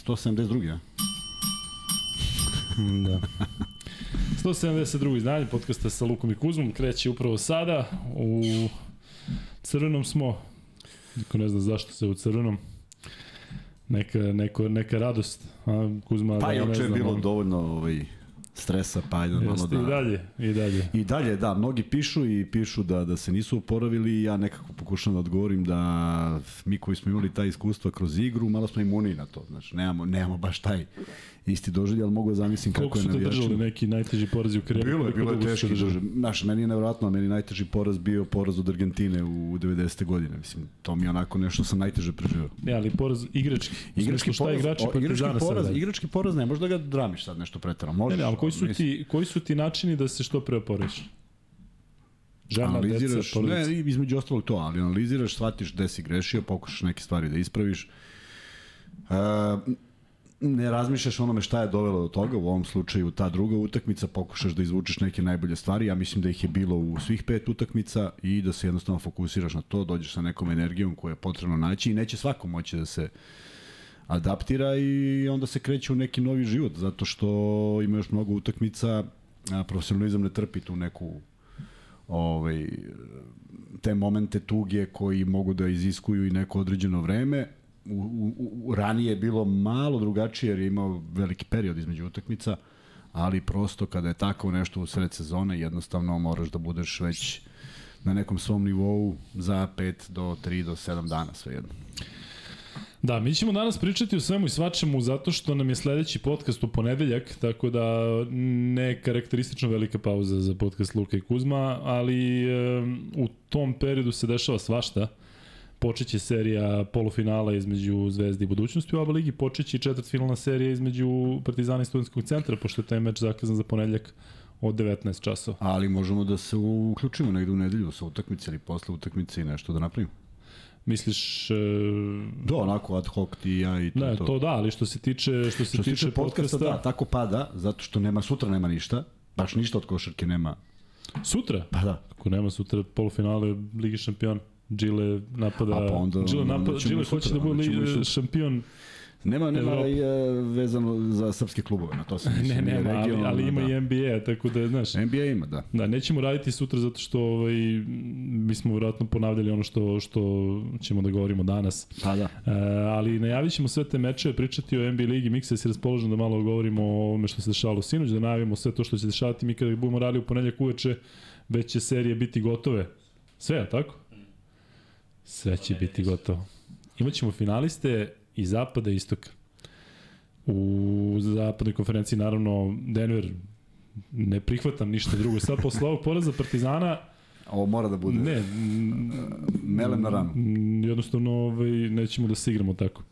172. Ja. da. 172. izdanje podcasta sa Lukom i Kuzmom kreće upravo sada. U crvenom smo. Niko ne zna zašto se u crvenom. Neka, neko, neka radost. A, Kuzma, Pa da, je bilo on- dovoljno ovaj, stresa, pa ajde malo Jeste, da... i dalje, i dalje. I dalje, da, mnogi pišu i pišu da, da se nisu oporavili i ja nekako pokušam da odgovorim da mi koji smo imali taj iskustva kroz igru, malo smo imuni na to. Znači, nemamo, nemamo baš taj isti doživlje, ali mogu da zamislim kako Koliko je su te navijačima. držali neki najteži porazi u karijeri? Bilo je, bilo je teški držali? Znaš, meni je nevjerojatno, a meni najteži poraz bio poraz od Argentine u 90. godine. Mislim, to mi je onako nešto sam najteže preživao. Ne, ali poraz igrački. Igrački šta poraz, igrači o, igrački poraz, igrački poraz ne možeš da ga dramiš sad nešto pretjerano. Ne, Možeš. ne, ali koji su, ti, koji su ti načini da se što pre oporaviš? Žena, deca, analiziraš, porodica. ne, između ostalog to, ali analiziraš, shvatiš gde si grešio, pokušaš neke stvari da ispraviš. E, ne razmišljaš onome šta je dovelo do toga, u ovom slučaju ta druga utakmica, pokušaš da izvučeš neke najbolje stvari, ja mislim da ih je bilo u svih pet utakmica i da se jednostavno fokusiraš na to, dođeš sa nekom energijom koju je potrebno naći i neće svako moći da se adaptira i onda se kreće u neki novi život, zato što ima još mnogo utakmica, profesionalizam ne trpi tu neku ovaj, te momente tuge koji mogu da iziskuju i neko određeno vreme. U, u, ranije je bilo malo drugačije jer je imao veliki period između utakmica, ali prosto kada je tako nešto u sred sezone, jednostavno moraš da budeš već na nekom svom nivou za 5 do 3 do 7 dana svejedno. Da, mi ćemo danas pričati o svemu i svačemu zato što nam je sledeći podcast u ponedeljak, tako da ne karakteristično velika pauza za podcast Luka i Kuzma, ali e, u tom periodu se dešava svašta. Počeće serija polufinala između Zvezde i Budućnosti u ABA ligi, počeće i četvrtfinalna serija između Partizana i Studenskog centra, pošto je taj meč zakazan za ponedeljak od 19 časova. Ali možemo da se uključimo negde u nedelju sa utakmice ili posle utakmice i nešto da napravimo. Misliš... E, Da, onako ad hoc ti ja i to. ne, to. to da, ali što se tiče, što se Što tiče tiče podcasta, podcasta, da, tako pada, zato što nema, sutra nema ništa, baš ništa od košarke nema. sutra, Pa da. Ako nema sutra polufinale Ligi šampion, Gile napada, A pa onda- onda napada, sutra, hoće da bude li, sutra. šampion, Nema, nema Evropa. i e, vezano za srpske klubove, na to se mislim. ne, nema, ali, ali ima da. i NBA, tako da, znaš, NBA ima, da. da, nećemo raditi sutra zato što ovaj, mi smo vjerojatno ponavljali ono što, što ćemo da govorimo danas. Pa da. E, ali najavit ćemo sve te mečeve, pričati o NBA ligi, Miksa si raspoložen da malo govorimo o ovome što se dešavalo sinoć, da najavimo sve to što će se dešavati, mi kada budemo radili u ponedljak uveče, već će serije biti gotove. Sve, je tako? Sve će biti gotovo. Imaćemo finaliste i zapada i istoka. U zapadnoj konferenciji, naravno, Denver ne prihvatam ništa drugo. Sad posle ovog poraza Partizana, Ovo mora da bude ne, melem na ranu. jednostavno ovaj, nećemo da se igramo tako.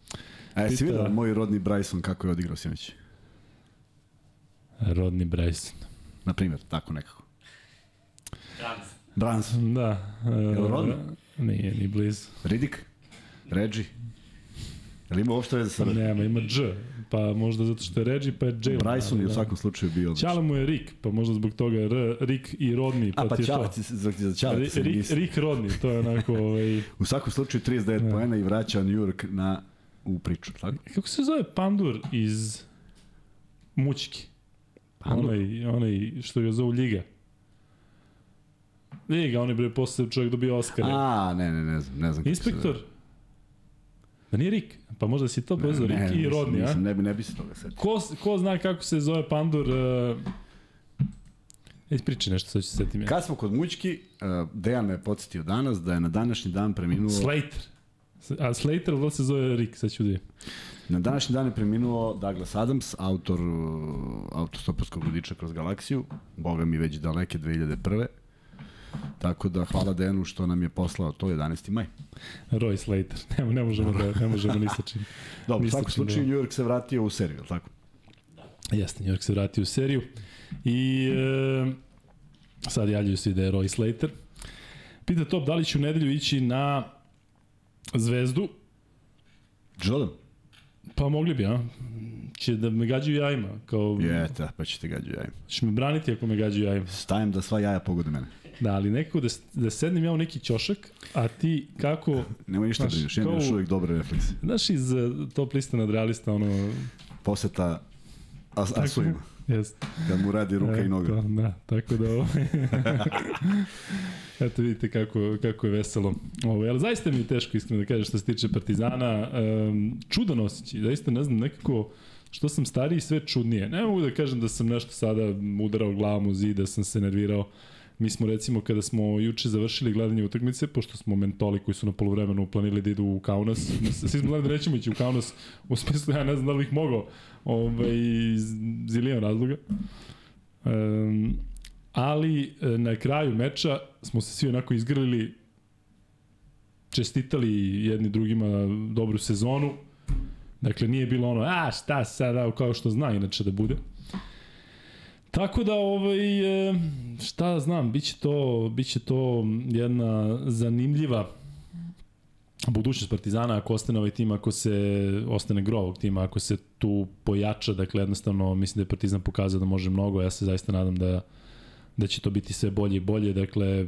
A jesi Pita- vidio moj rodni Bryson kako je odigrao sinoć? Rodney Bryson. Na primjer, tako nekako. Franc. Brans, Da. Jel Uh, rodno? Nije, ni blizu. Ridik, Reggie. Jel ima uopšte veze sa Nema, ima Dž. Pa možda zato što je Reggie, pa je Jalen. Bryson je u da. svakom slučaju bio odličan. Ćala mu je Rick, pa možda zbog toga R, Rick i Rodney, pa, A pa je Ćala, ti, za, za Ćala ti se Rick, misli. Rick Rodney, to je onako, ovaj... U svakom slučaju 39 Da. poena i vraća New York na, u priču. Tako? Kako se zove Pandur iz Mućki? Pandur? Onaj, onaj što ga zovu Liga. Liga, onaj bre posle čovjek dobio Oscar. A, ne, ne, ne znam, ne znam. Inspektor? Da nije Rick? Pa možda si to zove. pozvao, Rick i nisam- Rodney, a? nisam, Ne bi, ne bi se toga setio. Ko, ko zna kako se zove Pandur? Uh... Ispričaj nešto, sad ću se setim ja. Kad smo kod mućki, uh, Dejan me je podsjetio danas da je na današnji dan preminuo... Slater. A Slater, da se zove Rick? Sad ću da vidim. Na današnji dan je preminuo Douglas Adams, autor uh, autostoparskog vodiča kroz galaksiju, boga mi već daleke 2001. Tako da hvala Dejanu što nam je poslao to 11. maj. Roy Slater. Ne, ne možemo da, ne možemo ni sa čim. Dobro, u svakom slučaju da- New York se vratio u seriju, tako? Jeste, New York se vratio u seriju. I e, sad javljaju se da je Roy Slater. Pita Top, da li će u nedelju ići na Zvezdu? Jordan? Pa mogli bi, a? Će da me gađaju jajima, kao... Jeta, pa ćete gađu jajim. Ćeš me braniti ako me gađaju jajima. Stajem da sva jaja pogode mene. Da, ali nekako da, da sednem ja u neki ćošak, a ti kako, Nemoj ništa Znaš, brineš, imam još uvijek dobre reflekse. znaš iz eh, top lista nadrealista, ono, Poseta as, asujima, jest. kad mu radi ruka E, i noga. To, da, tako da ovo... Eto vidite kako, kako je veselo. Ovo, ali zaista mi je teško iskreno da kažem što se tiče Partizana. Um, čudan osjećaj, zaista ne znam, nekako što sam stariji sve čudnije. Ne mogu da kažem da sam nešto sada udarao glavom u zid, da sam se nervirao. Mi smo recimo kada smo juče završili gledanje utakmice, pošto smo mentoli koji su na polovremenu planili da idu u Kaunas, svi smo gledali da nećemo ići u Kaunas, u smislu ja ne znam da li bih mogao ovaj, zilijan razloga. Um, ali e, na kraju meča smo se svi onako izgrlili, čestitali jedni drugima dobru sezonu. Dakle, nije bilo ono, a šta sad, a, kao što zna inače da bude. Tako da, ovaj, e, šta znam, biće to, biće to jedna zanimljiva budućnost Partizana ako ostane ovaj tim, ako se ostane gro ovog tima, ako se tu pojača, dakle jednostavno mislim da je Partizan pokazao da može mnogo, ja se zaista nadam da da će to biti sve bolje i bolje, dakle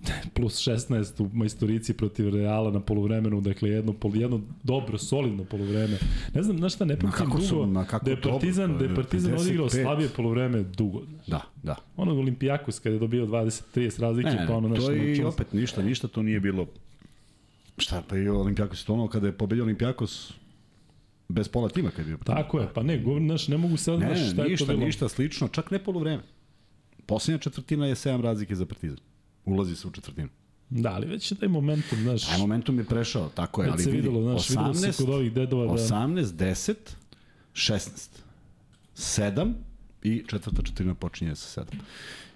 plus 16 u majstorici protiv Reala na poluvremenu, dakle jedno, pol, jedno dobro, solidno poluvreme. Ne znam, znaš šta, ne pamtim kako su, dugo ma kako da je dobro, Partizan, to da je Partizan 55. odigrao slabije poluvreme dugo. Znaš. Da, da. Ono Olimpijakos kada je dobio 20-30 razlike, Ne, pa ono ne, nešto to je i opet ništa, ništa to nije bilo. Šta, pa i Olimpijakos je to ono kada je pobedio Olimpijakos bez pola tima kad je bio. Tako je, pa ne, govorim, znaš, ne mogu sad, Ne, znaš šta ne, je to ništa, bilo. ništa slično, čak ne poluvreme. Poslednja četvrtina je 7 razlike za Partizan. Ulazi se u četvrtinu. Da, ali već je taj momentum, znaš, Taj momentum je prešao, tako je, ali se vidi, videlo, znaš, videlo se kod ovih dedova da... 18, 10, 16, 7 i četvrta četvrtina počinje sa 7.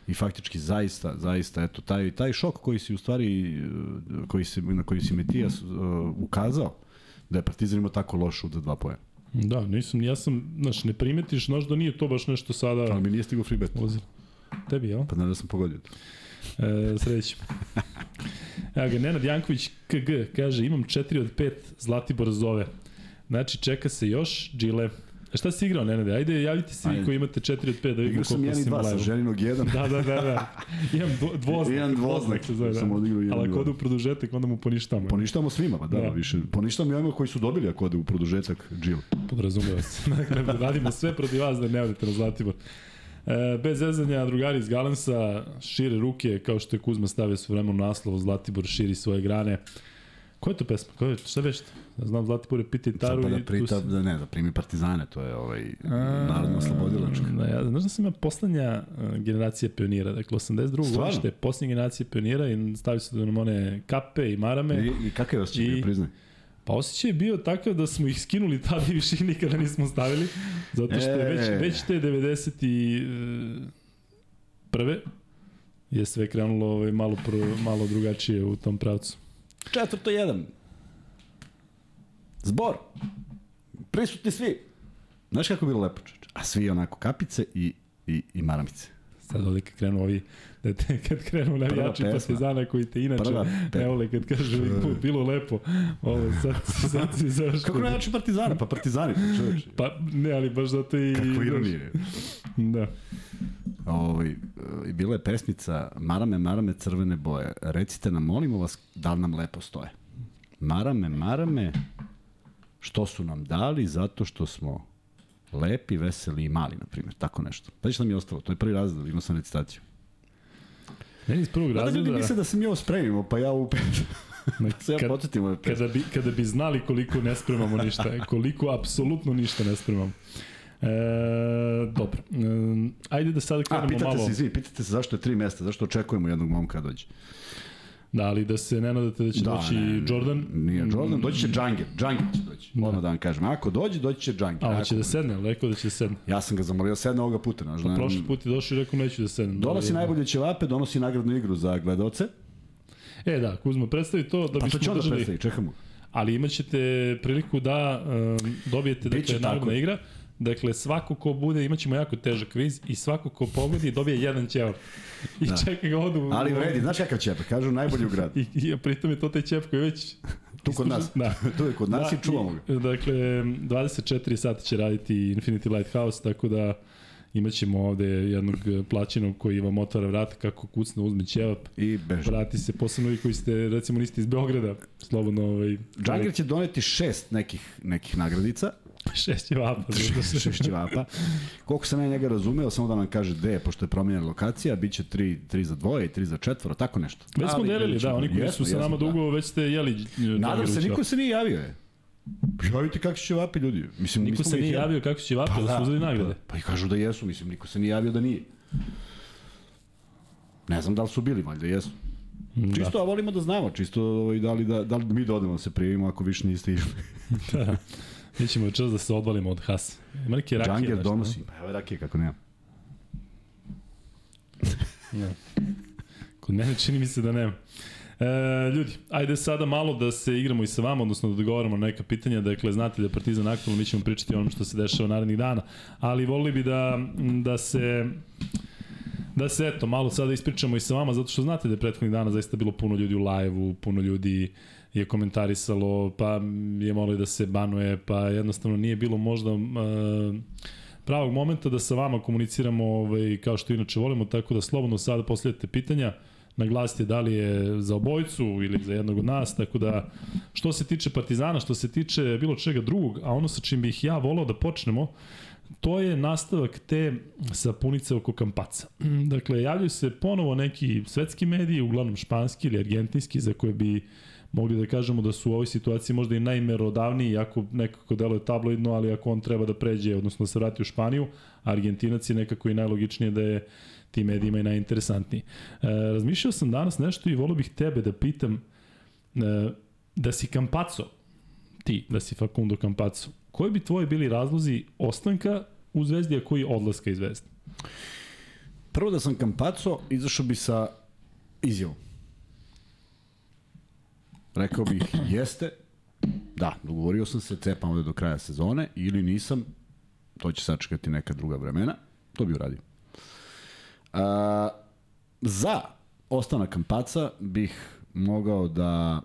I faktički zaista, zaista, eto, taj, taj šok koji si u stvari, eh, koji si, na koji si Metijas uh, ukazao, da je Partizan imao tako loš šut za dva pojena. Da, nisam, ja sam, znaš, ne primetiš, znaš da nije to baš nešto sada... Ali mi nije stigao free bet, Ozir. Tebi, jel? pa ne da sam pogodio. E, srećem. Evo ga, Nenad Janković KG kaže, imam 4 od 5, Zlatibor zove. Znači, čeka se još, Džile. E šta si igrao, Nenade? Ajde, javite se vi koji imate 4 od 5 da vidimo Igrao sam koliko 1 i si 2 sa želinog 1. Da, da, da, da. Imam dvo, dvoznak. Jedan dvoznak, se zove, da. sam odigrao jedan Ali ako ode u produžetak, onda mu poništamo. Poništamo svima, pa da, Da. više. Poništamo i onima koji su dobili ako ode u produžetak Jill. Podrazumeva se. Dakle, radimo sve protiv vas da ne odete na Zlatibor. E, bez zezanja, drugari iz Galensa šire ruke, kao što je Kuzma stavio sve vremenu naslov, Zlatibor širi svoje grane. Koja je to pesma? Koja je, šta veš? Ja znam, Zlatibor je piti taru pa i... da, prita, da ne, da primi partizane, to je ovaj narodno slobodilačka. Da, ja, znaš da sam ja poslednja uh, generacija pionira, dakle 82. Stvarno? godište, poslednja generacija pionira i stavio se da nam one kape i marame. I, i kakav je osjećaj, I- I... priznaj? Pa osjećaj je bio takav da smo ih skinuli tada i više nikada nismo stavili, zato što je već, E. već te 90 i e, prve je sve krenulo ovaj, malo, pro, malo drugačije u tom pravcu. Četvrto jedan. Zbor. Prisutni svi. Znaš kako je bilo lepo, čoče? A svi onako kapice i, i, i maramice. Sad ovdje krenu ovi, da te, kad krenu navijači partizana koji te inače Prva pe- ne vole kad kažu put, bilo lepo, ovo sad, sad si završio. Kako navijači partizana? Pa partizani, pa čoveče. Pa ne, ali baš zato i... Kako ironije. Da. Ovaj, bila je pesmica Marame, marame, crvene boje. Recite nam, molimo vas, da li nam lepo stoje. Marame, marame, što su nam dali zato što smo lepi, veseli i mali, na primjer. Tako nešto. Pa šta mi je ostalo? To je prvi razred, imao sam recitaciju. Meni iz prvog Da, da ljudi razreda... misle da se mi ovo spremimo, pa ja u pet. se ja kad- podsjetim ove pesme. Kada bi, kada bi znali koliko ne spremamo ništa, koliko apsolutno ništa ne spremamo. E, dobro. E, ajde da sad A, krenemo pitate malo. se, izvini, pitate se zašto je tri mesta, zašto očekujemo jednog momka da dođe. Da, ali da se ne nadate da će doći Jordan. Nije Jordan, doći će Džangir. Džangir će doći. Odmah da vam kažem. Ako dođe, doći će Džangir. A, hoće da sedne, rekao da će da sedne. Ja sam ga zamolio sedne ovoga puta. Znaš, Pa prošli put je došao i rekao neću da sednem. Donosi Dobro, najbolje ćevape, donosi nagradnu igru za gledaoce. E da, Kuzma, predstavi to da Pa to bismo će onda držali. predstavi, čekamo. Ali imaćete priliku da um, dobijete Biće dakle, tako. nagodna igra. Dakle, svako ko bude, imaćemo jako težak kviz i svako ko pogodi dobije jedan ćevap. I da. čeka ga odu. Ali vredi, znaš kakav ćep? Kažu najbolji u gradu. I, i pritom je to taj ćevap koji već... Tu kod nas. Da. Tu je kod nas i čuvamo ga. i- Dakle, 24 sata će raditi Infinity Lighthouse, tako da Imaćemo ovde jednog plaćenog koji vam otvara vrata kako kucne, uzme ćevap, I beže. vrati se, posebno vi koji ste, recimo, niste iz Beograda, slobodno ovaj, Džangir će doneti šest nekih, nekih nagradica, šest ćevapa. što- šest ćevapa. Koliko sam ja njega razumeo, samo da nam kaže gde je, pošto je promenjena lokacija, bit će tri, tri za dvoje i tri za četvoro, tako nešto. Već smo Ali delili, da, oni koji su sa nama da. dugo, već ste jeli Nadam se, niko se nije javio, je. Javite kakvi će vapi ljudi. Mislim, mi Niko se nije javio kako će ćevapi, pa, da su uzeli nagrade. Pa, pa i kažu da jesu, mislim, niko se nije javio da nije. Ne znam da li su bili, valjda jesu. Da. Čisto, a volimo da znamo, čisto ovaj, da, li da, da li mi da odemo da se prijavimo ako više niste išli. da. Mi ćemo čas da se odvalimo od Hasa. Ima neke rakije. Džanger donosi. Pa evo je rakije kako nema. Ne? Kod mene čini mi se da nema. E, ljudi, ajde sada malo da se igramo i sa vama, odnosno da dogovaramo neka pitanja. Dakle, znate da je Partizan aktualno, mi ćemo pričati o onom što se dešava narednih dana, ali volili bi da, da se da se eto, malo sada ispričamo i sa vama, zato što znate da je prethodnih dana zaista bilo puno ljudi u live-u, puno ljudi je komentarisalo, pa je molio da se banuje, pa jednostavno nije bilo možda uh, pravog momenta da sa vama komuniciramo ovaj, kao što inače volimo, tako da slobodno sada postavljate pitanja, naglasite da li je za obojicu ili za jednog od nas, tako da što se tiče Partizana, što se tiče bilo čega drugog, a ono sa čim bih ja volao da počnemo, to je nastavak te sapunice oko kampaca. Dakle, javljaju se ponovo neki svetski mediji, uglavnom španski ili argentinski, za koje bi mogli da kažemo da su u ovoj situaciji možda i najmerodavniji, iako nekako deluje tabloidno, ali ako on treba da pređe, odnosno da se vrati u Španiju, Argentinac je nekako i najlogičnije da je tim medijima i najinteresantniji. E, razmišljao sam danas nešto i volio bih tebe da pitam e, da si Campazzo, ti, da si Facundo Campazzo, koji bi tvoji bili razlozi ostanka u Zvezdi, a koji odlaska iz Zvezde? Prvo da sam Kampaco, izašao bi sa izjavom. Rekao bih, jeste, da, dogovorio sam se, cepam ovde do kraja sezone, ili nisam, to će sačekati neka druga vremena, to bi uradio. A, za ostanak Kampaca bih mogao da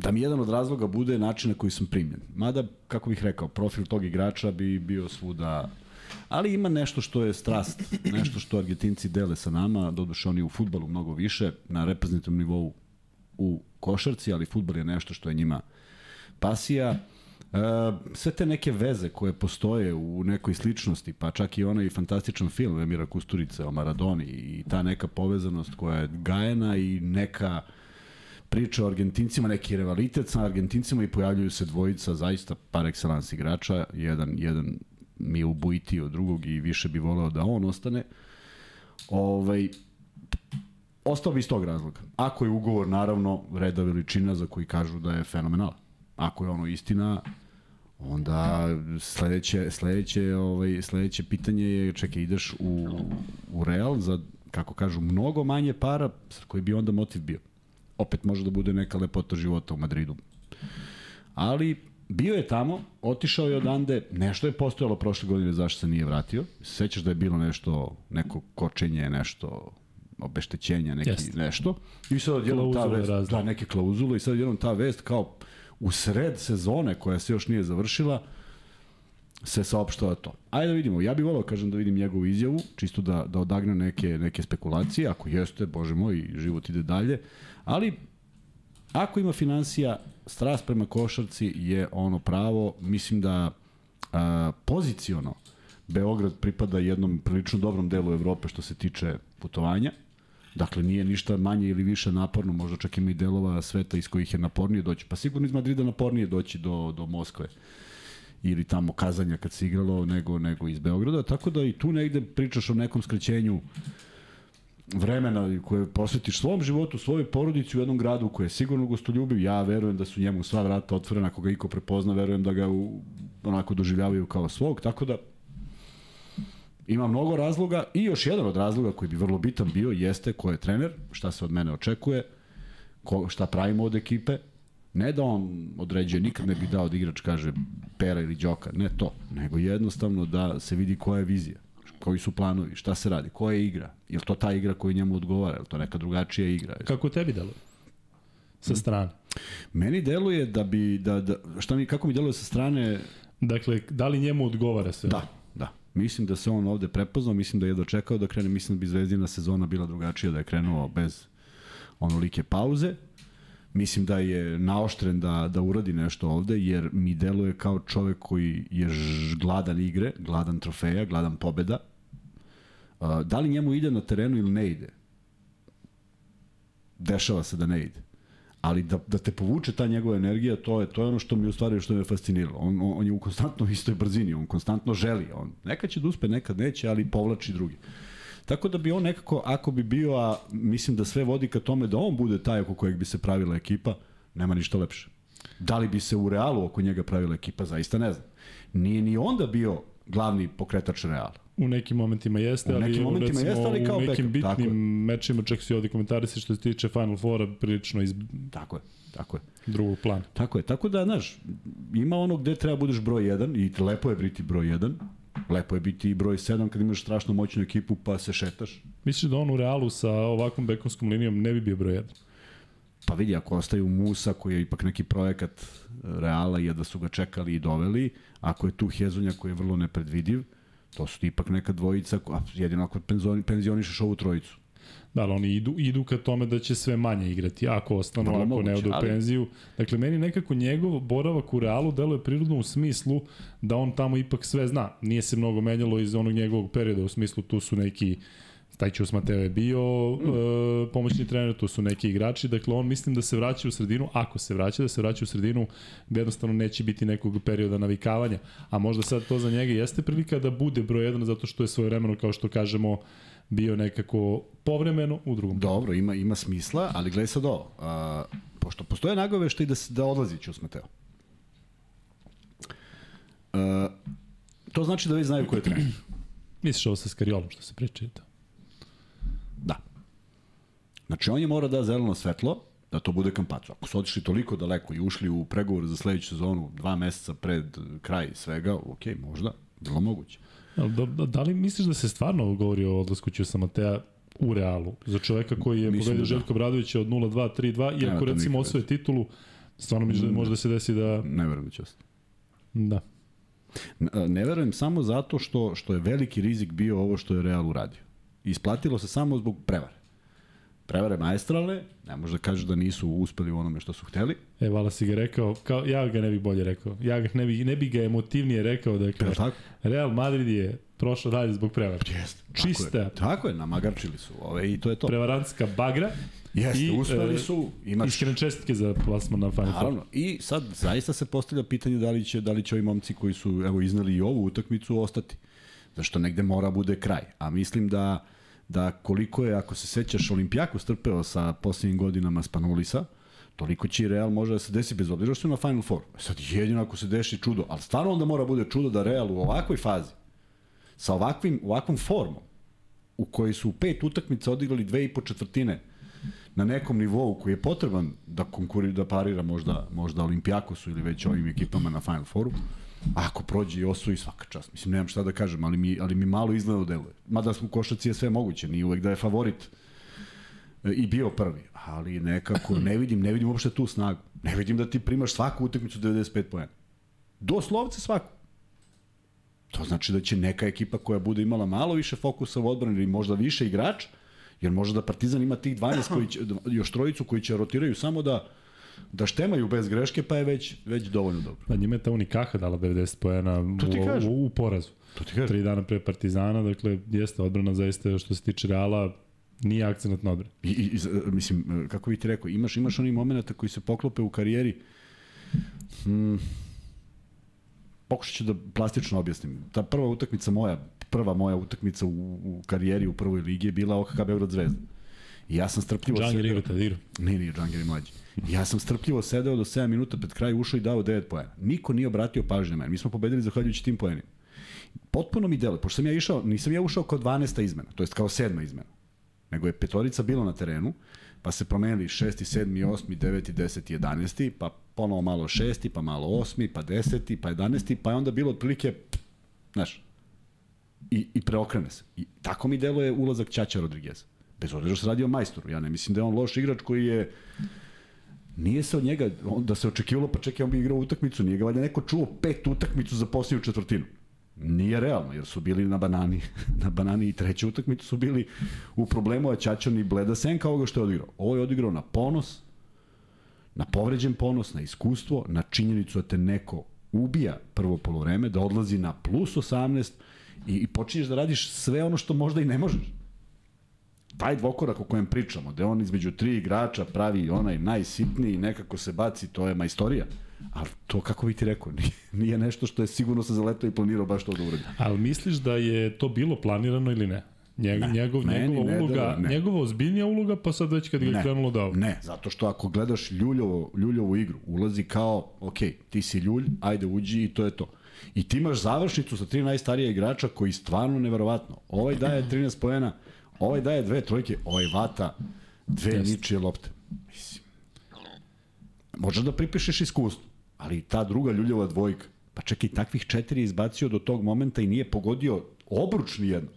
da mi jedan od razloga bude način na koji sam primljen. Mada, kako bih rekao, profil tog igrača bi bio svuda Ali ima nešto što je strast, nešto što Argentinci dele sa nama, doduše oni u futbalu mnogo više, na reprezentativnom nivou u košarci, ali futbal je nešto što je njima pasija. E, sve te neke veze koje postoje u nekoj sličnosti, pa čak i onaj fantastičan film Emira Kusturice o Maradoni i ta neka povezanost koja je gajena i neka priča o Argentincima, neki rivalitet sa Argentincima i pojavljuju se dvojica zaista par excellence igrača, jedan, jedan mi je ubojiti od drugog i više bi voleo da on ostane. Ovaj, ostao bi iz tog razloga. Ako je ugovor, naravno, reda veličina za koji kažu da je fenomenal. Ako je ono istina, onda sledeće, sledeće, ovaj, sledeće pitanje je, čekaj, ideš u, u Real za, kako kažu, mnogo manje para, koji bi onda motiv bio. Opet može da bude neka lepota života u Madridu. Ali bio je tamo, otišao je odande, nešto je postojalo prošle godine zašto se nije vratio. Sećaš da je bilo nešto, neko kočenje, nešto obeštećenja, neki Jeste. nešto. I sad odjednom ta vest, razne. da, neke klauzule i sad odjednom ta vest kao u sred sezone koja se još nije završila, se saopštava to. Ajde da vidimo, ja bih volao, kažem, da vidim njegovu izjavu, čisto da, da odagne neke, neke spekulacije, ako jeste, bože moj, život ide dalje, ali ako ima financija, strast prema košarci je ono pravo, mislim da a, poziciono Beograd pripada jednom prilično dobrom delu Evrope što se tiče putovanja, Dakle, nije ništa manje ili više naporno, možda čak ima i delova sveta iz kojih je napornije doći. Pa sigurno iz Madrida napornije doći do, do Moskve ili tamo Kazanja kad se igralo nego, nego iz Beograda, tako da i tu negde pričaš o nekom skrećenju vremena koje posvetiš svom životu, svojoj porodici u jednom gradu koji je sigurno gostoljubiv, ja verujem da su njemu sva vrata otvorena, ako ga iko prepozna, verujem da ga u, onako doživljavaju kao svog, tako da ima mnogo razloga i još jedan od razloga koji bi vrlo bitan bio jeste ko je trener, šta se od mene očekuje, ko, šta pravimo od ekipe, ne da on određuje, nikad ne bi dao da igrač kaže pera ili đoka, ne to, nego jednostavno da se vidi koja je vizija, koji su planovi, šta se radi, koja je igra, je li to ta igra koja njemu odgovara, je li to neka drugačija igra. Kako tebi deluje? Sa strane. Meni deluje da bi, da, da, šta mi, kako mi deluje sa strane, Dakle, da li njemu odgovara sve? Da, da. Mislim da se on ovde prepoznao, mislim da je dočekao da krene, mislim da bi Zvezdina sezona bila drugačija da je krenuo bez onolike pauze. Mislim da je naoštren da, da uradi nešto ovde, jer mi deluje kao čovek koji je gladan igre, gladan trofeja, gladan pobeda. Da li njemu ide na terenu ili ne ide? Dešava se da ne ide ali da, da te povuče ta njegova energija, to je to je ono što mi u stvari što me fasciniralo. On, on, on je u konstantno istoj brzini, on konstantno želi. On nekad će da uspe, nekad neće, ali povlači drugi. Tako da bi on nekako, ako bi bio, a mislim da sve vodi ka tome da on bude taj oko kojeg bi se pravila ekipa, nema ništa lepše. Da li bi se u realu oko njega pravila ekipa, zaista ne znam. Nije ni onda bio glavni pokretač Reala. U nekim momentima jeste, ali nekim momentima recimo, jeste, ali kao u nekim backup, tako bitnim mečima, čak si ovde komentarisi što se tiče Final Fora, prilično iz Tako je, tako je. drugog plana. Tako je, tako da, znaš, ima ono gde treba budeš broj 1 i lepo je biti broj 1, lepo je biti i broj 7 kad imaš strašno moćnu ekipu pa se šetaš. Misliš da on u Realu sa ovakvom bekovskom linijom ne bi bio broj 1? Pa vidi, ako ostaju Musa koji je ipak neki projekat Reala i da su ga čekali i doveli, ako je tu Hezonja koji je vrlo nepredvidiv, to su ipak neka dvojica, a jedino ako penzioni, penzionišeš ovu trojicu. Da, ali oni idu, idu ka tome da će sve manje igrati, ako ostanu, Vrlo ako moguće, ne odu u ali- penziju. Dakle, meni nekako njegov boravak u Realu deluje prirodno u smislu da on tamo ipak sve zna. Nije se mnogo menjalo iz onog njegovog perioda, u smislu tu su neki Stajčius Mateo je bio mm. e, pomoćni trener, tu su neki igrači, dakle on mislim da se vraća u sredinu, ako se vraća, da se vraća u sredinu, gde jednostavno neće biti nekog perioda navikavanja, a možda sad to za njega jeste prilika da bude broj 1 zato što je svoje vremeno, kao što kažemo, bio nekako povremeno u drugom Dobro, ima ima smisla, ali gledaj sad ovo. A, pošto postoje nagoveštaj da, se- da odlazi Ćus Mateo. A, to znači da već znaju ko je trener. Misliš ovo sa Skariolom što se priča i to? Da. Znači, on je mora da zeleno svetlo, da to bude kampacu. Ako su otišli toliko daleko i ušli u pregovor za sledeću sezonu dva meseca pred kraj svega, ok, možda, bilo moguće. Da, da, da li misliš da se stvarno govori o odlasku Ćusa Matea u Realu? Za čoveka koji je Mislim pobedio da da. Željko Bradovića od 0-2, 3-2, Nema iako to recimo osvoje titulu, stvarno misliš da može da se desi da... Ne verujem da će ostati. Da. Ne verujem samo zato što, što je veliki rizik bio ovo što je Real uradio. Isplatilo se samo zbog prevare. Prevare maestralne, ne može da kažeš da nisu uspeli u onome što su hteli. E, vala si ga rekao, kao, ja ga ne bih bolje rekao. Ja ga ne bi, ne bi ga emotivnije rekao, dakle, Je li tako? Real Madrid je prošao dalje zbog prevara. Jeste. Čista Tako je, tako je namagarčili su ove i to je to. prevarantska bagra. Jeste, i, uspeli e, su, imaš... Iskrene čestitke za plasman na Final. Naravno. I sad zaista se postavlja pitanje da li će da li će ovi momci koji su evo izneli i ovu utakmicu ostati. Zašto negde mora bude kraj. A mislim da da koliko je ako se sećaš Olimpijakos trpeo sa posljednjim godinama Spanulisa, toliko će i Real može da se desi bez obzira što je na Final Four. E Sad jedino ako se desi čudo, ali stvarno onda mora bude čudo da Real u ovakvoj fazi sa ovakvim ovakvom formom u kojoj su pet utakmica odigrali dve i po četvrtine na nekom nivou koji je potreban da konkuri, da parira možda, možda Olimpijakosu ili već ovim ekipama na Final Fouru, ako prođe i osvoji svaka čast. Mislim, nemam šta da kažem, ali mi, ali mi malo izgleda deluje. Mada smo u košaci je sve moguće, nije uvek da je favorit e, i bio prvi, ali nekako ne vidim, ne vidim uopšte tu snagu. Ne vidim da ti primaš svaku utakmicu 95 poena. Doslovce svaku. To znači da će neka ekipa koja bude imala malo više fokusa u odbrani ili možda više igrač, jer možda da Partizan ima tih 12 koji će, još trojicu koji će rotiraju samo da da štemaju bez greške, pa je već, već dovoljno dobro. Da, njima je ta Unikaha dala 90 poena To ti u, u, u porazu. To ti kažem. Tri dana pre Partizana, dakle, jeste odbrana zaista što se tiče Reala, nije akcenat na odbranu. I, i, i, mislim, kako bih ti rekao, imaš, imaš onih momenta koji se poklope u karijeri, hmm, pokušat ću da plastično objasnim. Ta prva utakmica moja, prva moja utakmica u, u karijeri u prvoj ligi je bila OKK Beograd Zvezda. I ja sam strpljivo... Džangir igra tada igra. Nije, nije, Džangir je mlađi. Ja sam strpljivo sedeo do 7 minuta pred kraj, ušao i dao 9 poena. Niko nije obratio pažnju na mene. Mi smo pobedili zahvaljujući tim poenima. Potpuno mi deluje, pošto sam ja išao, nisam ja ušao kao 12. izmena, to jest kao sedma izmena. Nego je petorica bila na terenu, pa se promenili 6. 7. 8. 9. 10. 11. pa ponovo malo 6. pa malo 8. pa 10. pa 11. pa je onda bilo otprilike, znaš, i, i preokrene se. I tako mi deluje ulazak Ćaća Rodrigueza. Bez obzira što se radi o majstoru. Ja ne mislim da je on loš igrač koji je nije se od njega, on, da se očekivalo, pa čekaj, on bi igrao utakmicu, nije ga valjda neko čuo pet utakmicu za posljednju četvrtinu. Nije realno, jer su bili na banani, na banani i treću utakmicu su bili u problemu, a Ćaćan i Bleda Senka ovoga što je odigrao. Ovo je odigrao na ponos, na povređen ponos, na iskustvo, na činjenicu da te neko ubija prvo polovreme, da odlazi na plus 18 i, i počinješ da radiš sve ono što možda i ne možeš. Taj dvokorak o kojem pričamo, da on između tri igrača pravi onaj najsitniji, nekako se baci, to je majstorija. Ali to, kako bi ti rekao, nije, nije nešto što je sigurno se zaletao i planirao baš to da uradi. Ali misliš da je to bilo planirano ili ne? Njeg, ne, njegov, njegova ne uloga, ne. njegova ozbiljnija uloga, pa sad već kad ga je krenulo da ovo. Ne, zato što ako gledaš Ljuljovo, Ljuljovu igru, ulazi kao, ok, ti si Ljulj, ajde uđi i to je to. I ti imaš završnicu sa tri najstarija igrača koji stvarno neverovatno. Ovaj daje 13 poena, ovaj daje dve trojke, ovaj vata dve Jest. ničije lopte. Mislim, možeš da pripišeš iskustvo, ali ta druga Ljuljova dvojka, pa čekaj, takvih četiri izbacio do tog momenta i nije pogodio obruč ni jedno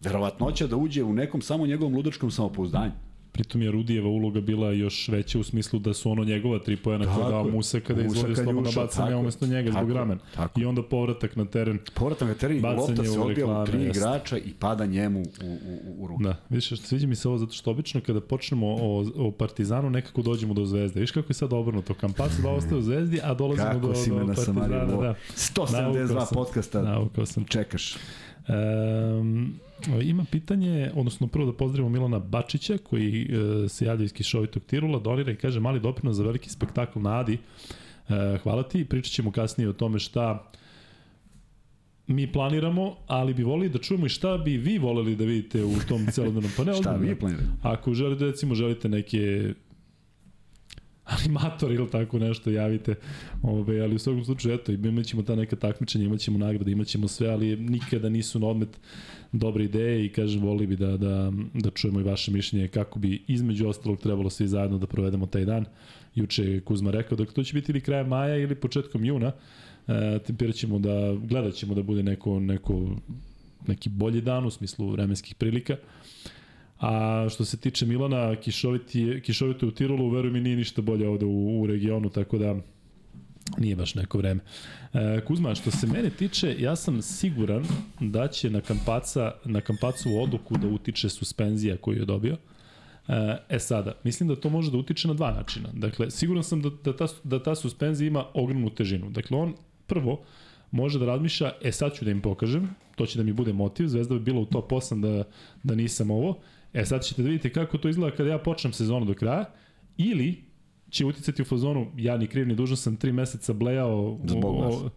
verovatnoća da uđe u nekom samo njegovom ludačkom samopouzdanju. Pritom je Rudijeva uloga bila još veća u smislu da su ono njegova tri pojena koja dao Musa kada je izvodio slobodno bacanje umesto njega tako, zbog ramen. Tako. I onda povratak na teren. Povratak na teren, lopta se odbija u tri jest. igrača i pada njemu u, u, u ruku. Da, vidiš, sviđa mi se ovo zato što obično kada počnemo o, o Partizanu nekako dođemo do Zvezde. Viš kako je sad obrnuto, Kampac da ostaje u Zvezdi, a dolazimo kako do, do, do Partizana. Da. 172 podcasta sam. čekaš. Um, ima pitanje, odnosno prvo da pozdravimo Milana Bačića koji e, se javlja iz Kišovitog Tirula, donira i kaže mali doprinos za veliki spektakl na Adi. E, hvala ti, pričat ćemo kasnije o tome šta mi planiramo, ali bi volili da čujemo i šta bi vi voleli da vidite u tom celodnevnom panelu. šta vi planirate? Ako želite, recimo, želite neke animator ili tako nešto javite. Ove, ali u svakom slučaju, eto, imat ćemo ta neka takmičenja, imat ćemo nagrade, imat ćemo sve, ali nikada nisu na odmet dobre ideje i kažem, voli bi da, da, da čujemo i vaše mišljenje kako bi između ostalog trebalo svi zajedno da provedemo taj dan. Juče je Kuzma rekao da to će biti ili krajem maja ili početkom juna. E, tempirat ćemo da, gledat ćemo da bude neko, neko, neki bolji dan u smislu vremenskih prilika. A što se tiče Milana, kišoviti, kišovito u Tirolu, veruj mi, nije ništa bolje ovde u, u regionu, tako da nije baš neko vreme. E, Kuzma, što se mene tiče, ja sam siguran da će na, kampaca, na kampacu odluku da utiče suspenzija koju je dobio. E, e sada, mislim da to može da utiče na dva načina. Dakle, siguran sam da, da, ta, da ta suspenzija ima ogromnu težinu. Dakle, on prvo može da razmišlja, e sad ću da im pokažem, to će da mi bude motiv, Zvezda bi bila u top 8 da, da nisam ovo, E sad ćete da vidite kako to izgleda kada ja počnem sezonu do kraja, ili će uticati u fazonu, ja ni kriv ni dužan sam tri meseca blejao zbog, o,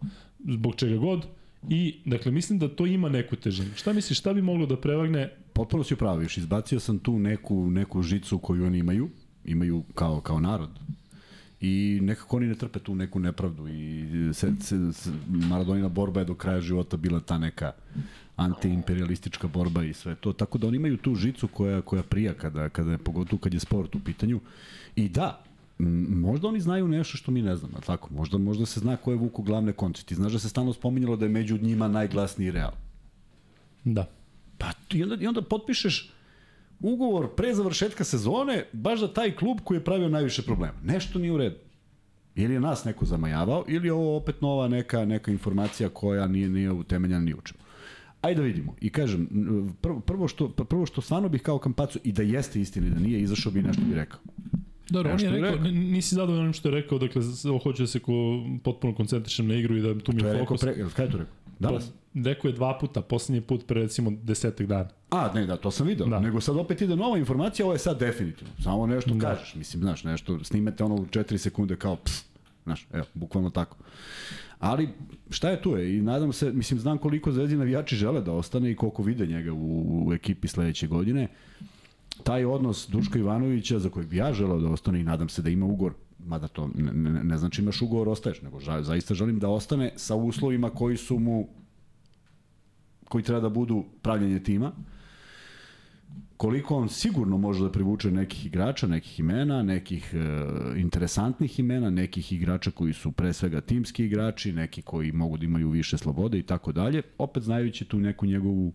zbog čega god, I, dakle, mislim da to ima neku težinu. Šta misliš, šta bi moglo da prevagne? Potpuno si upravo, još izbacio sam tu neku, neku žicu koju oni imaju, imaju kao, kao narod. I nekako oni ne trpe tu neku nepravdu i se, se, se, Maradonina borba je do kraja života bila ta neka antiimperialistička borba i sve to. Tako da oni imaju tu žicu koja, koja prija kada, kada je, pogotovo kad je sport u pitanju. I da, možda oni znaju nešto što mi ne znamo, tako? Možda, možda se zna ko je vuku glavne konce. Ti znaš da se stalno spominjalo da je među njima najglasniji Real. Da. Pa i onda, i onda potpišeš ugovor pre završetka sezone baš za taj klub koji je pravio najviše problema. Nešto nije u redu. Ili je nas neko zamajavao, ili je ovo opet nova neka, neka informacija koja nije, nije utemeljena ni u čemu. Ajde da vidimo. I kažem, prvo, prvo, što, prvo što stvarno bih kao kampacu, i da jeste istina da nije, izašao bi nešto bi rekao. Dobro, on je rekao, rekao, nisi zadovoljan što je rekao, dakle, hoće da se ko, potpuno koncentrišem na igru i da tu mi je fokus. Rekao pre, kada je to rekao? Danas? Rekao je dva puta, poslednji put pre recimo desetak dana. A, ne, da, to sam video. Da. Nego sad opet ide nova informacija, ovo je sad definitivno. Samo nešto da. kažeš, mislim, znaš, nešto, snimete ono u 4 sekunde kao, pst, znaš, evo, bukvalno tako. Ali šta je tu je i nadam se, mislim znam koliko Zvezdi navijači žele da ostane i koliko vide njega u, u ekipi sledeće godine. Taj odnos Duška Ivanovića za kojeg bi ja želeo da ostane i nadam se da ima ugor, mada to ne, ne, ne znači imaš ugovor ostaješ, nego ža, zaista želim da ostane sa uslovima koji su mu koji treba da budu pravljenje tima koliko on sigurno može da privuče nekih igrača, nekih imena, nekih e, interesantnih imena, nekih igrača koji su pre svega timski igrači, neki koji mogu da imaju više slobode i tako dalje, opet znajući tu neku njegovu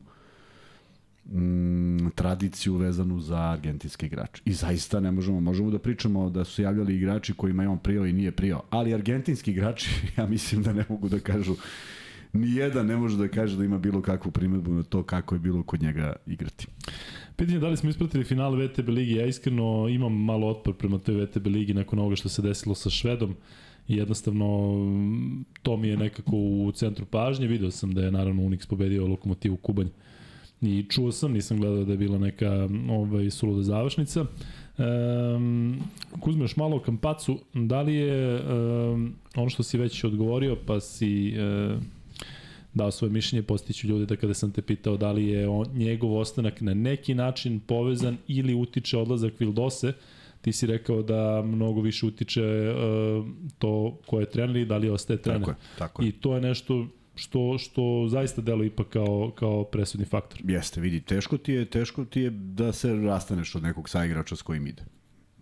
mm, tradiciju vezanu za argentinske igrače. I zaista ne možemo, možemo da pričamo da su javljali igrači kojima je on prijao i nije prijao, ali argentinski igrači, ja mislim da ne mogu da kažu ni jedan ne može da kaže da ima bilo kakvu primedbu na to kako je bilo kod njega igrati. Pitanje je da li smo ispratili finale VTB ligi, ja iskreno imam malo otpor prema toj VTB ligi nakon ovoga što se desilo sa Švedom. I jednostavno to mi je nekako u centru pažnje, video sam da je naravno Unix pobedio Lokomotivu Kubanj. I čuo sam, nisam gledao da je bila neka ovaj, suluda završnica. Um, Kuzme, još malo o Kampacu, da li je um, ono što si već odgovorio, pa si um, dao svoje mišljenje, postiću ljude da kada sam te pitao da li je on, njegov ostanak na neki način povezan ili utiče odlazak Vildose, ti si rekao da mnogo više utiče uh, to ko je trener i da li ostaje trener. Tako je, tako je. I to je nešto što što zaista deluje ipak kao kao presudni faktor. Jeste, vidi, teško ti je, teško ti je da se rastaneš od nekog saigrača s kojim ide.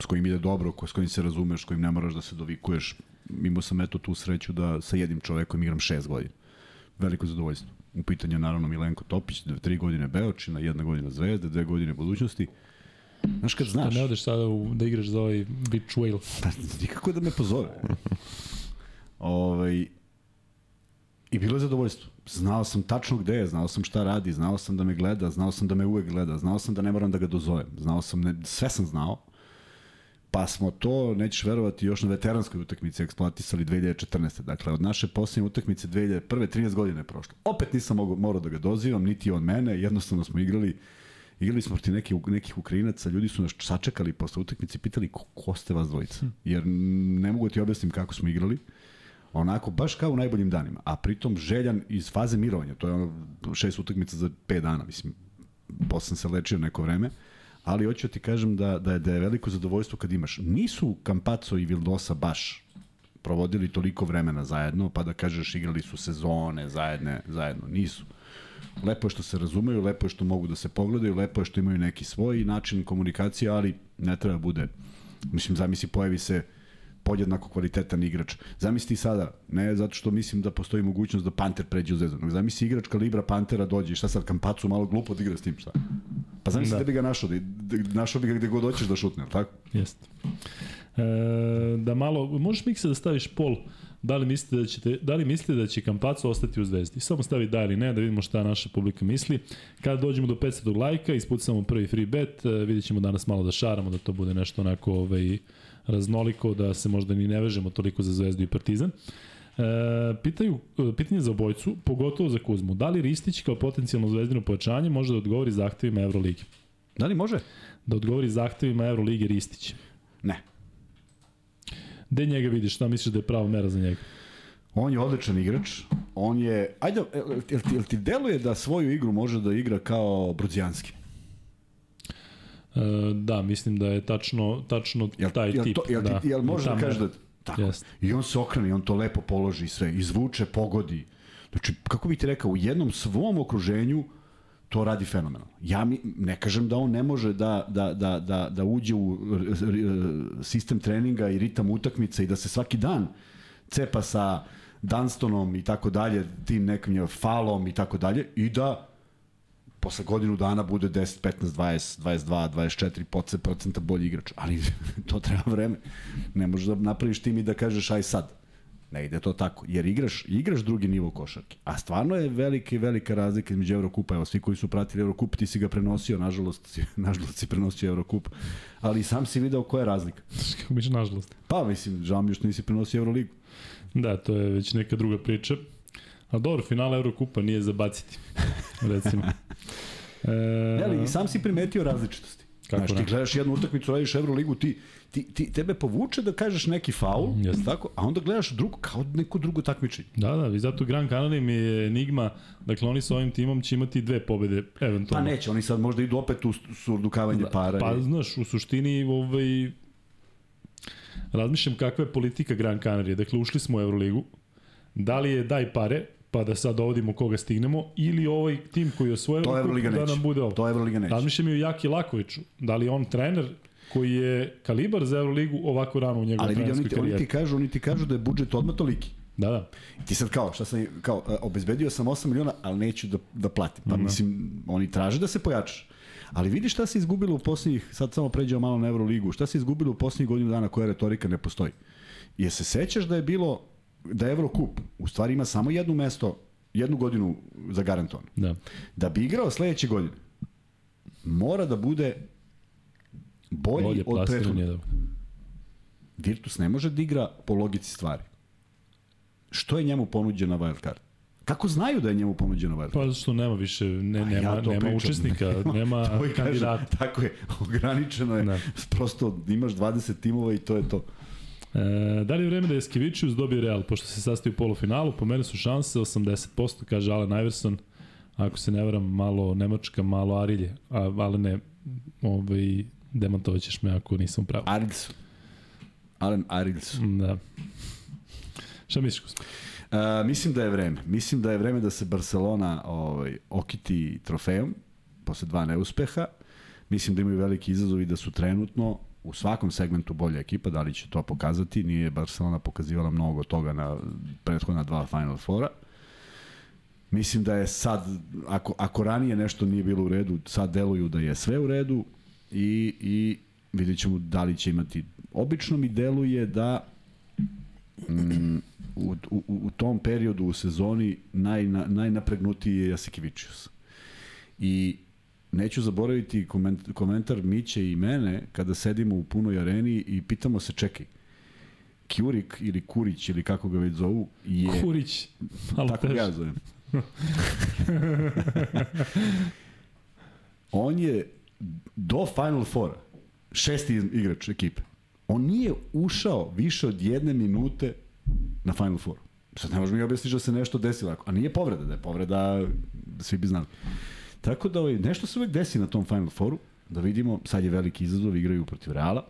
S kojim ide dobro, s kojim se razumeš, s kojim ne moraš da se dovikuješ. Imao sam eto tu sreću da sa jednim čovekom igram šest godina. Veliko zadovoljstvo. U pitanju je naravno Milenko Topić, tri godine Beočina, jedna godina Zvezde, dve godine budućnosti. Znaš kad znaš... Da ne odeš sada u, da igraš za ovaj Beach Whale. Pa, nikako da me pozove. ovaj, I bilo je zadovoljstvo. Znao sam tačno gde je, znao sam šta radi, znao sam da me gleda, znao sam da me uvek gleda, znao sam da ne moram da ga dozovem. Znao sam, ne, sve sam znao. Pa smo to, nećeš verovati, još na veteranskoj utakmici eksploatisali 2014. Dakle, od naše posljednje utakmice 2001. 13 godine je prošlo. Opet nisam mogu, morao da ga dozivam, niti on mene, jednostavno smo igrali igrali smo protiv nekih, nekih Ukrajinaca, ljudi su nas sačekali posle utakmice i pitali ko, ko ste vas dvojica. Jer ne mogu da ti objasnim kako smo igrali onako baš kao u najboljim danima, a pritom željan iz faze mirovanja, to je ono šest utakmica za 5 dana, mislim, posle sam se lečio neko vreme, ali hoću da ti kažem da, da, je, da je veliko zadovoljstvo kad imaš. Nisu Campazzo i Vildosa baš provodili toliko vremena zajedno, pa da kažeš igrali su sezone zajedne, zajedno, nisu. Lepo je što se razumeju, lepo je što mogu da se pogledaju, lepo je što imaju neki svoj način komunikacije, ali ne treba da bude, mislim, zamisli, pojavi se podjednako kvalitetan igrač. Zamisli sada, ne zato što mislim da postoji mogućnost da Panter pređe u Zvezdu, nego zamisli igrač kalibra Pantera dođe i šta sad Kampacu malo glupo da igra s tim, šta? Pa zamisli da, da bi ga našao, da, da, našao bi ga gde god hoćeš da šutne, tako? Jeste. E, da malo, možeš mikse da staviš pol da li mislite da ćete da li mislite da će Kampaco ostati u Zvezdi? Samo stavi da ili ne da vidimo šta naša publika misli. Kada dođemo do 500 lajka, ispucamo prvi free bet, e, videćemo danas malo da šaramo da to bude nešto onako ovaj raznoliko da se možda ni ne vežemo toliko za Zvezdu i Partizan. E, pitaju, pitanje za obojcu, pogotovo za Kuzmu. Da li Ristić kao potencijalno zvezdino pojačanje može da odgovori zahtevima Euroligi? Da li može? Da odgovori zahtevima Euroligi Ristić? Ne. Gde njega vidiš? Šta misliš da je prava mera za njega? On je odličan igrač. On je... Ajde, jel ti, jel ti deluje da svoju igru može da igra kao Brudzijanski? E, da, mislim da je tačno, tačno jel, taj jel tip. To, jel, da, jel može da kaže da... Tako. Jest. I on se okrene, on to lepo položi sve, izvuče, pogodi. Znači, kako bih ti rekao, u jednom svom okruženju to radi fenomenalno. Ja mi, ne kažem da on ne može da, da, da, da, da uđe u sistem treninga i ritam utakmice i da se svaki dan cepa sa Dunstonom i tako dalje, tim nekim falom i tako dalje i da posle godinu dana bude 10, 15, 20, 22, 24 procenta bolji igrač. Ali to treba vreme. Ne možeš da napraviš tim i da kažeš aj sad. Ne ide to tako, jer igraš, igraš drugi nivo košarke. A stvarno je velika i velika razlika između Evrokupa. Evo, svi koji su pratili Evrokup, ti si ga prenosio, nažalost, si, nažalost si prenosio Evrokup. Ali sam si video koja je razlika. Kako biš nažalost? Pa, mislim, žao mi što nisi prenosio Euroligu. Da, to je već neka druga priča. A dobro, finale Eurokupa nije za baciti, recimo. E, ne, ali sam si primetio različitosti. Kako Znaš, ti gledaš jednu utakmicu, radiš Euroligu, ti, ti, ti, tebe povuče da kažeš neki faul, yes. tako, a onda gledaš drugo, kao neko drugo takmičenje. Da, da, i zato Gran Canaria mi je enigma, dakle oni sa ovim timom će imati dve pobede, eventualno. Pa neće, oni sad možda idu opet u surdukavanje da, para. Pa, i... znaš, u suštini, ovaj, razmišljam kakva je politika Gran Canaria. Dakle, ušli smo u Euroligu, da li je daj pare, pa da sad dovodimo koga stignemo, ili ovaj tim koji je osvojio to Evroliga da nam bude ovo. To Evroliga neće. Razmišljam i o Jaki Lakoviću. Da li on trener koji je kalibar za Euroligu ovako rano u njegovoj trenerskoj karijeri. Ali vidi, oni ti kažu, oni ti kažu da je budžet odmah toliki. Da, da. Ti sad kao, šta sam, kao, e, obezbedio sam 8 miliona, ali neću da, da platim. Pa mislim, oni traže da se pojačaš. Ali vidi šta se izgubilo u posljednjih, sad samo pređemo malo na Euroligu, šta se izgubilo u posljednjih godinu dana koja retorika ne postoji. Je se sećaš da je bilo, da je Eurocup u stvari ima samo jedno mesto, jednu godinu za garantovan. Da. Da bi igrao sledeće godine, mora da bude bolji Bolje od prethodnog. da. Virtus ne može da igra po logici stvari. Što je njemu ponuđena wild card? Kako znaju da je njemu ponuđena wild card? Pa što nema više, ne, nema, ja nema pričam. učesnika, nema i kažem, kandidata. Tako je, ograničeno je. Da. Prosto imaš 20 timova i to je to. E, da li je vreme da Eskevičius dobije Real, pošto se sastoji u polufinalu, po mene su šanse 80%, kaže Allen Iverson, ako se ne varam, malo Nemačka, malo Arilje, a, ali ne, ovaj, demantovat ćeš me ako nisam pravo. Arils. Alen Arils. Da. Šta misliš, gospodin? Uh, mislim da je vreme. Mislim da je vreme da se Barcelona ovaj, okiti trofejom posle dva neuspeha. Mislim da imaju veliki izazov i da su trenutno u svakom segmentu bolja ekipa, da li će to pokazati, nije Barcelona pokazivala mnogo toga na prethodna dva Final Fora. Mislim da je sad, ako, ako ranije nešto nije bilo u redu, sad deluju da je sve u redu i, i vidjet ćemo da li će imati. Obično mi deluje da mm, u, u, u tom periodu u sezoni najna, najnapregnutiji je Jasikevičius. I neću zaboraviti koment, komentar Miće i mene kada sedimo u punoj areni i pitamo se čekaj, Kjurik ili Kurić ili kako ga već zovu je... Kurić, malo tako ga teže. ja zovem. On je do Final Fora šesti igrač ekipe. On nije ušao više od jedne minute na Final Four. Sad ne možeš mi objasniš da se nešto desilo. A nije povreda, da je povreda, svi bi znali. Tako da ovaj, nešto se uvek desi na tom Final Fouru, da vidimo, sad je veliki izazov, igraju protiv Reala.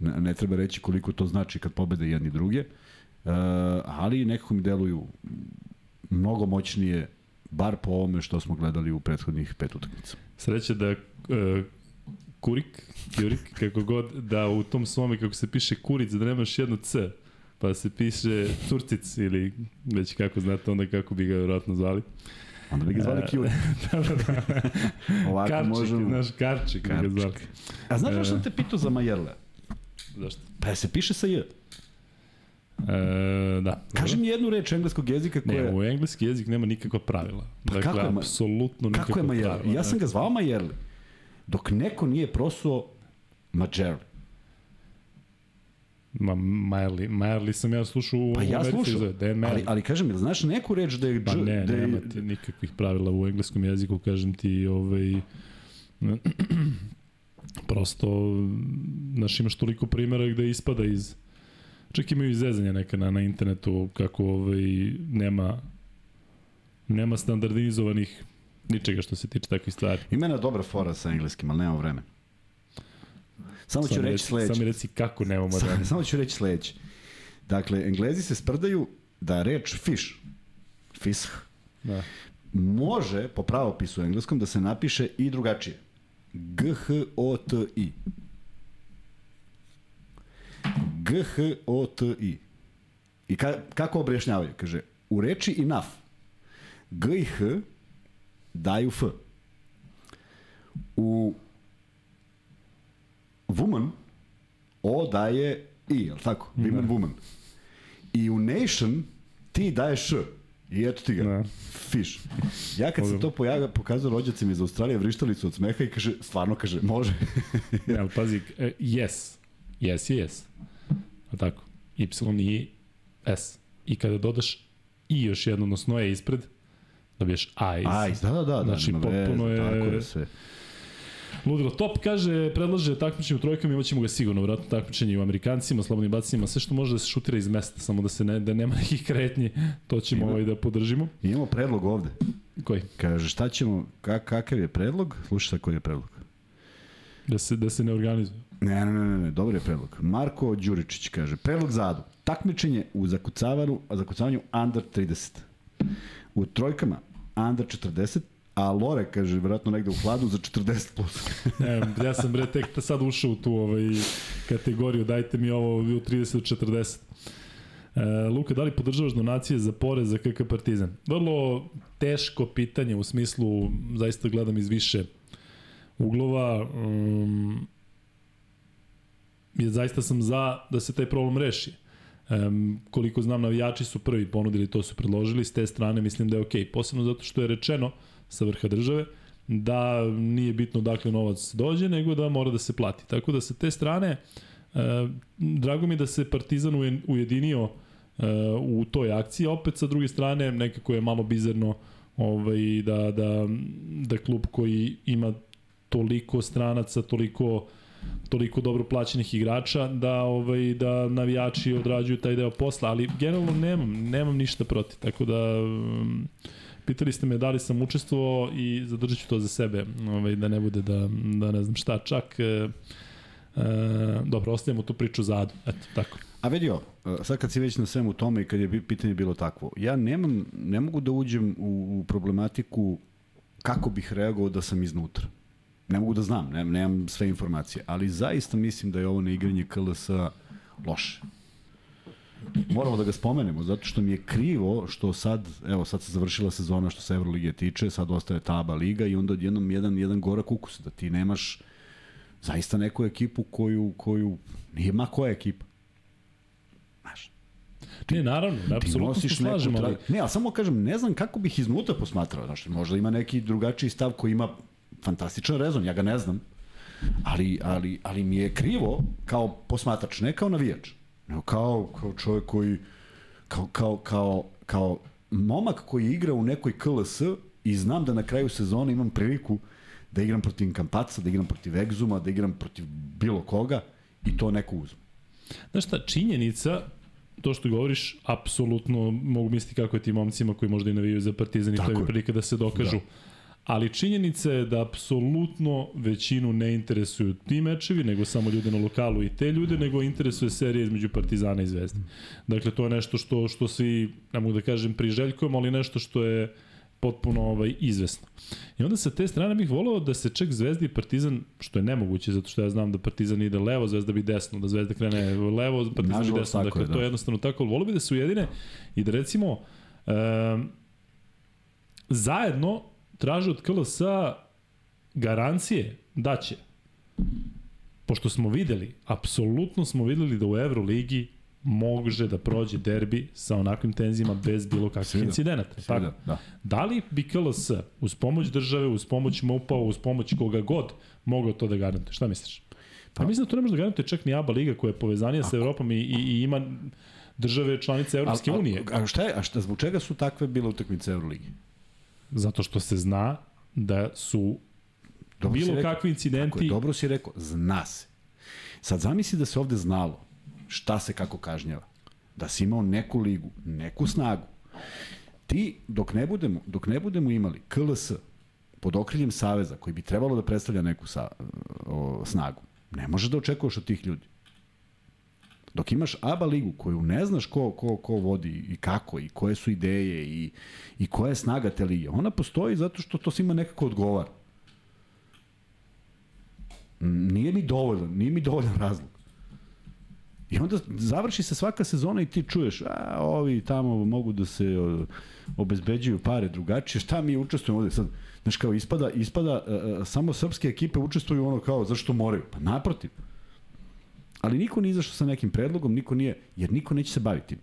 Ne, ne treba reći koliko to znači kad pobede jedni druge, uh, ali nekako mi deluju mnogo moćnije, bar po ovome što smo gledali u prethodnih pet utakmica. Sreće da uh, Kurik, Kurik, kako god, da u tom svome, kako se piše Kuric, da nemaš jedno C, pa se piše Turcic ili već kako znate onda kako bi ga vjerojatno zvali. Onda bi ga zvali Kjurik. da, da, da. Ovako Karčik, možemo... znaš, Karčik, Karčik. ga. A znaš zašto E. sam te pitao za Majerle? Zašto? Pa se piše sa J. E, da. Kaži mi jednu reč engleskog jezika koja... Ne, u engleski jezik nema nikakva pravila. Dakle, kako je ma- apsolutno nikakva Kako je Majerle? pravila. Ja sam ga zvao Majerle. Dok neko nije prosuo Majerle. Ma, Majerli, Majerli sam ja slušao u Pa ja slušao. Dan Ali, ali kažem, jel znaš neku reč da je... Pa ne, da je, nema ti nikakvih pravila u engleskom jeziku, kažem ti, ovaj, prosto, znaš, imaš toliko primjera gde ispada iz, čak imaju izrezanja neka na, na internetu, kako ovaj, nema, nema standardizovanih ničega što se tiče takvih stvari. Ima jedna dobra fora sa engleskim, ali nemamo vreme. Samo ću Samo reći sledeće. Samo reci kako nemamo Samo, vremena. samo ću reći sledeće. Dakle, Englezi se sprdaju da reč fish, fish, Da. može po pravopisu engleskom da se napiše i drugačije. G-H-O-T-I. G-H-O-T-I. I ka, kako objašnjavaju? Kaže, u reči enough, G i H daju F. U woman O daje I, je li tako? Women, woman. I u nation ti daješ Š. I eto ti ga. Da. Fish. Ja kad sam to pojavio, pokazao rođacima iz Australije, vrištali su od smeha i kaže, stvarno kaže, može. Ne, ali pazi, e, yes. Yes je yes. A tako? Y i S. I kada dodaš i još jedno, odnosno je ispred, dobiješ A iz. Aj, da, da, da. da Znači, veze, potpuno je- Tako je sve. Ludilo. Top kaže, predlaže takmičenje u trojkama, imat ćemo ga sigurno, vratno takmičenje u Amerikancima, slobodnim bacima, sve što može da se šutira iz mesta, samo da se ne, da nema nekih kretnji, to ćemo Ima. ovaj da podržimo. Imamo predlog ovde. Koji? Kaže, šta ćemo, kak, kakav je predlog? Slušaj koji je predlog. Da se, da se ne organizuje. Ne, ne, ne, ne, ne, dobar je predlog. Marko Đuričić kaže, predlog za Adu. Takmičenje u zakucavanju, zakucavanju under 30. U trojkama under 40, a Lore kaže, vjerojatno negde u hladu za 40 plus. Ne, ja sam bre tek sad ušao u tu ovaj, kategoriju, dajte mi ovo u 30 do 40. E, Luka, da li podržavaš donacije za porez za KK Partizan? Vrlo teško pitanje u smislu, zaista gledam iz više uglova. Um, je, zaista sam za da se taj problem reši. Um, koliko znam, navijači su prvi ponudili, to su predložili, s te strane mislim da je okej. Okay. Posebno zato što je rečeno sa vrha države da nije bitno dakle novac dođe, nego da mora da se plati. Tako da sa te strane, uh, drago mi da se Partizan ujedinio uh, u toj akciji, opet sa druge strane nekako je malo bizarno ovaj, da, da, da klub koji ima toliko stranaca, toliko toliko dobro plaćenih igrača da ovaj da navijači odrađuju taj deo posla, ali generalno nemam nemam ništa protiv. Tako da um, pitali ste me da li sam učestvovao i zadržat ću to za sebe, ovaj da ne bude da da ne znam šta, čak e, e, dobro, ostavimo tu priču za Adu. Eto, tako. A vidio, e, sad kad si već na svemu tome i kad je pitanje bilo takvo, ja nemam, ne mogu da uđem u, u problematiku kako bih reagovao da sam iznutra ne mogu da znam, ne, nemam sve informacije, ali zaista mislim da je ovo neigranje KLS loše. Moramo da ga spomenemo, zato što mi je krivo što sad, evo sad se završila sezona što se Evrolige tiče, sad ostaje taba liga i onda odjednom jedan, jedan gorak ukus, da ti nemaš zaista neku ekipu koju, koju nije ma koja ekipa. Znaš, Ti, ne, naravno, ne, apsolutno se slažem, ali... Ne, ali samo kažem, ne znam kako bih iznutra posmatrao, znaš, možda ima neki drugačiji stav koji ima fantastičan rezon, ja ga ne znam, ali, ali, ali mi je krivo kao posmatrač, ne kao navijač, nego kao, kao čovjek koji, kao, kao, kao, kao momak koji igra u nekoj KLS i znam da na kraju sezone imam priliku da igram protiv Kampaca, da igram protiv Egzuma, da igram protiv bilo koga i to neko uzme. Znaš šta, činjenica to što govoriš, apsolutno mogu misliti kako je tim momcima koji možda i navijaju za Partizan i to je prilika da se dokažu. Da ali činjenica je da apsolutno većinu ne interesuju ti mečevi, nego samo ljude na lokalu i te ljude, nego interesuje serija između Partizana i Zvezde. Dakle, to je nešto što, što svi, ne mogu da kažem, priželjkujemo, ali nešto što je potpuno ovaj, izvesno. I onda sa te strane bih voleo da se čak Zvezda i Partizan, što je nemoguće, zato što ja znam da Partizan ide levo, Zvezda bi desno, da Zvezda krene levo, Partizan Nažalost, bi desno, dakle je, da. to je jednostavno tako, voleo bi da se ujedine i da recimo um, zajedno traže od KLS garancije da će. Pošto smo videli, apsolutno smo videli da u Euroligi može da prođe derbi sa onakvim tenzijama bez bilo kakvih Svida. incidenata. Svida, tako? Da. da li bi KLS uz pomoć države, uz pomoć MUPA, uz pomoć koga god mogao to da garantuje? Šta misliš? Pa, pa mislim da to ne može da garantuje čak ni ABA liga koja je povezanija sa Evropom i, i, i ima države članice Evropske unije. A, a, šta je, a šta, zbog čega su takve bile utakmice Euroligi? Zato što se zna da su dobro bilo rekao, kakvi incidenti... Tako je, dobro si rekao, zna se. Sad zamisli da se ovde znalo šta se kako kažnjava. Da si imao neku ligu, neku snagu. Ti, dok ne budemo, dok ne budemo imali KLS pod okriljem Saveza, koji bi trebalo da predstavlja neku sa, o, snagu, ne možeš da očekuješ od tih ljudi. Dok imaš ABA ligu koju ne znaš ko, ko, ko vodi i kako i koje su ideje i, i koja je snaga te lige, ona postoji zato što to svima nekako odgovara. Nije mi dovoljno, nije mi dovoljan razlog. I onda završi se svaka sezona i ti čuješ, a ovi tamo mogu da se obezbeđuju pare drugačije, šta mi učestvujemo ovde sad? Znaš kao ispada, ispada uh, samo srpske ekipe učestvuju ono kao zašto moraju? Pa naprotiv. Ali niko nije izašao sa nekim predlogom, niko nije, jer niko neće se baviti.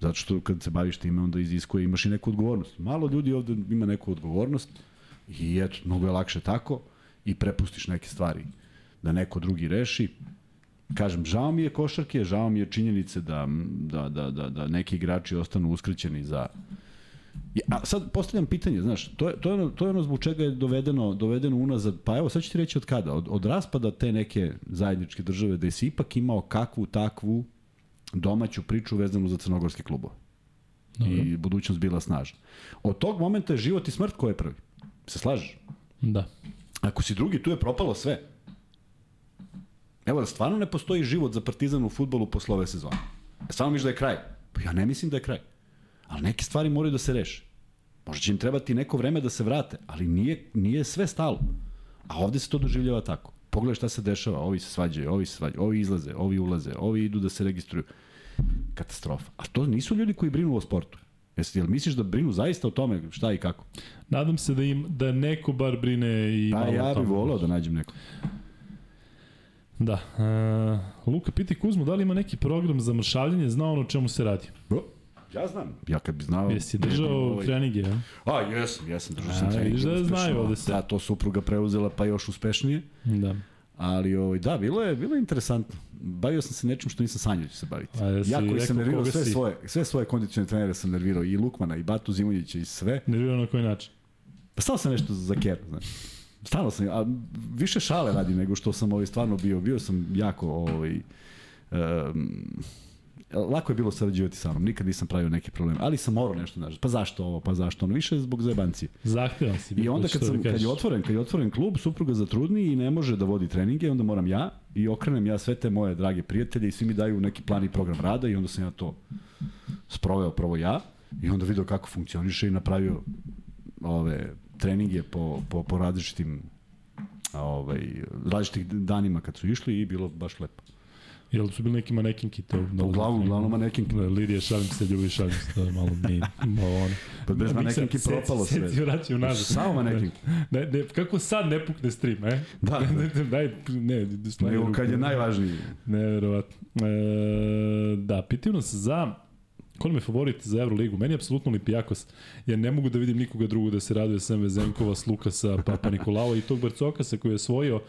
Zato što kad se baviš time, onda iziskuje, imaš i neku odgovornost. Malo ljudi ovde ima neku odgovornost i eto, mnogo je lakše tako i prepustiš neke stvari da neko drugi reši. Kažem, žao mi je košarke, žao mi je činjenice da, da, da, da, da neki igrači ostanu uskraćeni za, A sad postavljam pitanje, znaš, to je, to je, ono, to je ono zbog čega je dovedeno, dovedeno unazad, pa evo sad ću ti reći od kada, od, od raspada te neke zajedničke države, da je si ipak imao kakvu takvu domaću priču vezanu za crnogorske klubove. Dobro. I budućnost bila snažna. Od tog momenta je život i smrt ko je prvi. Se slažeš? Da. Ako si drugi, tu je propalo sve. Evo, da stvarno ne postoji život za Partizan u futbolu posle ove sezone. Stvarno miš da je kraj? Pa ja ne mislim da je kraj. Ali neke stvari moraju da se reše. Možda će im trebati neko vreme da se vrate, ali nije, nije sve stalo. A ovde se to doživljava tako. Pogledaj šta se dešava, ovi se svađaju, ovi se svađaju, ovi izlaze, ovi ulaze, ovi idu da se registruju. katastrofa. A to nisu ljudi koji brinu o sportu. Jesi, jel misliš da brinu zaista o tome šta i kako? Nadam se da im da neko bar brine i Pa malo ja bih volao da nađem neko. Da. Uh, Luka, piti Kuzmu, da li ima neki program za mršavljanje, zna ono o čemu se radi? O, Ja znam. Ja kad bi znao... Jesi držao Ovaj- treninge, a? A, jesam, jesam, držao sam A, trening. vidiš da znaju ovde sve. Da, to supruga preuzela pa još uspešnije. Da. Ali ovaj, da, bilo je, bilo je interesantno. Bavio sam se nečim što nisam sanjao da ću se baviti. Ja koji rekao sam nervirao sve si? svoje, sve svoje kondicione trenere sam nervirao. I Lukmana, i Batu Zimonjića, i sve. Nervirao na koji način? Pa stalo sam nešto za keru, znaš. Stalo sam, a više šale radim nego što sam ovaj, stvarno bio. Bio sam jako, ovaj, um, lako je bilo sarađivati sa mnom, nikad nisam pravio neki problem, ali sam morao nešto, znaš, pa zašto ovo, pa zašto ono, više zbog zajebancije. Zahtevan si. I onda kad, da sam, kad je otvoren, kad je otvoren klub, supruga zatrudni i ne može da vodi treninge, onda moram ja i okrenem ja sve te moje drage prijatelje i svi mi daju neki plan i program rada i onda sam ja to sproveo prvo ja i onda video kako funkcioniše i napravio ove treninge po, po, po različitim ovaj, različitih danima kad su išli i bilo baš lepo. Jel su bili neki manekinki to? Da, Uglavnom, uglavnom manekinke. Da, Lidija, šalim se, ljubi, šalim se, malo mi, malo ono. Pa bez manekinki propalo sve. Sad ti vraćaju nazad. Samo manekinke. Ne, ne, kako sad ne pukne stream, e? Da, da. Ne, daj, ne, slavi Nego kad je najvažniji. Neverovatno. E, da, pitaju nas za ko nam je favorit za Euroligu? Meni je apsolutno Olimpijakos. Ja ne mogu da vidim nikoga drugog da se raduje sem Vezenkova, Slukasa, Papa Nikolao i tog Barcokasa koji je osvojio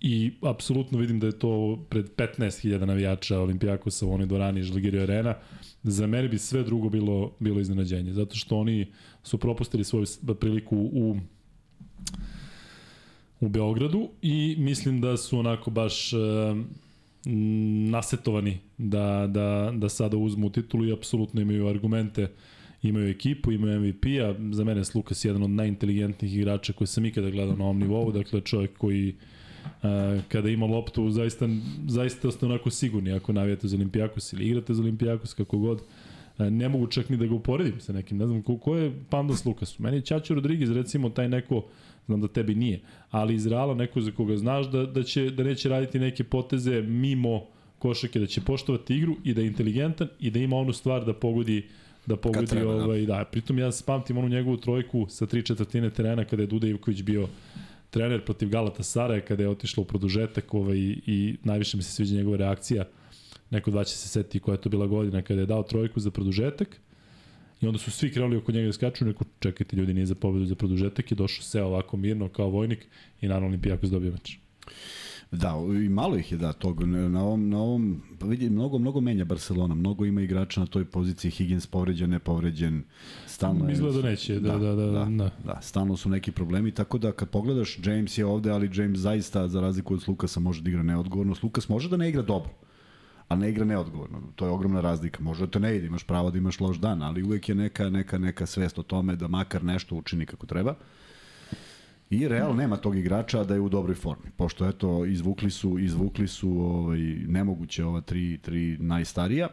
i apsolutno vidim da je to pred 15.000 navijača Olimpijakosa u onoj dvorani Žalgirio Arena. Za mene bi sve drugo bilo, bilo iznenađenje, zato što oni su propustili svoju priliku u u Beogradu i mislim da su onako baš e, nasetovani da, da, da sada uzmu titulu i apsolutno imaju argumente imaju ekipu, imaju MVP-a, za mene je Lukas jedan od najinteligentnijih igrača koje sam ikada gledao na ovom nivou, dakle čovjek koji kada ima loptu, zaista, zaista ste onako sigurni ako navijate za Olimpijakos ili igrate za Olimpijakos, kako god. Ne mogu čak ni da ga uporedim sa nekim, ne znam ko, ko je Pandas Lukasu. Meni je Ćaćo Rodriguez recimo taj neko, znam da tebi nije, ali iz Reala neko za koga znaš da, da, će, da neće raditi neke poteze mimo košake, da će poštovati igru i da je inteligentan i da ima onu stvar da pogodi da pogodi treba, da. ovaj da. Pritom ja se pamtim onu njegovu trojku sa tri četvrtine terena kada je Duda Ivković bio trener protiv Galata Saraja kada je otišla u produžetak ovaj, i najviše mi se sviđa njegova reakcija. Neko dva će se setiti koja je to bila godina kada je dao trojku za produžetak i onda su svi krenuli oko njega da skaču, neko čekajte ljudi nije za pobedu za produžetak i došao se ovako mirno kao vojnik i naravno Olimpijakos dobio meč. Da, i malo ih je da tog na ovom na ovom pa vidi mnogo mnogo menja Barcelona, mnogo ima igrača na toj poziciji Higgins povređen, nepovređen, stalno je Izgleda da neće, da, da, da, da. da, da, stalno su neki problemi, tako da kad pogledaš James je ovde, ali James zaista za razliku od Lukasa može da igra neodgovorno. Lukas može da ne igra dobro, a ne igra neodgovorno. To je ogromna razlika. Može da te ne ide, imaš pravo da imaš loš dan, ali uvek je neka neka neka svest o tome da makar nešto učini kako treba. I Real nema tog igrača da je u dobroj formi. Pošto eto izvukli su izvukli su ovaj nemoguće ova tri tri najstarija.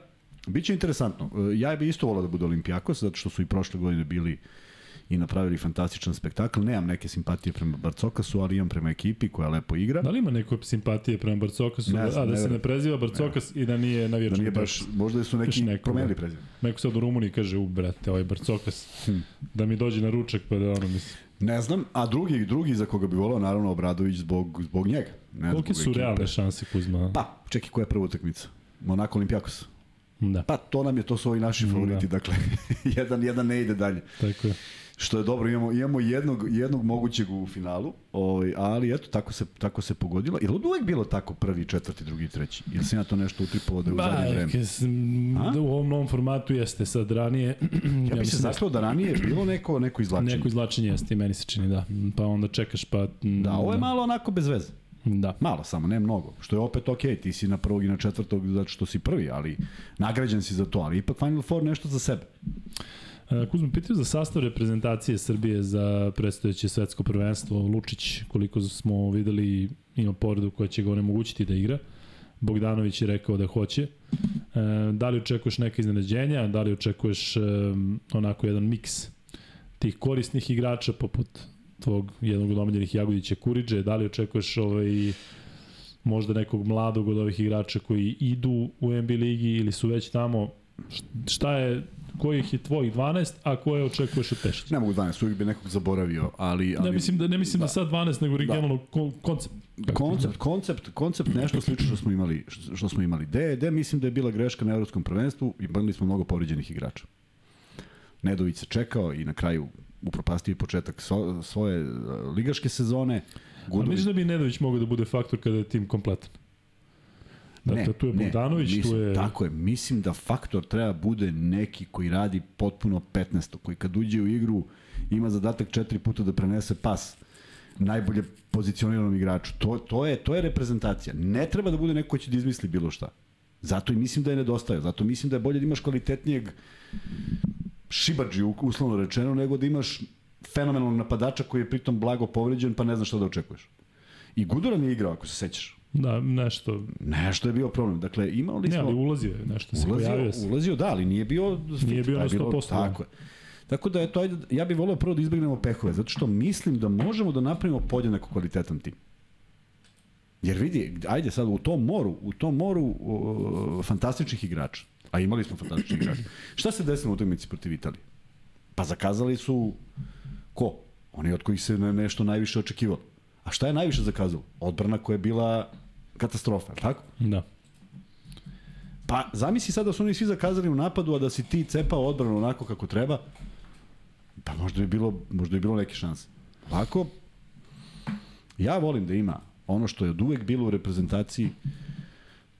Biće interesantno. E, Ja bih isto volao da bude Olimpijakos zato što su i prošle godine bili i napravili fantastičan spektakl. Nemam neke simpatije prema Barcokasu, ali imam prema ekipi koja lepo igra. Da li ima neko simpatije prema Barcokasu? Ne znam, a, da ne se ne preziva Barcokas i da nije navijač. Da nije baš, možda su neki neko, promenili da. prezime. Neko sad u Rumuniji kaže, u brate, ovaj Barcokas, Hm. da mi dođe na ručak pa da ono misli. Ne znam, a drugi, drugi za koga bi volao, naravno Obradović zbog, zbog njega. Ne Kolike su ekipe. realne šanse Kuzma? Pa, čekaj, koja je prva utakmica? Monako Olimpijakos. Da, Pa, to nam je, to su ovi naši favoriti, dakle, jedan, jedan ne ide dalje. tako je. Što je dobro, imamo, imamo jednog, jednog mogućeg u finalu, ovaj, ali eto, tako se, tako se pogodilo. Je li uvek bilo tako prvi, četvrti, drugi, treći? Ili si na to nešto utripovao da je u zadnje vreme? kes, da u ovom novom formatu jeste sad ranije. Ja bih se mislim da zaklao da ranije je bilo neko, neko izvlačenje. Neko izlačenje jeste meni se čini, da. Pa onda čekaš pa... Da, ovo je malo onako bez veze. Da. Malo samo, ne mnogo. Što je opet okej, ti si na prvog i na četvrtog zato što si prvi, ali nagrađen si za to, ali ipak Final Four nešto za sebe. E, Kuzma, pitaju za sastav reprezentacije Srbije za predstojeće svetsko prvenstvo. Lučić, koliko smo videli, ima povredu koja će ga onemogućiti da igra. Bogdanović je rekao da hoće. E, da li očekuješ neke iznenađenja? Da li očekuješ e, onako jedan miks tih korisnih igrača poput tvog jednog od omiljenih Jagodića Kuriđe? Da li očekuješ ovaj, možda nekog mladog od ovih igrača koji idu u NBA ligi ili su već tamo, šta je, kojih je tvojih 12, a koje očekuješ od Pešića? Ne mogu 12, uvijek bi nekog zaboravio, ali... ali ne mislim da ne mislim da, da sad 12 nego regionalno da. koncept. Koncept, koncept, koncept nešto slično što smo imali, što smo imali. De, de, mislim da je bila greška na evropskom prvenstvu i imali smo mnogo povređenih igrača. Nedović se čekao i na kraju upropastio i početak so, svoje uh, ligaške sezone. Gudović... A misliš da bi Nedović mogao da bude faktor kada je tim kompletan? Dakle, ne, tu je Bogdanović, mislim, tu je... Tako je, mislim da faktor treba bude neki koji radi potpuno 15. koji kad uđe u igru ima zadatak četiri puta da prenese pas najbolje pozicioniranom igraču. To, to, je, to je reprezentacija. Ne treba da bude neko ko će da izmisli bilo šta. Zato i mislim da je nedostaje. Zato mislim da je bolje da imaš kvalitetnijeg šibađi, uslovno rečeno, nego da imaš fenomenalnog napadača koji je pritom blago povređen, pa ne znaš šta da očekuješ. I Gudoran je igrao, ako se sećaš. Da, nešto. Nešto je bio problem. Dakle, imali smo... Ne, ali ulazio je, nešto se ulazio, pojavio se. Ulazio, da, ali nije bio... Nije bio na 100%. Tako je. Tako da, eto, ajde, ja bih volio prvo da izbegnemo pehove, zato što mislim da možemo da napravimo podjednako kvalitetan tim. Jer vidi, ajde sad u tom moru, u tom moru uh, fantastičnih igrača, a imali smo fantastičnih igrača. Šta se desilo u utakmici protiv Italije? Pa zakazali su ko? Oni od kojih se nešto najviše očekivalo. A šta je najviše zakazalo? Odbrana koja je bila katastrofa, tako? Da. Pa zamisli sad da su oni svi zakazali u napadu, a da si ti cepao odbranu onako kako treba, pa možda bi bilo, možda bi bilo neke šanse. Ovako, ja volim da ima ono što je od uvek bilo u reprezentaciji,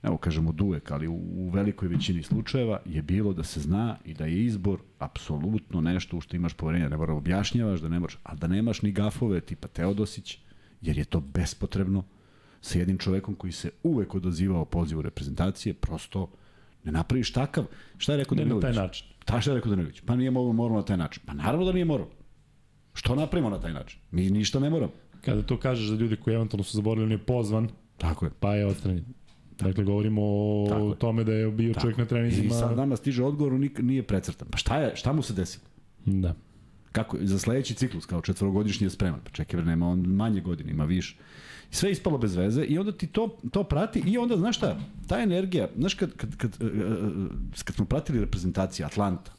evo kažem od uvek, ali u, u velikoj većini slučajeva je bilo da se zna i da je izbor apsolutno nešto u što imaš poverenja, ne mora da objašnjavaš, da nemaš, a da nemaš ni gafove tipa Teodosić, jer je to bespotrebno sa jednim čovekom koji se uvek odazivao pozivu reprezentacije, prosto ne napraviš takav, šta je rekao ne na taj način. Ta šta je rekao Danilović? Pa nije moglo moramo na taj način. Pa naravno da nije moralo. Što napravimo na taj način? Mi ništa ne moramo. Kada to kažeš za ljude koji eventualno su zaboravili, on je pozvan, Tako je. pa je odstranjen. Dakle, govorimo o Tako tome da je bio Tako. čovjek na trenizima. I sad nama stiže odgovor, nije precrtan. Pa šta, je, šta mu se desilo? Da. Kako, za sledeći ciklus, kao četvorogodišnji je spreman. Pa čekaj, nema on manje godine, ima više. Sve ispalo bez veze i onda ti to, to prati i onda, znaš šta, ta energija, znaš kad, kad, kad, e, e, e, kad smo pratili reprezentacije Atlanta,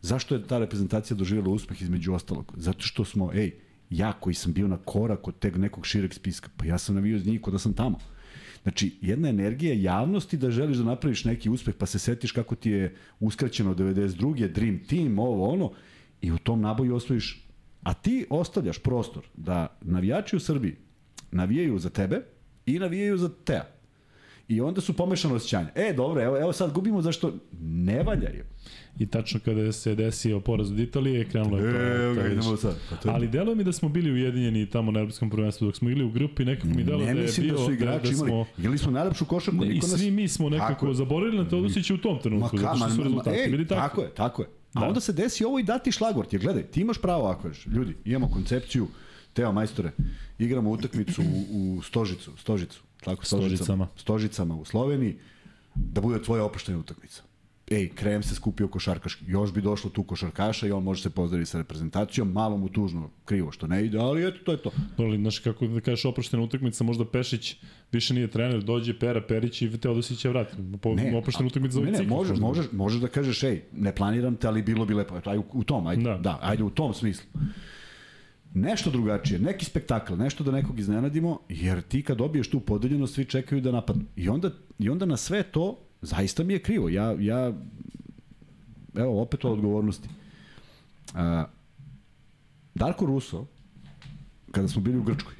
zašto je ta reprezentacija doživjela uspeh između ostalog? Zato što smo, ej, ja koji sam bio na korak od teg nekog šireg spiska, pa ja sam navio iz njih kod da sam tamo. Znači, jedna energija javnosti da želiš da napraviš neki uspeh, pa se setiš kako ti je uskraćeno 92. Dream Team, ovo, ono, i u tom naboju osvojiš a ti ostavljaš prostor da navijači u Srbiji navijaju za tebe i navijaju za Tea. I onda su pomešano osjećanja. E, dobro, evo, evo sad gubimo zašto ne valjaju. I tačno kada se desio poraz od Italije, krenulo je to. E, to, idemo sad. Pa to je... Ali deluje mi da smo bili ujedinjeni tamo na evropskom prvenstvu dok smo igli u grupi, nekako mi delo da je bio... Ne mislim da su igrači da, da imali. Igrali smo najlepšu košarku. Ne, I svi mi smo nekako tako zaboravili na Teodosića u tom trenutku, zato što su rezultati ej, bili tako. Tako je, tako je. A da. onda se desi ovo i dati šlagvort, jer gledaj, ti imaš pravo ako ješ, ljudi, imamo koncepciju, Teo majstore, igramo utakmicu u, u Stožicu, Stožicu, tako Stožicama. Stožicama u Sloveniji, da bude tvoja opuštena utakmica. Ej, Krem se skupio košarkaški, još bi došlo tu košarkaša i on može se pozdraviti sa reprezentacijom, malo mu tužno, krivo što ne ide, ali eto, to je to. Ali, znaš, kako da kažeš oproštena utakmica, možda Pešić više nije trener, dođe Pera Perić i Teodosić je vrati. Po, ne, oproštena utakmica za ovaj ne, ne, možeš, možeš, možeš da kažeš, ej, ne planiram te, ali bilo bi lepo. Eto, aj, u, u tom, ajde, da. da, ajde u tom smislu nešto drugačije, neki spektakl, nešto da nekog iznenadimo, jer ti kad dobiješ tu podeljenost, svi čekaju da napadnu. I onda, I onda na sve to, zaista mi je krivo. Ja, ja evo, opet o odgovornosti. A, Darko Ruso, kada smo bili u Grčkoj,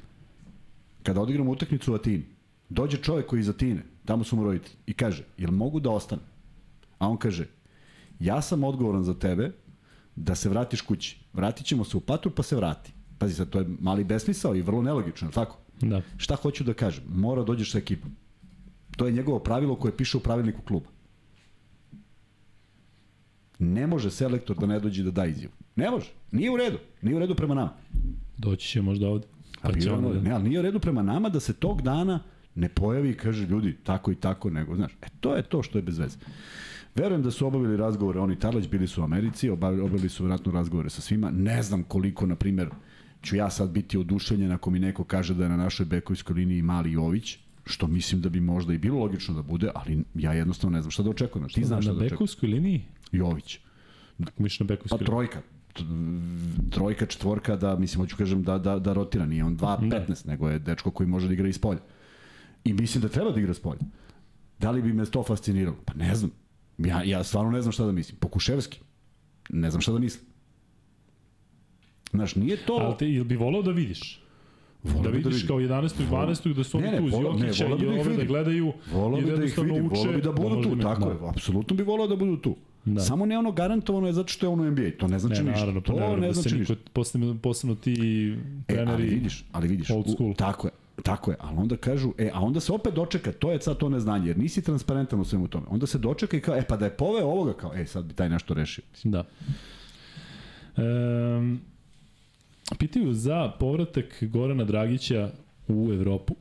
kada odigramo utakmicu u Atini, dođe čovek koji iz Atine, tamo su mu roditelji, i kaže, jel mogu da ostane? A on kaže, ja sam odgovoran za tebe da se vratiš kući. Vratit ćemo se u Patur pa se vrati. Pazi sad, to je mali besmisao i vrlo nelogično, tako? Da. Šta hoću da kažem? Mora dođeš sa ekipom. To je njegovo pravilo koje piše u pravilniku kluba. Ne može selektor da ne dođe da da izjavu. Ne može. Nije u redu. Nije u redu prema nama. Doći će možda ovde. Pa će ono, da... Ne, ali nije u redu prema nama da se tog dana ne pojavi i kaže ljudi tako i tako, nego, znaš, e, to je to što je bez veze. Verujem da su obavili razgovore, oni Tarlać bili su u Americi, obavili su vratno razgovore sa svima. Ne znam koliko, na primer, ću ja sad biti oduševljen ako mi neko kaže da je na našoj bekovskoj liniji Mali Jović, što mislim da bi možda i bilo logično da bude, ali ja jednostavno ne znam šta da očekujem. Ti znaš šta na da očekujem. bekovskoj liniji? Jović. Kako mišliš na Pa bekovskoj liniji? trojka. T- Trojka, četvorka, da, mislim, hoću kažem da, da, da rotira. Nije on 2-15, nego je dečko koji može da igra iz polja. I mislim da treba da igra iz polja. Da li bi me to fasciniralo? Pa ne znam. Ja, ja stvarno ne znam šta da mislim. Pokuševski. Ne znam šta da mislim. Znaš, nije to... Ali te, ili bi volao da vidiš? Voleo da bi vidiš vidim. kao 11. i 12. da su oni Ne, tu uz Jokića i da ove da gledaju Volao i da da ih jednostavno vidim, uče. volao bi da budu tu, tako da. je. Apsolutno bi volao da budu tu. Da. Samo ne ono garantovano je zato što je on u NBA. To ne znači Ne, ništa. naravno, pa to ne, ne da znači ništa. posebno, posebno ti E, treneri. ali vidiš, ali vidiš. old school. U, tako je. Tako je, ali onda kažu, e, a onda se opet dočeka, to je sad to neznanje, jer nisi transparentan u svemu tome. Onda se dočeka i kao, e, pa da je poveo ovoga, kao, e, sad bi taj nešto rešio. Da. Um, pitaju za povratak Gorana Dragića u Evropu.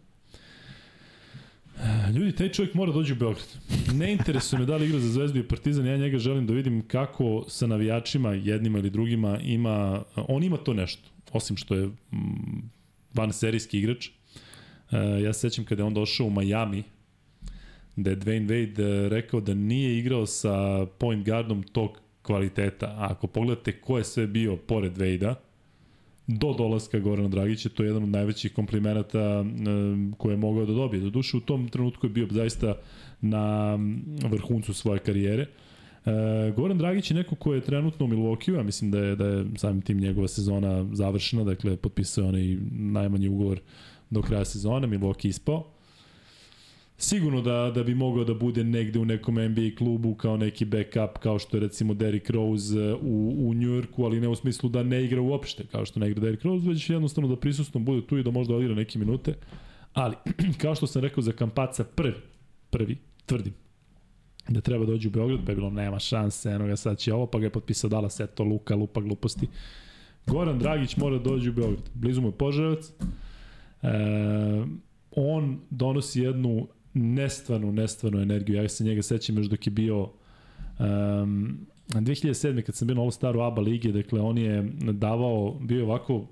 Ljudi, taj čovjek mora dođe u Beograd. Ne interesuje me da li igra za Zvezdu i Partizan, ja njega želim da vidim kako sa navijačima, jednima ili drugima, ima, on ima to nešto, osim što je mm, van serijski igrač. E, ja se sećam kada je on došao u Miami, da je Dwayne Wade e, rekao da nije igrao sa point guardom tog kvaliteta. A ako pogledate ko je sve bio pored Wade-a, do dolaska Gorana Dragića, to je jedan od najvećih komplimenata koje je mogao da dobije. Do duše u tom trenutku je bio zaista na vrhuncu svoje karijere. E, Goran Dragić je neko ko je trenutno u Milwaukee, ja mislim da je, da je samim tim njegova sezona završena, dakle potpisao je onaj najmanji ugovor do kraja sezone, Milwaukee ispao. Sigurno da, da bi mogao da bude negde u nekom NBA klubu kao neki backup, kao što je recimo Derrick Rose e, u, u Njujorku, ali ne u smislu da ne igra uopšte, kao što ne igra Derrick Rose, već jednostavno da prisustno bude tu i da možda odigra neke minute. Ali, kao što sam rekao za Kampaca prvi, prvi, tvrdim, da treba dođe u Beograd, pa je bilo nema šanse, eno ga sad će ovo, pa ga je potpisao Dallas, eto Luka, lupa gluposti. Goran Dragić mora da dođe u Beograd. Blizu mu je Požarevac. E, on donosi jednu nestvarnu, nestvarnu energiju. Ja se njega sećam još dok je bio um, 2007. kad sam bio na All Staru ABA lige, dakle on je davao, bio je ovako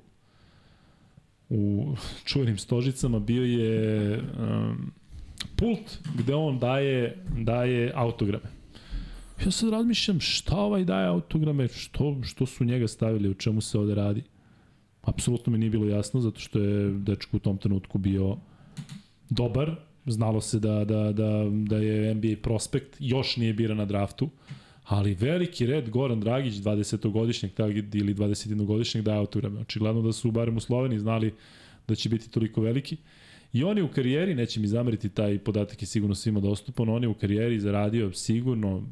u čuvenim stožicama, bio je um, pult gde on daje, daje autograme. Ja sad razmišljam šta ovaj daje autograme, što, što su njega stavili, o čemu se ovde radi. Apsolutno mi nije bilo jasno, zato što je dečko u tom trenutku bio dobar, znalo se da, da, da, da je NBA prospekt, još nije biran na draftu, ali veliki red Goran Dragić, 20-godišnjeg ili 21-godišnjeg daje autograme. Očigledno da su barem u Sloveniji znali da će biti toliko veliki. I on je u karijeri, neće mi zameriti taj podatak je sigurno svima dostupan, on je u karijeri zaradio sigurno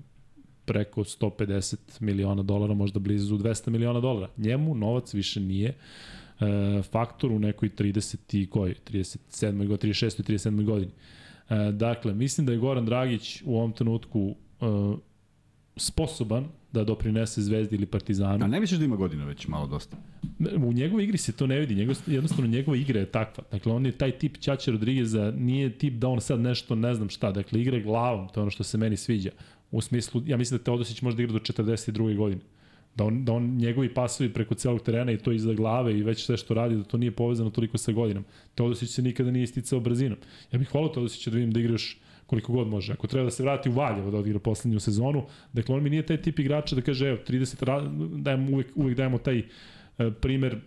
preko 150 miliona dolara, možda blizu 200 miliona dolara. Njemu novac više nije e, faktor u nekoj 30 i koji, 37. godini, 36. i 37. godini. E, dakle, mislim da je Goran Dragić u ovom trenutku e, sposoban da doprinese Zvezdi ili Partizanu. A ne misliš da ima godina već malo dosta? U njegovoj igri se to ne vidi, njegov, jednostavno njegova igra je takva. Dakle, on je taj tip Ćaća Rodrigueza, nije tip da on sad nešto ne znam šta, dakle, igra glavom, to je ono što se meni sviđa. U smislu, ja mislim da Teodosić može da igra do 42. godine. Da on, da on njegovi pasovi preko celog terena i to iza glave i već sve što radi, da to nije povezano toliko sa godinom. Teodosić se nikada nije isticao brzinom. Ja bih volao Teodosića da vidim da igraš koliko god može. Ako treba da se vrati u Valjevo da odigra poslednju sezonu, dakle on mi nije taj tip igrača da kaže evo 30 dajemo uvek uvek dajemo taj e, primer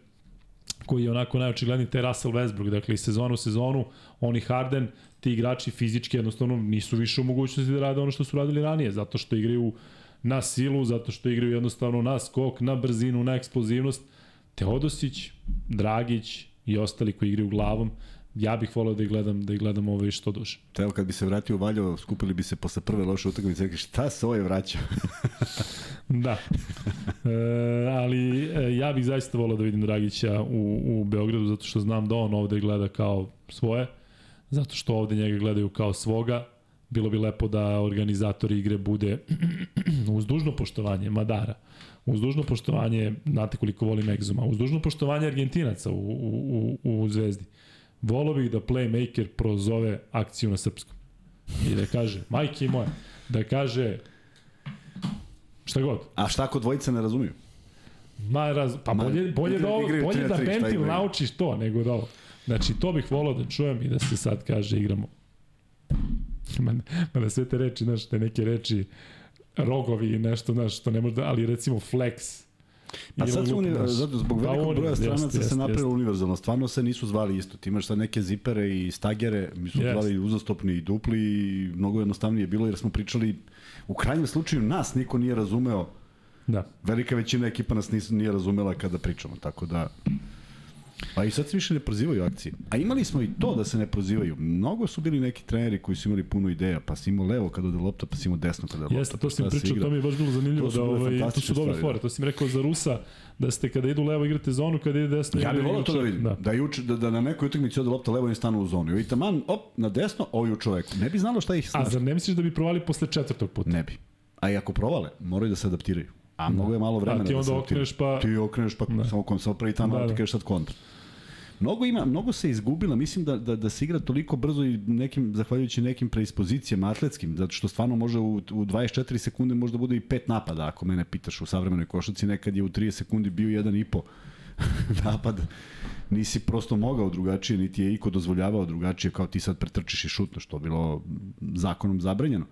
koji je onako najočigledniji taj Russell Westbrook, dakle iz sezonu u sezonu, oni Harden, ti igrači fizički jednostavno nisu više u mogućnosti da rade ono što su radili ranije, zato što igraju na silu, zato što igraju jednostavno na skok, na brzinu, na eksplozivnost. Teodosić, Dragić i ostali koji igraju glavom, ja bih voleo da ih gledam, da ih gledam ovo i što duže. Evo kad bi se vratio u Valjevo, skupili bi se posle prve loše utakmice i rekli šta se ovaj vraća? Da. E, ali e, ja bih zaista volao da vidim Dragića u, u Beogradu zato što znam da on ovde gleda kao svoje, zato što ovde njega gledaju kao svoga. Bilo bi lepo da organizator igre bude uz dužno poštovanje Madara, uz dužno poštovanje, znate koliko volim Egzuma, uz dužno poštovanje Argentinaca u, u, u, u Zvezdi. Volao bih da playmaker prozove akciju na srpskom. I da kaže, majke moje, da kaže šta god. A šta ako dvojica ne razumiju? Ma, raz, pa Ma, bolje, bolje, da, igraju- ovo, igraju bolje da Bentil naučiš to nego da ovo. Znači, to bih volao da čujem i da se sad kaže igramo ma, ma da sve te reči, znaš, te neke reči, rogovi i nešto, znaš, što ne može da, ali recimo flex, Pa sad su, zato zbog Pa velikog broja stranaca jeste, se jeste, napravilo univerzalno. Stvarno se nisu zvali isto. Ti imaš sad neke zipere i stagere, mi smo Jeste. zvali uzastopni i dupli i mnogo jednostavnije je bilo jer smo pričali, u krajnjem slučaju nas niko nije razumeo, Da. velika većina ekipa nas nis, nije razumela kada pričamo, tako da... Pa i sad se više ne prozivaju akcije. A imali smo i to da se ne prozivaju. Mnogo su bili neki treneri koji su imali puno ideja, pa si imao levo kada ode lopta, pa si imao desno kada ode lopta. Jeste, pa to sam se pričao, to mi je baš bilo zanimljivo To su da ovaj, to su dobre stvari, fore. da. To si mi rekao za Rusa, da ste kada idu levo igrate zonu, kada ide desno Ja bih volao to da vidim. Da. Da. Da, juče, da, da na nekoj utakmici ode lopta levo i stanu u zonu. I taman, op, na desno, ovi u čoveku. Ne bi znalo šta ih A snaži. zar ne misliš da bi provali posle četvrtog puta? Ne bi. A i ako provale, moraju da se adaptiraju. A mnogo je malo vremena A ti da onda adaptiraju. okreneš pa... Ti okreneš pa samo, kom, samo prvi tamo, Da, da, ti da. kažeš sad kontra. Mnogo ima, mnogo se izgubila, mislim da, da, da se igra toliko brzo i nekim, zahvaljujući nekim predispozicijama atletskim, zato što stvarno može u, u 24 sekunde možda bude i pet napada, ako mene pitaš u savremenoj košarci, nekad je u 30 sekundi bio jedan i po napad, nisi prosto mogao drugačije, niti je iko dozvoljavao drugačije, kao ti sad pretrčiš i šutno, što je bilo zakonom zabranjeno.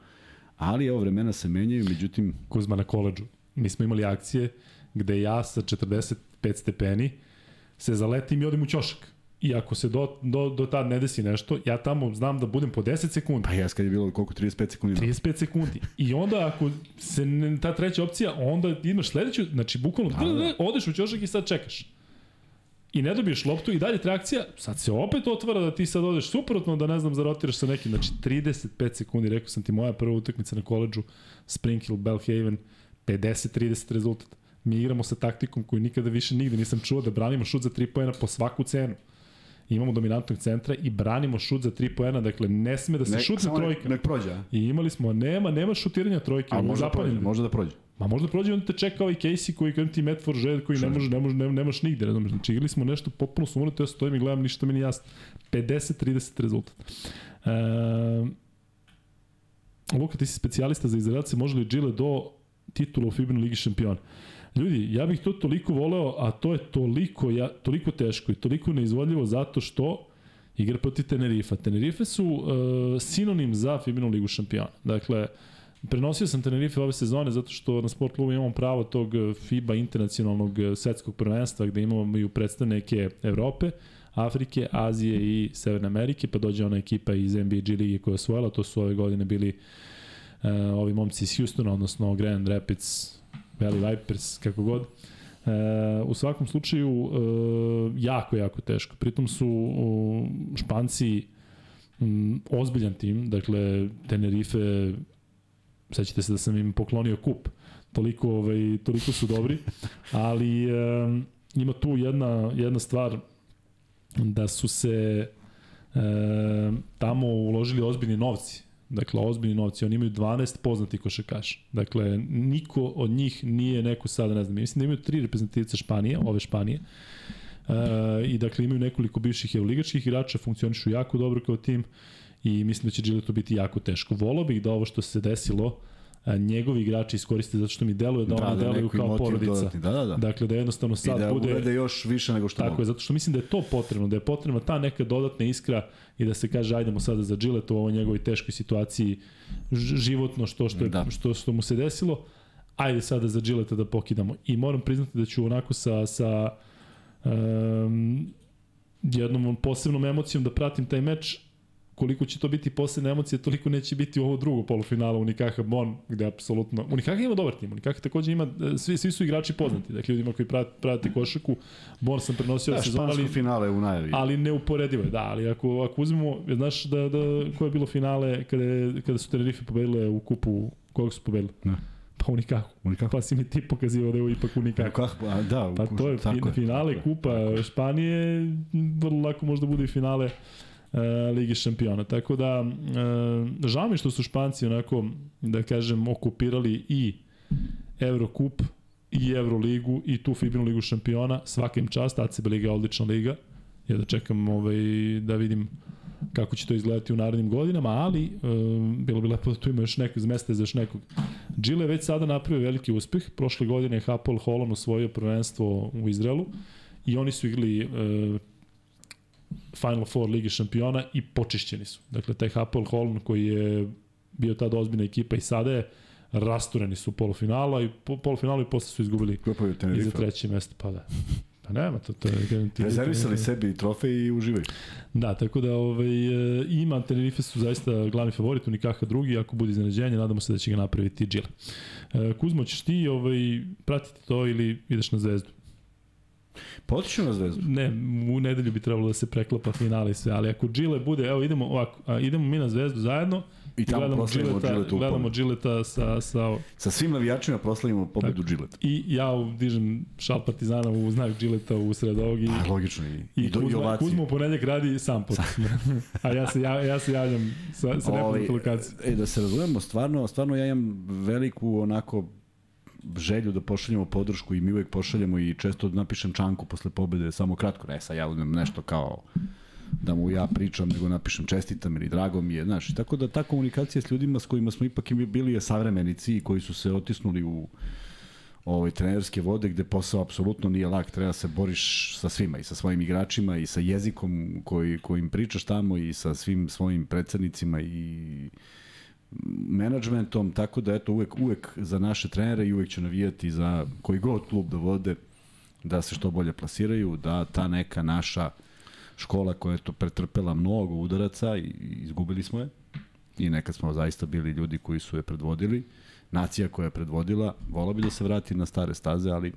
Ali evo, vremena se menjaju, međutim, Kuzma na koleđu. Mi smo imali akcije gde ja sa 45 stepeni se zaletim i odem u ćošak. I ako se do, do, do tad ne desi nešto, ja tamo znam da budem po 10 sekundi. pa jes kad je bilo koliko, 35 sekundi? 35 sekundi. I onda ako se ne, ta treća opcija, onda imaš sledeću, znači bukvalno Da, da, da. odeš u ćošak i sad čekaš. I ne dobiješ loptu i dalje reakcija, sad se opet otvara da ti sad odeš suprotno da ne znam zarotiraš sa nekim, znači 35 sekundi, rekao sam ti moja prva utakmica na koleđu, Springfield, Belhaven, 50-30 rezultat. Mi igramo sa taktikom koju nikada više nigde nisam čuo da branimo šut za 3 poena po svaku cenu. Imamo dominantnog centra i branimo šut za 3 poena, dakle ne sme da se šutne samo nek- trojka. Nek prođe, a? I imali smo, nema, nema šutiranja trojke. A ovo može da prođe, može da prođe. Ma možda prođe, onda te čeka ovaj Casey koji kada ti met for žed, koji ne može, ne može, ne, nemaš nigde, razumeš. Znači igrali smo nešto potpuno sumorno, ja stojim i gledam, ništa mi nije jasno. 50-30 rezultat. E, Luka, ti si specijalista za izraelce, može li Gile do titula u FIBA Ligi šampiona? Ljudi, ja bih to toliko voleo, a to je toliko, ja, toliko teško i toliko neizvodljivo zato što igra protiv Tenerifa. Tenerife su uh, sinonim za FIBA Ligu šampiona. Dakle, prenosio sam Tenerife ove sezone zato što na sport klubu imamo pravo tog FIBA internacionalnog eh, svetskog prvenstva gde imamo i predstavnike Evrope, Afrike, Azije i Severne Amerike, pa dođe ona ekipa iz NBA G lige koja je osvojila, to su ove godine bili uh, ovi momci iz Houstona, odnosno Grand Rapids, Valley Vipers, kako god. E, u svakom slučaju, e, jako, jako teško. Pritom su u, Španci m, ozbiljan tim, dakle, Tenerife, sećate se da sam im poklonio kup, toliko, ovaj, toliko su dobri, ali e, ima tu jedna, jedna stvar da su se e, tamo uložili ozbiljni novci. Dakle, ozbiljni novci. Oni imaju 12 poznatih košarkaša. Dakle, niko od njih nije neko sada, ne znam, mislim da imaju tri reprezentativca Španije, ove Španije. E, I dakle, imaju nekoliko bivših evroligačkih igrača, funkcionišu jako dobro kao tim i mislim da će Giletu biti jako teško. Volao bih da ovo što se desilo, a, njegovi igrači iskoriste zato što mi deluje da, da oni deluju neki kao motiv porodica. dodatni. Da, da, da. Dakle, da jednostavno I sad da bude... urede još više nego što Tako mogu. je, zato što mislim da je to potrebno, da je potrebna ta neka dodatna iskra i da se kaže ajdemo sada za Gillette u ovoj njegovoj teškoj situaciji životno što što, je, Da. što što mu se desilo. Ajde sada za Gillette da pokidamo. I moram priznati da ću onako sa sa um, jednom posebnom emocijom da pratim taj meč koliko će to biti posebne emocije, toliko neće biti ovo drugo polufinala Unikaha Bon, gde apsolutno... Unikaha ima dobar tim, Unikaha takođe ima, e, svi, svi su igrači poznati, dakle ljudima koji prate, prate košaku, Bon sam prenosio Da, da, sezon, ali, finale u najavi. ali neuporedivo je, da, ali ako, ako uzmemo, znaš da, da, koje je bilo finale kada, je- kada su Tenerife pobedile u kupu, kog su pobedili? Ne. Pa Unikahu. Unikahu. Pa si mi ti pokazivao da je ovo ipak Unikahu. Kako? A, da, Pa to je fin, finale je. Kupa Španije, vrlo lako možda bude i finale uh, Lige šampiona. Tako da, uh, žao mi što su Španci onako, da kažem, okupirali i Eurokup i Euroligu i tu Fibinu ligu šampiona. Svakim čast, ACB liga je odlična liga. Ja da čekam ovaj, da vidim kako će to izgledati u narednim godinama, ali um, bilo bi lepo da tu ima još neko mesta za još nekog. Gile već sada napravio veliki uspeh. Prošle godine je Hapoel Holon osvojio prvenstvo u Izraelu i oni su igrali uh, Final Four Lige šampiona i počišćeni su. Dakle, taj Hapoel Holm koji je bio tada ozbiljna ekipa i sada je rastureni su u polufinalu i po, polufinalu i posle su izgubili i za treće mesto, pa da. Pa nema, to, to je. Rezervisali sebi trofej i uživaju. Da, tako da ovaj, e, ima Tenerife su zaista glavni favorit, Unikaha drugi, ako bude iznenađenje, nadamo se da će ga napraviti Džile. E, Kuzmo, ćeš ti ovaj, pratiti to ili ideš na zvezdu? Potiču na zvezdu. Ne, u nedelju bi trebalo da se preklapa finale i sve, ali ako Džile bude, evo idemo ovako, a, idemo mi na zvezdu zajedno, I tamo gledamo Džileta, gledamo. Džileta sa, sa Sa svim navijačima proslavimo pobedu Gilleta. i ja dižem šal Partizana u znak Džileta u sred ovog i, A, logično. I, i, i, do, i Kuzma, ovacije. Kuzma u ponedljak radi sam pot. a ja se, ja, ja se javljam sa, sa Ovaj, nekoliko lokacija. E, da se razumemo, stvarno, stvarno ja imam veliku onako želju da pošaljemo podršku i mi uvek pošaljemo i često napišem čanku posle pobede, samo kratko, ne sad ja uzmem nešto kao da mu ja pričam, nego napišem čestitam ili drago mi je, znaš. Tako da ta komunikacija s ljudima s kojima smo ipak i bili je savremenici i koji su se otisnuli u ovaj trenerske vode gde posao apsolutno nije lak, treba da se boriš sa svima i sa svojim igračima i sa jezikom koji kojim pričaš tamo i sa svim svojim predsednicima i menadžmentom, tako da eto uvek uvek za naše trenere i uvek će navijati za koji god klub da vode da se što bolje plasiraju, da ta neka naša škola koja je to pretrpela mnogo udaraca i izgubili smo je i nekad smo zaista bili ljudi koji su je predvodili nacija koja je predvodila, vola bi da se vrati na stare staze, ali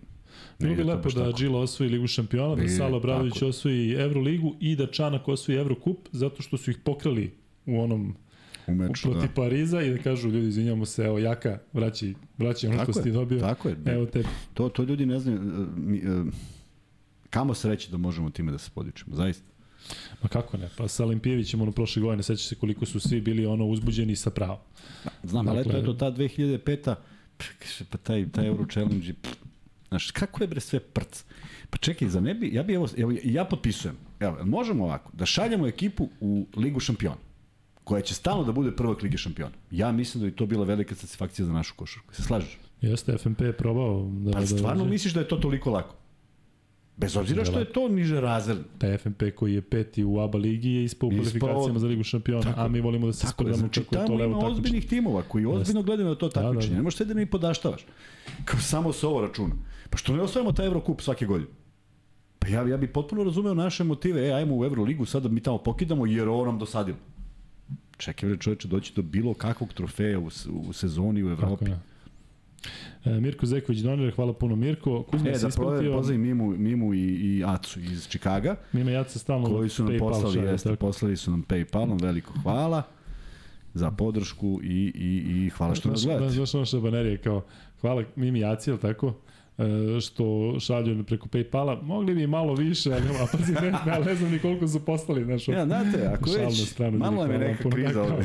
Bilo bi lepo da. Džila osvoji Ligu šampiona, da Bi, Salo Bradović tako je. osvoji Euroligu i da Čanak osvoji Evrokup, zato što su ih pokrali u onom u meču, protiv da. Pariza i da kažu ljudi izvinjamo se, evo Jaka, vraći, vraći ono Tako što si ti je, dobio. tako je. Evo te. To, to ljudi ne znaju. e, Mi, e, kamo se reći da možemo time da se podičemo, zaista. Ma kako ne? Pa sa Olimpijevićem ono prošle godine, seća se koliko su svi bili ono uzbuđeni sa pravom. Znam, ali eto, Dakle- eto, ta 2005-a, pa taj, taj Euro Challenge, pff, znaš, kako je bre sve prc? Pa čekaj, za ne bi, ja bi, evo, evo ja potpisujem, evo, možemo ovako, da šaljemo ekipu u Ligu šampiona, koja će stalno da bude prvak Lige šampiona. Ja mislim da je to bila velika satisfakcija za našu košarku. Se slažeš? Jeste, FNP je probao da... Pa da, stvarno da, misliš da je to toliko lako? Bez obzira što je to niže razredno. Taj FNP koji je peti u ABA ligi je ispao u kvalifikacijama za Ligu šampiona, Tako- a mi volimo da se sprdamo znači kako je to tamo levo ima takmičenje. ozbiljnih timova koji ozbiljno gledaju na to da, da. takmičenje. Ne možeš sve da mi podaštavaš. Kao samo se ovo računa. Pa što ne osvajamo taj Evrokup svake godine? Pa ja, ja bi potpuno razumeo naše motive, e, ajmo u Evroligu, sad da mi tamo pokidamo jer ovo nam dosadilo. Čekaj, bre čoveče, doći do bilo kakvog trofeja u, u sezoni u Tako Evropi. je. E, Mirko Zeković Donir, hvala puno Mirko. Kuzma E, da ispratio. pozdravim Mimu, Mimu i, i Acu iz Čikaga, Mima Jaca stalno koji su nam PayPal poslali, šalje, jeste, tako. poslali su nam Paypalom, veliko hvala za podršku i, i, i hvala što nas gledate. znaš ono što je banerije, kao, hvala Mimi Jaci, jel tako? E, što šalju preko Paypala, mogli bi malo više, ali a pazi, ne, ne, ne znam ni koliko su postali, znaš, Ja, znate, ako već, stranu, malo je neka kriza ovde.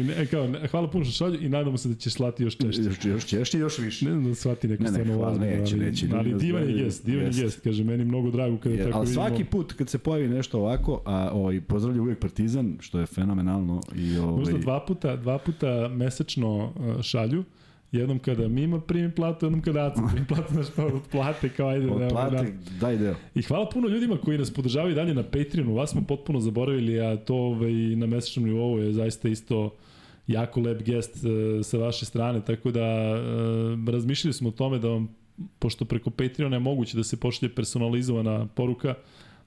ne, kao, hvala puno što šalju i nadamo se da ćeš slati još češće. Još, još češće, još više. Ne znam da shvati neko Ne, ne, stvarno hvala, ozbiljno, neće, ali, neće, ali divan je gest, divan je gest, kaže, meni mnogo drago kada Jer, tako ali vidimo. svaki put kad se pojavi nešto ovako, a ovaj, pozdravlja uvijek Partizan, što je fenomenalno. I, ovaj, Možda dva puta, dva puta mesečno šalju, jednom kada Mima primi platu, jednom kada Aca primi platu, znaš pa od plate, kao ajde. od da, plate, daj deo. I hvala puno ljudima koji nas podržavaju dalje na Patreonu, vas smo potpuno zaboravili, a to ovaj, na mesečnom nivou je zaista isto jako lep gest e, sa vaše strane, tako da e, razmišljali smo o tome da vam, pošto preko Patreona je moguće da se pošalje personalizovana poruka,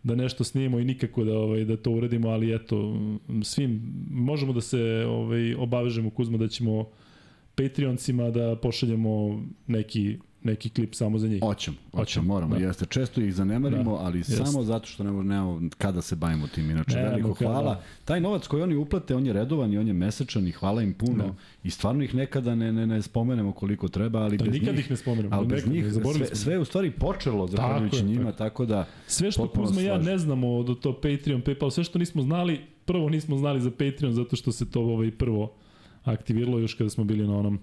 da nešto snimimo i nikako da ovaj da to uradimo, ali eto svim možemo da se ovaj obavežemo Kuzma da ćemo Patreoncima da pošaljemo neki neki klip samo za njih. Hoćemo, Hoćemo, moramo. da. Da. Jeste, često ih zanemarimo, Da, ali jeste. samo zato što nemamo, nemamo kada se bavimo tim. Inače, Nemamo veliko kada. hvala. Taj novac koji oni uplate, on je redovan i on je mesečan i hvala im puno. Da. I stvarno ih nekada ne, ne, ne spomenemo koliko treba, ali Da, bez nikad njih, ih ne spomenemo, ali bez njih sve, sve je u stvari počelo zahvaljujući njima, tako da Sve što Kuzma ja ne znamo od to Patreon, PayPal, sve što nismo znali, prvo nismo znali za Patreon zato što se to ovaj prvo aktiviralo još kada smo bili na onom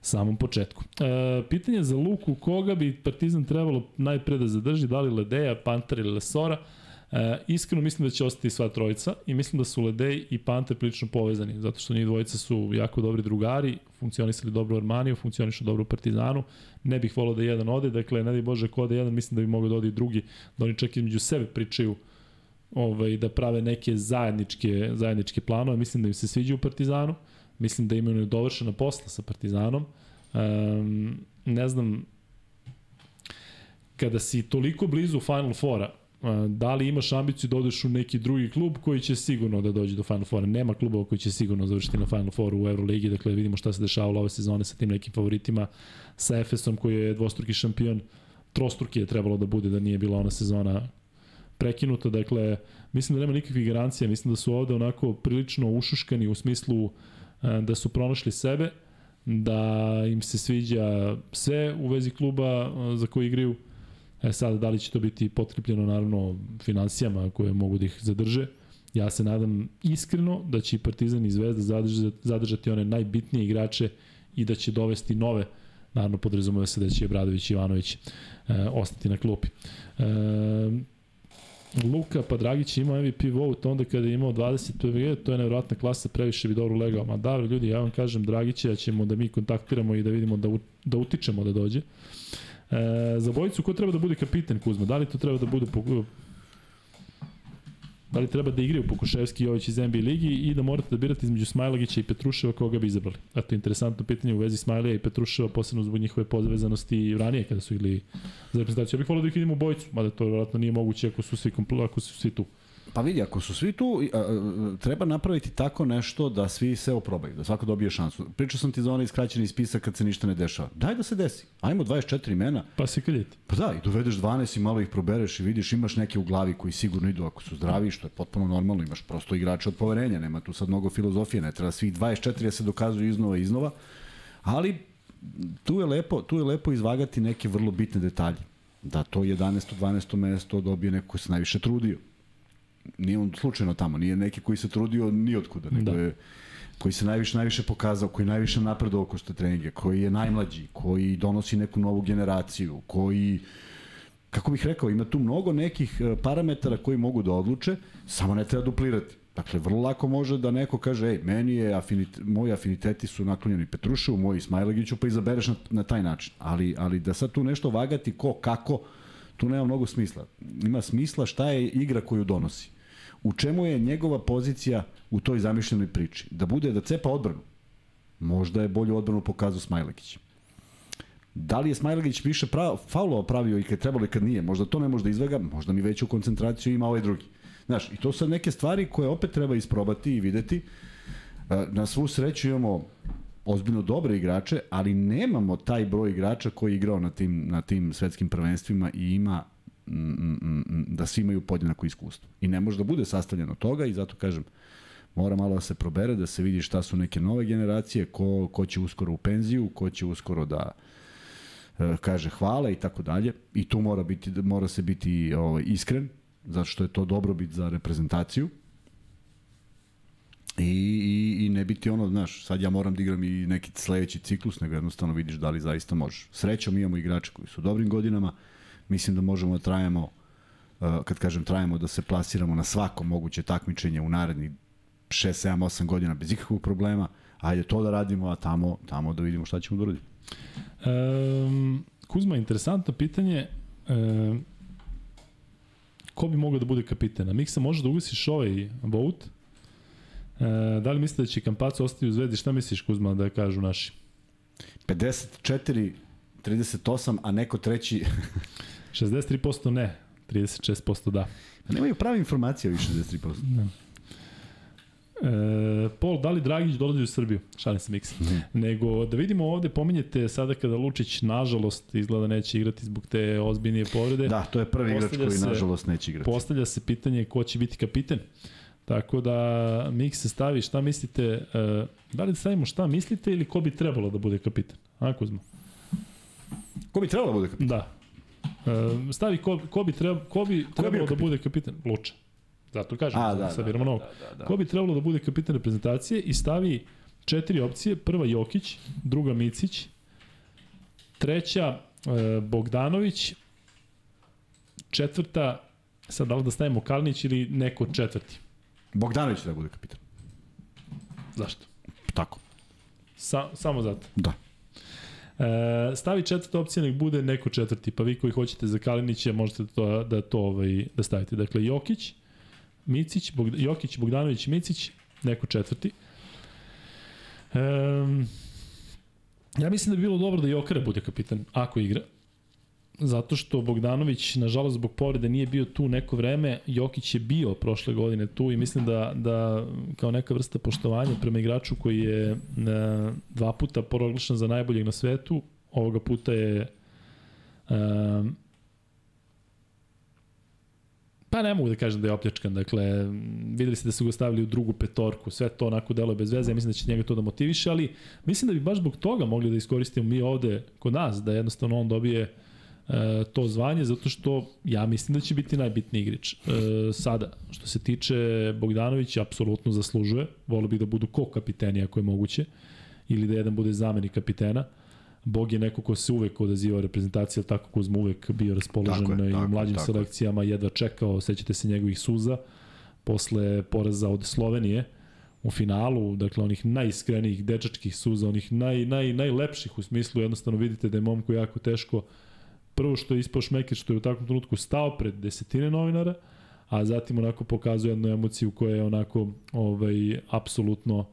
samom početku. E, pitanje za Luku, koga bi Partizan trebalo najpre da zadrži, da li Ledeja, Panter ili Lesora? E, iskreno mislim da će ostati sva trojica i mislim da su Ledej i Panter prilično povezani, zato što njih dvojica su jako dobri drugari, funkcionisali dobro u Armaniju, funkcionišu dobro u Partizanu, ne bih volao da jedan ode, dakle, ne daj Bože ko ode jedan, mislim da bi mogao da ode i drugi, da oni čak između sebe pričaju ovaj, da prave neke zajedničke, zajedničke planove. Mislim da im se sviđa u Partizanu. Mislim da imaju dovršena posla sa Partizanom. Um, ne znam, kada si toliko blizu Final Fora, da li imaš ambiciju da odeš u neki drugi klub koji će sigurno da dođe do Final Fora? Nema klubova koji će sigurno završiti na Final Foru u Euroligi, dakle vidimo šta se dešavalo ove sezone sa tim nekim favoritima, sa Efesom koji je dvostruki šampion, trostruki je trebalo da bude da nije bila ona sezona prekinuta, dakle mislim da nema nikakvih garancija, mislim da su ovde onako prilično ušuškani u smislu da su pronašli sebe, da im se sviđa sve u vezi kluba za koji igraju, E sad, da li će to biti potkrepljeno naravno financijama koje mogu da ih zadrže, ja se nadam iskreno da će i Partizan i Zvezda zadržati, one najbitnije igrače i da će dovesti nove, naravno podrazumuje se da će Bradović i Ivanović e, ostati na klupi. E, Luka Padragić ima MVP vote onda kada je imao 20 PVG, to je nevjerojatna klasa, previše bi dobro legao. Ma da, ljudi, ja vam kažem, Dragića ćemo da mi kontaktiramo i da vidimo da, da utičemo da dođe. E, za bojicu, ko treba da bude kapiten Kuzma? Da li to treba da bude po, da li treba da igraju Pokuševski i Jović iz NBA ligi i da morate da birate između Smajlagića i Petruševa koga bi izabrali. A to je interesantno pitanje u vezi Smajlija i Petruševa, posebno zbog njihove povezanosti ranije kada su igli za reprezentaciju. Ja bih volio da ih vidimo u bojicu, mada to vjerojatno nije moguće ako su svi, ako su svi tu. Pa vidi, ako su svi tu, treba napraviti tako nešto da svi se oprobaju, da svako dobije šansu. Pričao sam ti za onaj iskraćeni spisak kad se ništa ne dešava. Daj da se desi. Ajmo 24 imena. Pa se kaljeti. Pa da, i dovedeš 12 i malo ih probereš i vidiš, imaš neke u glavi koji sigurno idu ako su zdravi, što je potpuno normalno, imaš prosto igrača od poverenja, nema tu sad mnogo filozofije, ne treba svih 24 da se dokazuju iznova i iznova, ali tu je lepo, tu je lepo izvagati neke vrlo bitne detalje. Da to 11. 12. mesto dobije neko ko se najviše trudio nije on slučajno tamo, nije neki koji se trudio ni otkuda, nego da. je koji se najviše najviše pokazao, koji najviše napredovao kroz te treninge, koji je najmlađi, koji donosi neku novu generaciju, koji kako bih rekao, ima tu mnogo nekih e, parametara koji mogu da odluče, samo ne treba duplirati. Dakle, vrlo lako može da neko kaže, ej, meni je afinit, moji afiniteti su naklonjeni Petruševu, moji Smajlegiću, pa izabereš na, na taj način. Ali, ali da sad tu nešto vagati ko, kako, tu nema mnogo smisla. Ima smisla šta je igra koju donosi. U čemu je njegova pozicija u toj zamišljenoj priči? Da bude da cepa odbranu. Možda je bolju odbranu pokazao Smajlegić. Da li je Smajlegić više prav, faulova pravio i kad trebalo i kad nije? Možda to ne može da izvega, možda mi veću koncentraciju ima ovaj drugi. Znaš, i to su neke stvari koje opet treba isprobati i videti. E, na svu sreću imamo ozbiljno dobre igrače, ali nemamo taj broj igrača koji je igrao na tim, na tim svetskim prvenstvima i ima da svi imaju podjednako iskustvo. I ne može da bude sastavljeno toga i zato kažem, mora malo da se probere, da se vidi šta su neke nove generacije, ko, ko će uskoro u penziju, ko će uskoro da e, kaže hvala i tako dalje. I tu mora, biti, mora se biti ovaj, iskren, zato što je to dobro bit za reprezentaciju I, i, I ne biti ono, znaš, sad ja moram da igram i neki sledeći ciklus, nego jednostavno vidiš da li zaista možeš. Srećom imamo igrače koji su u dobrim godinama, mislim da možemo da trajamo, uh, kad kažem trajamo, da se plasiramo na svako moguće takmičenje u narednih 6, 7, 8 godina bez ikakvog problema. Ajde to da radimo, a tamo, tamo da vidimo šta ćemo da uradimo. Um, Kuzma, interesantno pitanje. Um, ko bi mogao da bude kapiten? A Miksa, može da ugasiš ovaj vote? E, da li mislite da će Kampaco ostati u Zvezdi? Šta misliš, Kuzma, da kažu naši? 54, 38, a neko treći... 63% ne, 36% da. Pa nemaju pravi informacije o 63%. Da. E, Pol, da li Dragić dolazi u Srbiju? Šalim se Miksa. Mm. Nego da vidimo ovde, pominjete sada kada Lučić nažalost izgleda neće igrati zbog te ozbiljnije povrede. Da, to je prvi igrač koji se, nažalost neće igrati. Postavlja se pitanje ko će biti kapiten. Tako da Mik se stavi šta mislite, uh, da li da stavimo šta mislite ili ko bi trebalo da bude kapitan? A Kuzma? Ko bi trebalo da bude kapitan? Da. Uh, stavi ko, ko bi, treba, ko bi trebalo da bude kapitan? Luča. Zato kažem, A, da, da, da. Da, da, da. Ko bi trebalo da bude kapitan reprezentacije i stavi četiri opcije, prva Jokić, druga Micić, treća uh, Bogdanović, četvrta, sad da li da stavimo Kalnić ili neko četvrti? Bogdanović da bude kapitan. Zašto? Tako. Sa, samo zato? Da. E, stavi četvrta opcija, nek bude neko četvrti, pa vi koji hoćete za Kalinića možete to, da to ovaj, da stavite. Dakle, Jokić, Micić, Bogda, Jokić, Bogdanović, Micić, neko četvrti. Um, ja mislim da bi bilo dobro da Jokara bude kapitan, ako igra. Zato što Bogdanović, nažalost, zbog povrede nije bio tu neko vreme, Jokić je bio prošle godine tu i mislim da, da kao neka vrsta poštovanja prema igraču koji je na, dva puta proglašen za najboljeg na svetu, ovoga puta je um, Pa ne mogu da kažem da je opljačkan, dakle, videli ste da su ga stavili u drugu petorku, sve to onako delo bez veze, ja mislim da će njega to da motiviše, ali mislim da bi baš zbog toga mogli da iskoristimo mi ovde kod nas, da jednostavno on dobije uh, to zvanje, zato što ja mislim da će biti najbitniji igrič. Uh, sada, što se tiče Bogdanovića, apsolutno zaslužuje, volio bih da budu ko kapiteni ako je moguće, ili da jedan bude zamenik kapitena. Uh, Bog je neko ko se uvek odaziva reprezentacija, tako Kuzma uvek bio raspoložen tako je, tako, i u mlađim tako selekcijama, jedva čekao, sećate se njegovih suza, posle poraza od Slovenije u finalu, dakle onih najiskrenijih dečačkih suza, onih naj, naj, najlepših u smislu, jednostavno vidite da je momku jako teško prvo što je ispao šmeker što je u takvom trenutku stao pred desetine novinara, a zatim onako pokazuje jednu emociju koja je onako ovaj, apsolutno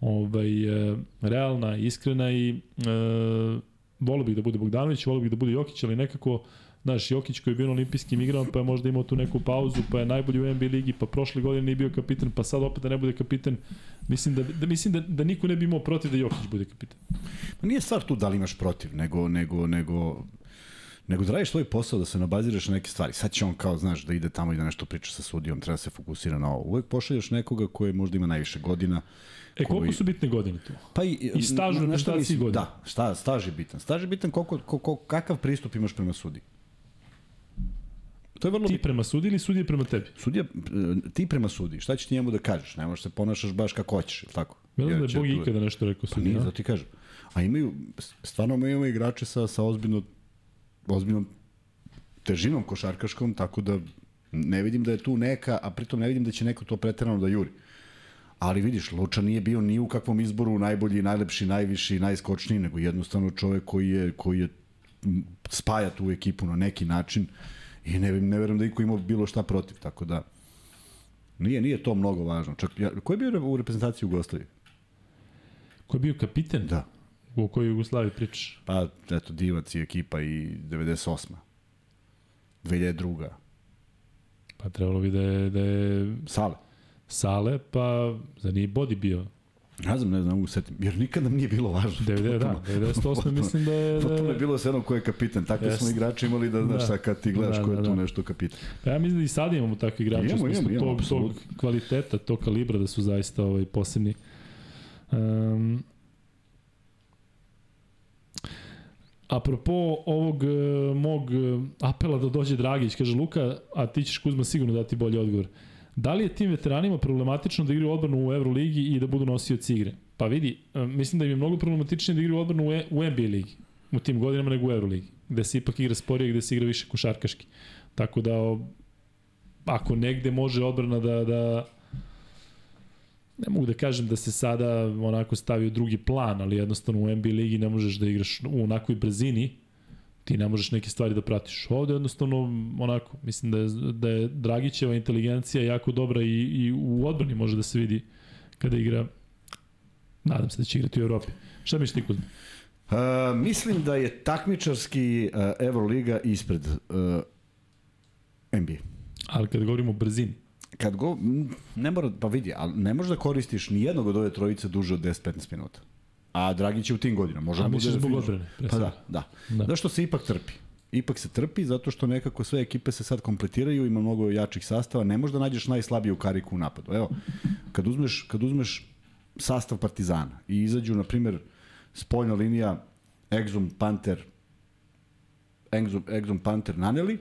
ovaj, e, realna, iskrena i e, volio bih da bude Bogdanović, volio bih da bude Jokić, ali nekako Znaš, Jokić koji je bio na olimpijskim igrama, pa je možda imao tu neku pauzu, pa je najbolji u NBA ligi, pa prošle godine nije bio kapitan, pa sad opet da ne bude kapitan. Mislim da, da, mislim da, da niko ne bi imao protiv da Jokić bude kapitan. Pa nije stvar tu da li imaš protiv, nego, nego, nego nego da radiš svoj posao, da se nabaziraš na neke stvari. Sad će on kao, znaš, da ide tamo i da nešto priča sa sudijom, treba da se fokusira na ovo. Uvek pošalješ nekoga koji možda ima najviše godina, E, koliko koji... su bitne godine tu? Pa i, I staž u reprezentaciji godine. Da, šta, staž je bitan. Staž je bitan koliko, koliko, kakav pristup imaš prema sudi. To je vrlo ti prema sudi ili sudije prema tebi? Sudija, ti prema sudi. Šta ćeš ti njemu da kažeš? Ne možeš se ponašaš baš kako hoćeš, ili tako? Velim da je Bog ikada nešto rekao sudi. Pa nije, zato ti kažem. A imaju, stvarno imamo igrače sa, sa ozbiljno, ozbiljnom težinom košarkaškom, tako da ne vidim da je tu neka, a pritom ne vidim da će neko to preterano da juri. Ali vidiš, Luča nije bio ni u kakvom izboru najbolji, najlepši, najviši, najskočniji, nego jednostavno čovek koji je, koji je spaja tu ekipu na neki način i ne, ne verujem da iko ima bilo šta protiv, tako da nije, nije to mnogo važno. Čak, ja, ko je bio u reprezentaciji Jugoslavije? Ko je bio kapiten? Da. U kojoj Jugoslaviji pričaš? Pa, eto, Divac i ekipa i 98. 2002. Pa trebalo bi da je... Da je... Sale sale, pa za nije Bodi bio? Ja znam, ne znam, usetim, jer nikada nije bilo važno. 90, da, 98 mislim da je... Da... Potpuno je bilo sve jedno ko je kapitan. Takvi smo igrači imali da, znaš, da. kad ti gledaš da, ko je da, tu da. nešto kapitan. Pa ja mislim da i sad imamo takvi igrače, imamo, imamo, imamo, tog, tog kvaliteta, tog kalibra da su zaista ovaj, posebni. Um, Apropo ovog uh, mog uh, apela da dođe Dragić, kaže Luka, a ti ćeš Kuzma sigurno dati bolji odgovor. Da li je tim veteranima problematično da igraju odbranu u Euroligi i da budu nosioci igre? Pa vidi, e, mislim da im je mnogo problematičnije da igraju odbranu u, e, u NBA ligi u tim godinama nego u Euroligi, gde se ipak igra sporije, gde se igra više košarkaški. Tako da, ako negde može odbrana da, da ne mogu da kažem da se sada onako stavi u drugi plan, ali jednostavno u NBA ligi ne možeš da igraš u onakoj brzini, ti ne možeš neke stvari da pratiš. Ovde jednostavno, onako, mislim da je, da je Dragićeva inteligencija jako dobra i, i u odbrani može da se vidi kada igra, nadam se da će igrati u Evropi. Šta misliš ti, Kuzma? Uh, mislim da je takmičarski uh, Euroliga ispred uh, NBA. Ali kada govorimo o brzini? Kad go, ne mora, pa vidi, ali ne možeš da koristiš ni jednog od ove trojice duže od 10-15 minuta. A Dragić je u tim godinama. Može a misliš da zbog odbrane? Pa da, da. da. Zašto se ipak trpi? Ipak se trpi zato što nekako sve ekipe se sad kompletiraju, ima mnogo jačih sastava, ne možeš da nađeš najslabiju kariku u napadu. Evo, kad uzmeš, kad uzmeš sastav Partizana i izađu, na primjer, spoljna linija Exum Panter Exum, Exum Panter Naneli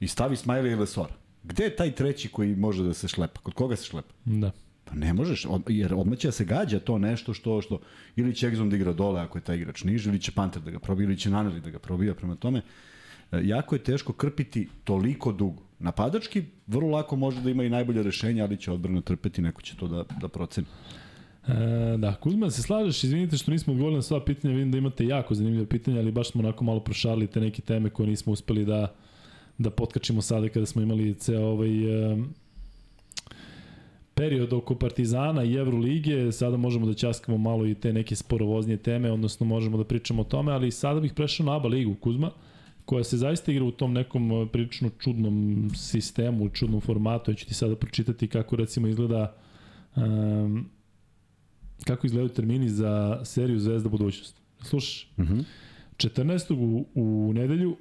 i stavi Smiley i Lesora. Gde je taj treći koji može da se šlepa? Kod koga se šlepa? Da. Pa ne možeš, od, jer odmah će da se gađa to nešto što, što ili će Exum da igra dole ako je taj igrač niži, ili će Panter da ga probija, ili će Naneli da ga probija. Prema tome, e, jako je teško krpiti toliko dugo. Napadački vrlo lako može da ima i najbolje rešenje, ali će odbrano trpeti, neko će to da, da proceni. E, da, Kuzma, se slažeš, izvinite što nismo odgovorili na sva pitanja, vidim da imate jako zanimljive pitanja, ali baš smo onako malo prošarili te neke teme koje nismo uspeli da, da potkačimo sada kada smo imali ceo ovaj, period oko Partizana i Evrolige, sada možemo da ćaskamo malo i te neke sporovoznije teme, odnosno možemo da pričamo o tome, ali sada bih prešao na ABA ligu, Kuzma, koja se zaista igra u tom nekom e, prilično čudnom sistemu, čudnom formatu. Ja ću ti sada pročitati kako recimo izgleda um, kako izgledaju termini za seriju Zvezda budućnost. Slušaš? Uh -huh. 14. u, u nedelju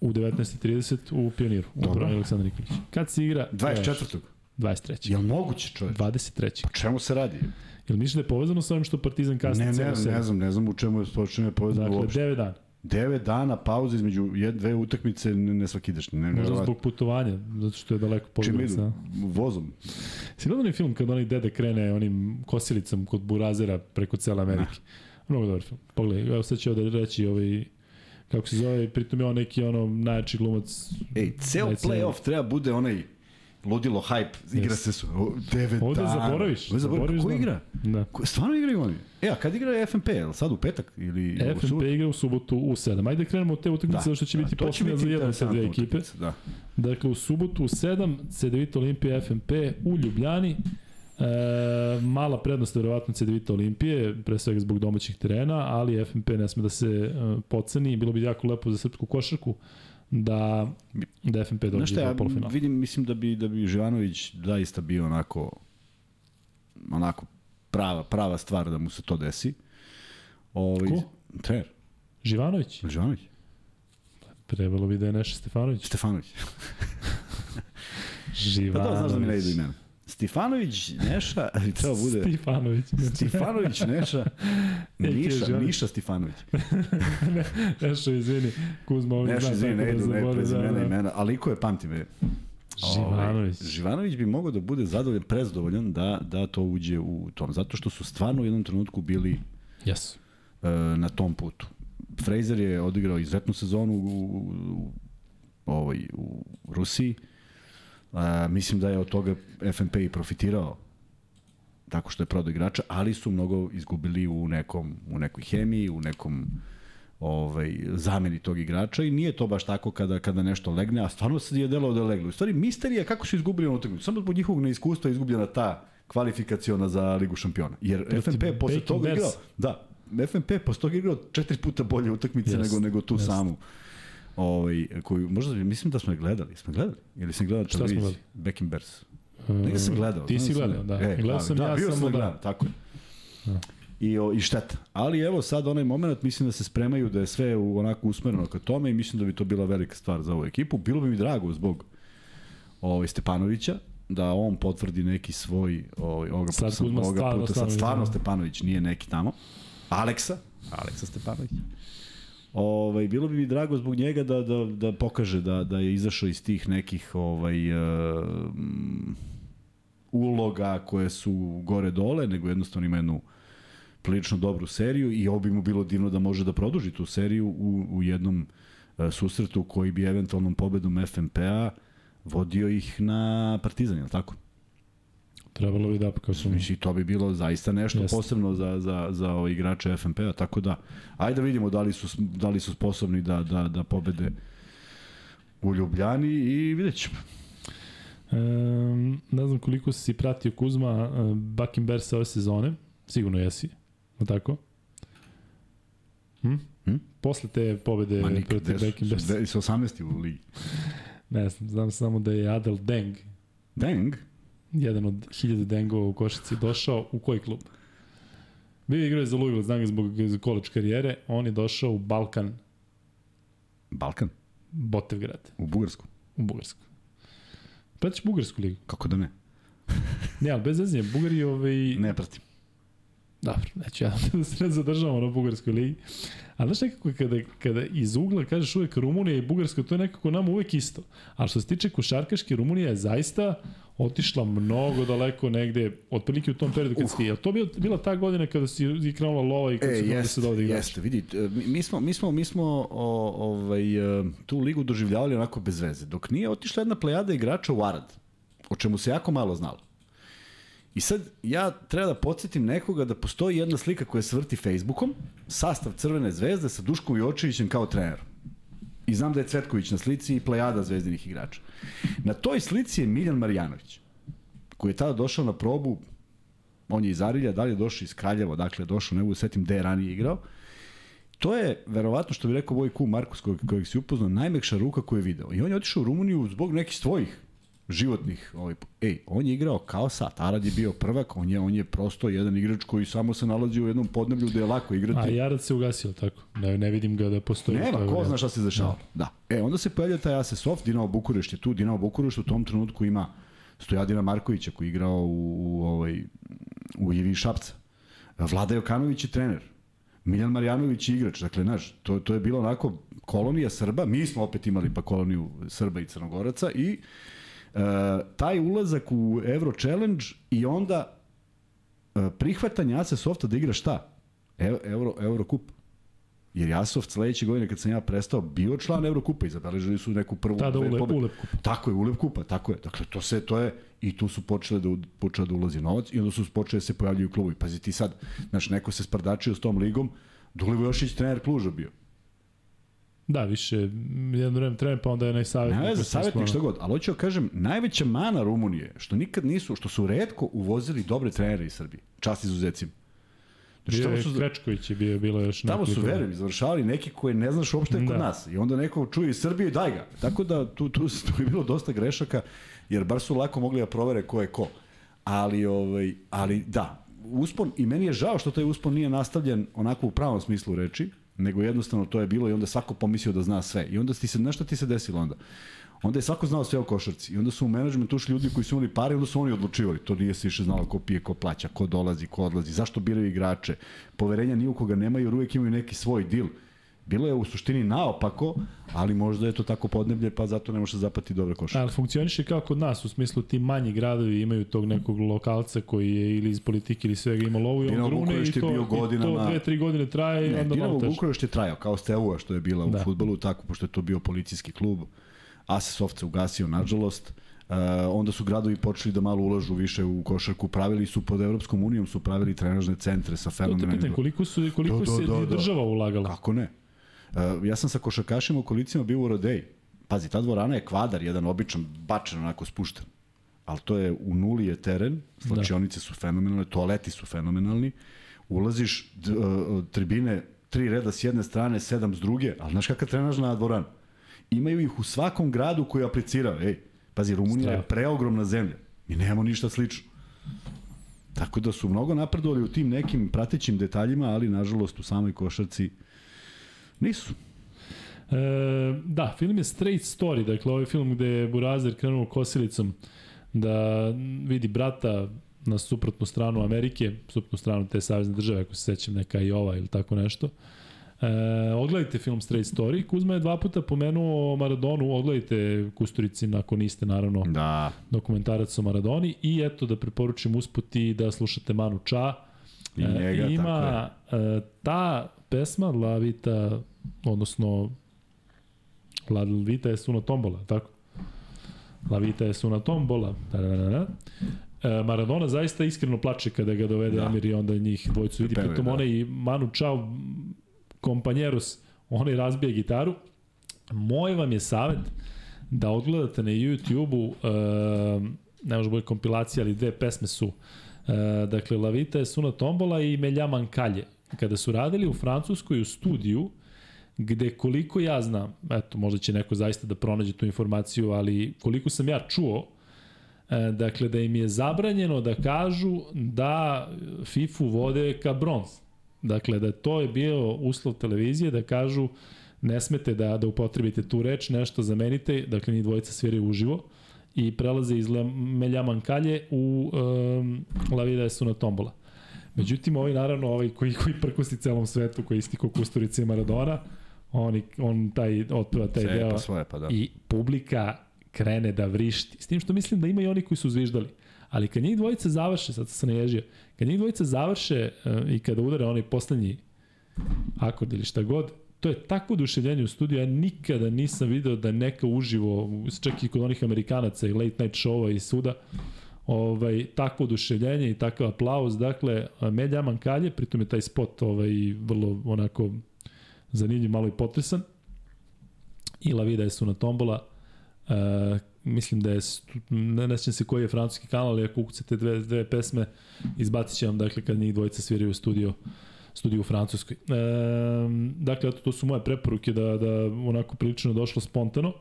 u 19.30 u Pioniru, u Dobro. Aleksandar Nikolić. Kad se igra? 24. 23. Jel moguće, čovječ? 23. O čemu se radi? Jel misliš da je povezano sa ovim što Partizan kasni Ne, ne, ne, seriju? znam, ne znam u čemu je, je povezano Dakle, uopšte. 9 dana. 9 dana pauze između jed, dve utakmice ne, ne svakidašnje. Ne, Možda zbog putovanja, zato što je daleko Čim pogledac. idu? Da. Vozom. Si gledao onaj film kad onaj dede krene onim kosilicom kod burazera preko cele Amerike? Mnogo dobar film. Pogledaj, evo sad ću ovde reći ovaj, kako se zove, pritom je on neki ono najjači glumac. Ej, ceo playoff treba bude onaj ludilo hype. Igra Yes. se su 9 Ovde dana. zaboraviš. Ovde zaboraviš. Ko da. igra? Da. Ko, stvarno igraju oni? E, a kad igra FNP? Jel sad u petak? Ili u FNP subotu? igra u subotu u 7. Ajde krenemo od te utakmice, da. što će biti to posljednja za jednu te dve ekipe. Da. Dakle, u subotu u 7, CDVita Olimpija FNP u Ljubljani. E, mala prednost verovatno CDVita Olimpije, pre svega zbog domaćih terena, ali FNP ne sme da se e, poceni. Bilo bi jako lepo za srpsku košarku da, da FNP dođe šta, do polufinala. vidim, mislim da bi, da bi Živanović zaista bio onako onako prava, prava stvar da mu se to desi. Ovaj, Ko? Trener. Živanović? Živanović. Trebalo bi da je Neša Stefanović. Stefanović. Pa Živanović. da, znaš da mi ne idu imena. Stefanović, Neša, ali treba bude... Stefanović. Stefanović, Neša, je Niša, Stefanović. Neša, izvini. Kuzma, on Neša, zna izvini, ne da idu, ne zaboravim, prezimena da, da. imena, ali ko je pamti me. Živanović. Ovaj, Živanović bi mogao da bude zadovoljan, prezadovoljan da, da to uđe u tom, zato što su stvarno u jednom trenutku bili Jesu. e, na tom putu. Fraser je odigrao izuzetnu sezonu u, u, u, ovaj, u Rusiji. E, mislim da je od toga FNP i profitirao tako što je prodao igrača, ali su mnogo izgubili u nekom u nekoj hemiji, u nekom ovaj zameni tog igrača i nije to baš tako kada kada nešto legne, a stvarno se je delo da leglo. U stvari misterija kako su izgubili utakmicu. Samo zbog njihovog neiskustva je izgubljena ta kvalifikaciona za Ligu šampiona. Jer Protiv FNP posle toga igrao, da, FNP posle toga igrao četiri puta bolje utakmice Jest, nego nego tu jest. samu. Ovaj koju možda mislim da smo je gledali. Smo je gledali? Ili sam gledao Šta smo gledali? Beckham Bears. Neka sam gledao. Ti si gledao, da. E, Gledao sam ja bio sam da. gledao, tako je. I, o, I šteta. Ali evo sad onaj moment, mislim da se spremaju da je sve u, onako usmereno ka tome i mislim da bi to bila velika stvar za ovu ekipu. Bilo bi mi drago zbog ovaj, Stepanovića, da on potvrdi neki svoj ovaj ovoga Sad puta, Kuzma ovoga stvarno puta sad stvarno da. Stepanović nije neki tamo. Aleksa, Aleksa Stepanović. Ovaj bilo bi mi drago zbog njega da da da pokaže da da je izašao iz tih nekih ovaj uh, uloga koje su gore dole, nego jednostavno ima jednu prilično dobru seriju i ovo bi mu bilo divno da može da produži tu seriju u, u jednom uh, susretu koji bi eventualnom pobedom FNP-a vodio ih na Partizan, je li tako? Trebalo bi da, kao Mislim, to bi bilo zaista nešto Jeste. posebno za, za, za ove igrače FNP-a, tako da, ajde da vidimo da li su, da li su sposobni da, da, da pobede u Ljubljani i vidjet ćemo. Um, ne znam koliko si pratio Kuzma uh, Bucking Bears ove sezone. Sigurno jesi. O tako? Hm? Hm? Posle te pobede Ma nikad, protiv gde Bucking su, Bears. su, su 18. u ligi. Ne znam, znam samo da je Adel Deng, Deng? Jedan od hiljada Dengova u košici, došao u koji klub? Bio je igrao za Louisville, znam ga zbog college karijere, on je došao u Balkan, Balkan? Botevgrad, U Bugarsku? u Bugarsku. Pratiš Bugarsku ligu? Kako da ne? Ne, ali bez zezanja, Bugari ovaj, Ne pratim. Dobro, neću ja da se ne zadržavamo na Bugarskoj ligi. Ali znaš nekako kada, kada iz ugla kažeš uvek Rumunija i Bugarska, to je nekako nama uvek isto. Ali što se tiče košarkaške, Rumunija je zaista otišla mnogo daleko negde, otprilike u tom periodu kad uh. si, je to bila, bila ta godina kada si krenula lova i kada E, su mogli jeste, se dovode igrači? jeste, vidi, mi- mi smo, mi smo, mi smo o, ovaj, e, tu ligu doživljavali onako bez veze, dok nije otišla jedna plejada igrača u Arad, o čemu se jako malo znalo. I sad ja treba da podsjetim nekoga da postoji jedna slika koja se vrti Facebookom, sastav Crvene zvezde sa Duškom Jočevićem kao trener. I znam da je Cvetković na slici i plejada zvezdinih igrača. Na toj slici je Miljan Marjanović koji je tada došao na probu, on je iz Arilja, dalje došao iz Kraljeva, dakle došao, ne mogu da setim gde je ranije igrao. To je, verovatno, što bi rekao Voj Ku Markus, kojeg, kojeg si upoznao, najmekša ruka koju je video. I on je otišao u Rumuniju zbog nekih svojih životnih, ovaj, ej, on je igrao kao sat, Arad je bio prvak, on je, on je prosto jedan igrač koji samo se nalazi u jednom podneblju gde je lako igrati. A Jarad se ugasio, tako. Ne, ne vidim ga da postoji. Nema, ko zna šta se dešava. Da. da. E, onda se pojavlja taj Ase Soft, Dinamo Bukurešt je tu, Dinamo Bukurešt u tom trenutku ima Stojadina Markovića koji je igrao u, u, ovaj, u Ivi Šapca. Vlada Jokanović je trener. Miljan Marjanović je igrač. Dakle, znaš, to, to je bilo onako kolonija Srba. Mi smo opet imali pa koloniju Srba i Crnogoraca i e, taj ulazak u Euro Challenge i onda e, prihvatanje Ase Softa da igra šta? E, Euro, Euro Kup. Jer Jasoft sledeće godine kad sam ja prestao bio član Evrokupa i zabeležili su neku prvu Tada ulep, ulep kupa. Tako je, ulep kupa, tako je. Dakle, to se, to je, i tu su počele da, počele da ulazi novac i onda su počele da se pojavljuju klubovi. Pazi ti sad, znaš, neko se sprdačio s tom ligom, Dulivo Jošić trener Kluža bio. Da, više, jedno vreme trener, pa onda je najsavjetnik. Ne, za savjetnik što god, ali hoću da kažem, najveća mana Rumunije, što nikad nisu, što su redko uvozili dobre trenere iz Srbije, čast izuzecima. Znači, bio je su, Krečković je bio, bilo još Tamo su, verujem, završavali neki koje ne znaš uopšte kod da. nas. I onda neko čuje iz Srbije i daj ga. Tako da tu, tu, tu je bilo dosta grešaka, jer bar su lako mogli da provere ko je ko. Ali, ovaj, ali da, uspon, i meni je žao što taj uspon nije nastavljen onako u pravom smislu reči, nego jednostavno to je bilo i onda svako pomislio da zna sve. I onda ti se, nešto ti se desilo onda? Onda je svako znao sve o košarci. I onda su u menadžmentu ušli ljudi koji su imali pare i onda su oni odlučivali. To nije se više znalo ko pije, ko plaća, ko dolazi, ko odlazi, zašto biraju igrače. Poverenja ni u koga nemaju, jer uvek imaju neki svoj dil. Bilo je u suštini naopako, ali možda je to tako podneblje, pa zato ne može da zapati dobre košarke. Ali funkcioniše kao kod nas, u smislu ti manji gradovi imaju tog nekog lokalca koji je ili iz politike ili svega ima lovu i on grune i to, bio godinama, i to dve, tri godine traje. Ne, onda Dinamo Bukurešt je trajao, kao Steaua što je bila da. u futbolu, tako pošto je to bio policijski klub. Asesovce ugasio, nažalost. Uh, onda su gradovi počeli da malo ulažu više u košarku, pravili su pod Evropskom unijom, su pravili trenažne centre sa fenomenalnim... To koliko, su, koliko do, do, se do, do, država ulagala? Kako ne? Uh, ja sam sa košarkašima u kolicima bio u Rodeji. Pazi, ta dvorana je kvadar, jedan običan, bačen, onako spušten. Ali to je, u nuli je teren, slačionice da. su fenomenalne, toaleti su fenomenalni, ulaziš, d, uh, tribine, tri reda s jedne strane, sedam s druge, ali znaš kakva trenažna dvorana? imaju ih u svakom gradu koji aplicira. Ej, pazi, Rumunija je preogromna zemlja. Mi nemamo ništa slično. Tako da su mnogo napredovali u tim nekim pratećim detaljima, ali nažalost u samoj košarci nisu. E, da, film je Straight Story, dakle ovaj film gde je Burazer krenuo kosilicom da vidi brata na suprotnu stranu Amerike, suprotnu stranu te savezne države, ako se sećam neka i ova ili tako nešto. E, ogledajte film Straight Story. Kuzma je dva puta pomenuo Maradonu, ogledajte Kusturici ako niste naravno da. dokumentarac o Maradoni i eto da preporučim usput i da slušate Manu Ča. I njega, e, ima tako je. E, ta pesma La Vita, odnosno La Vita je Suna Tombola, tako? La Vita je Suna Tombola. Da, da, da, da. E, Maradona zaista iskreno plače kada ga dovede da. Emir i onda njih dvojicu vidi. Pritom da. i Manu Čao kompanjeros, onaj razbija gitaru. Moj vam je savet da odgledate na YouTube-u, uh, ne može bolje kompilacija, ali dve pesme su. Uh, dakle, Lavita je Suna Tombola i Meljaman Kalje. Kada su radili u Francuskoj u studiju, gde koliko ja znam, eto, možda će neko zaista da pronađe tu informaciju, ali koliko sam ja čuo, e, dakle, da im je zabranjeno da kažu da FIFU vode ka bronz. Dakle, da to je bio uslov televizije da kažu ne smete da, da upotrebite tu reč, nešto zamenite, dakle ni dvojica sviraju uživo i prelaze iz Meljaman Kalje u um, La Vida su na Tombola. Međutim, ovaj naravno, ovaj koji, koji prkosti celom svetu, koji isti ko Kusturica i Maradona, on, on taj, otpeva taj Sve deo svoje, pa da. i publika krene da vrišti. S tim što mislim da ima i oni koji su zviždali. Ali kad njih dvojice završe, sad se naježio, kad njih dvojice završe uh, i kada udare onaj poslednji akord ili šta god, to je takvo oduševljenje u studiju, ja nikada nisam video da neka uživo, čak i kod onih Amerikanaca i late night showa i suda, ovaj, takvo oduševljenje i takav aplauz, dakle, Meljaman Kalje, pritom je taj spot ovaj, vrlo onako zanimljiv, malo i potresan, i La Vida je su na tombola, uh, mislim da je, ne, ne sjećam se koji je francuski kanal, ali ako ukucate dve, dve pesme, izbacit će vam, dakle, kad njih dvojica sviraju u studio, studiju u Francuskoj. E, dakle, eto, to su moje preporuke da, da onako prilično došlo spontano.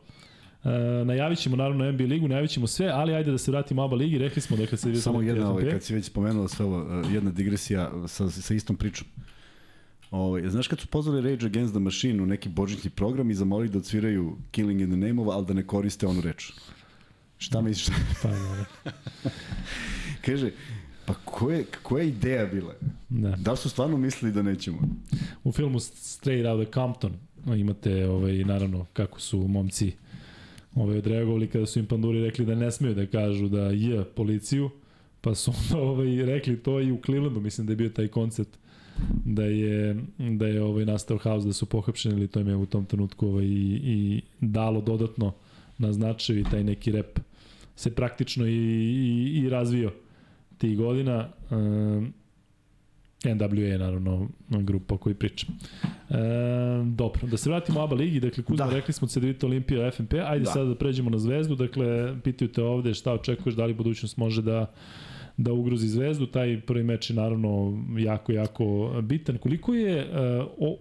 E, najavit ćemo naravno NBA ligu, najavit ćemo sve, ali ajde da se vratimo ABA ligi, rekli smo dakle se Samo jedna, ovaj, kad si već spomenula sve ovo, eh, jedna digresija sa, sa istom pričom. Ovaj, znaš kad su pozvali Rage Against the Machine u neki božićni program i zamolili da odsviraju Killing in the Name of, ali da ne koriste onu reč. Šta misliš? Pa, da, Kaže, pa koje, koja je ideja bila? da. Da li su stvarno mislili da nećemo? U filmu Straight Outta Compton imate ovaj, naravno kako su momci ovaj, odreagovali kada su im panduri rekli da ne smeju da kažu da je policiju, pa su onda ovaj, rekli to i u Clevelandu, mislim da je bio taj koncept da je, da je ovaj, nastao haos, da su pohapšeni ili to im je u tom trenutku ovaj, i, i dalo dodatno na značaju i taj neki rep se praktično i, i, i razvio tih godina. Um, NWA je naravno grupa koji priča. E, dobro, da se vratimo ABA ligi, dakle Kuzma, da. Da. rekli smo Cedevita Olimpija FNP, ajde da. Da. sada da pređemo na Zvezdu, dakle pitaju te ovde šta očekuješ, da li budućnost može da da ugrozi Zvezdu, taj prvi meč je naravno jako, jako bitan. Koliko je uh, o,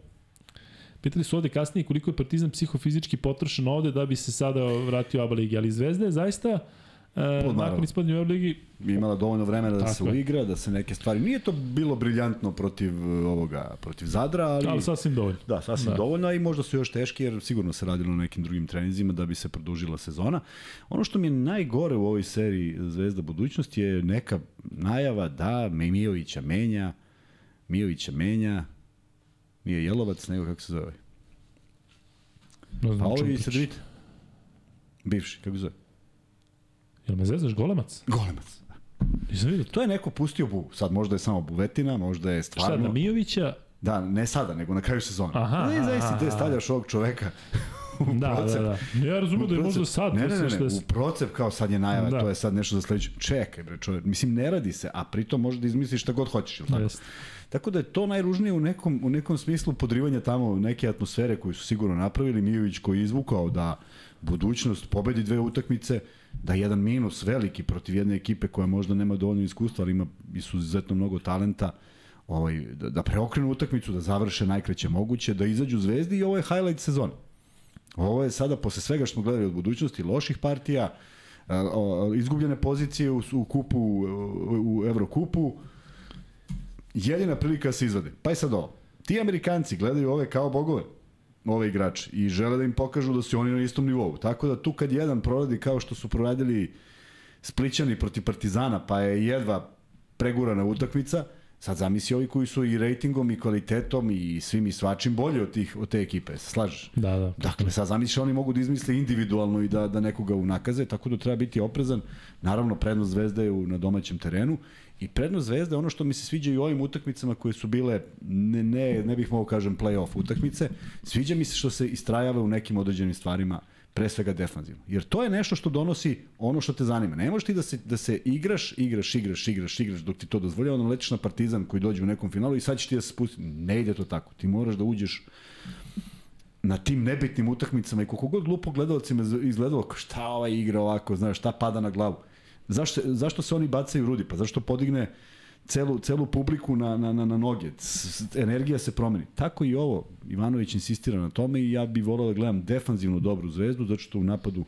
Pitali su ovde kasnije koliko je Partizan psihofizički potrošen ovde da bi se sada vratio ABA ligi, ali Zvezda je zaista uh, nakon ispadnja u ABA ligi imala dovoljno vremena da se uigra, da se neke stvari... Nije to bilo briljantno protiv eh, ovoga, protiv Zadra, ali... ali sasvim dovoljno. Da, sasvim Da. dovoljno, i možda su još teški, jer sigurno se radilo na nekim drugim treninzima da bi se produžila sezona. Ono što mi je najgore u ovoj seriji Zvezda budućnost je neka najava da Mijovića menja, Mijovića menja, nije Jelovac, nego kako se zove? Ne znam Pa sad vidite. Bivši, kako se zove? Jel me zezaš golemac? Golemac. Nisam vidio to. Je neko pustio buvu. Sad možda je samo buvetina, možda je Šta, stvarno... na Mijovića? Da, ne sada, nego na kraju sezone. Aha, ne, te aha. stavljaš ovog čoveka u Da, procep. da, da. Ja razumem da je možda sad. Ne, ne, ne, ne, da u procep kao sad je najava, Da. da. to je sad nešto za sledeće. Čekaj bre, čovjek, mislim ne radi se, a pritom možeš da izmisliš šta god hoćeš, ili tako? Jeste. Tako da je to najružnije u nekom, u nekom smislu podrivanja tamo neke atmosfere koju su sigurno napravili. Mijović koji je izvukao da budućnost pobedi dve utakmice, da jedan minus veliki protiv jedne ekipe koja možda nema dovoljno iskustva, ali ima i izuzetno mnogo talenta, ovaj, da, da preokrenu utakmicu, da završe najkraće moguće, da izađu zvezdi i ovo je highlight sezone. Ovo je sada, posle svega što smo gledali od budućnosti, loših partija, a, izgubljene pozicije u, u kupu, u, u Evrokupu, jedina prilika da se izvade. Pa je sad ovo. Ti Amerikanci gledaju ove kao bogove, ove igrače, i žele da im pokažu da su oni na istom nivou. Tako da tu kad jedan proradi kao što su proradili Splićani protiv Partizana, pa je jedva pregurana utakmica, sad zamisli ovi koji su i rejtingom i kvalitetom i svim i svačim bolji od, tih, od te ekipe, se slažeš? Da, da. Dakle, sad zamisli oni mogu da izmisle individualno i da, da nekoga unakaze, tako da treba biti oprezan. Naravno, prednost Zvezde je u, na domaćem terenu i prednost Zvezde je ono što mi se sviđa i u ovim utakmicama koje su bile, ne, ne, ne bih mogao kažem play-off utakmice, sviđa mi se što se istrajava u nekim određenim stvarima pre svega defanzivno. Jer to je nešto što donosi ono što te zanima. Ne možeš ti da se, da se igraš, igraš, igraš, igraš, igraš dok ti to dozvoljava, onda letiš na Partizan koji dođe u nekom finalu i sad će ti da se spusti. Ne ide to tako. Ti moraš da uđeš na tim nebitnim utakmicama i koliko god glupo gledalcima izgledalo, šta ova igra ovako, znaš, šta pada na glavu. Zašto, zašto se oni bacaju rudi? Pa zašto podigne celu, celu publiku na, na, na, na noge? Energija se promeni. Tako i ovo. Ivanović insistira na tome i ja bih volao da gledam defanzivnu dobru zvezdu, zato što u napadu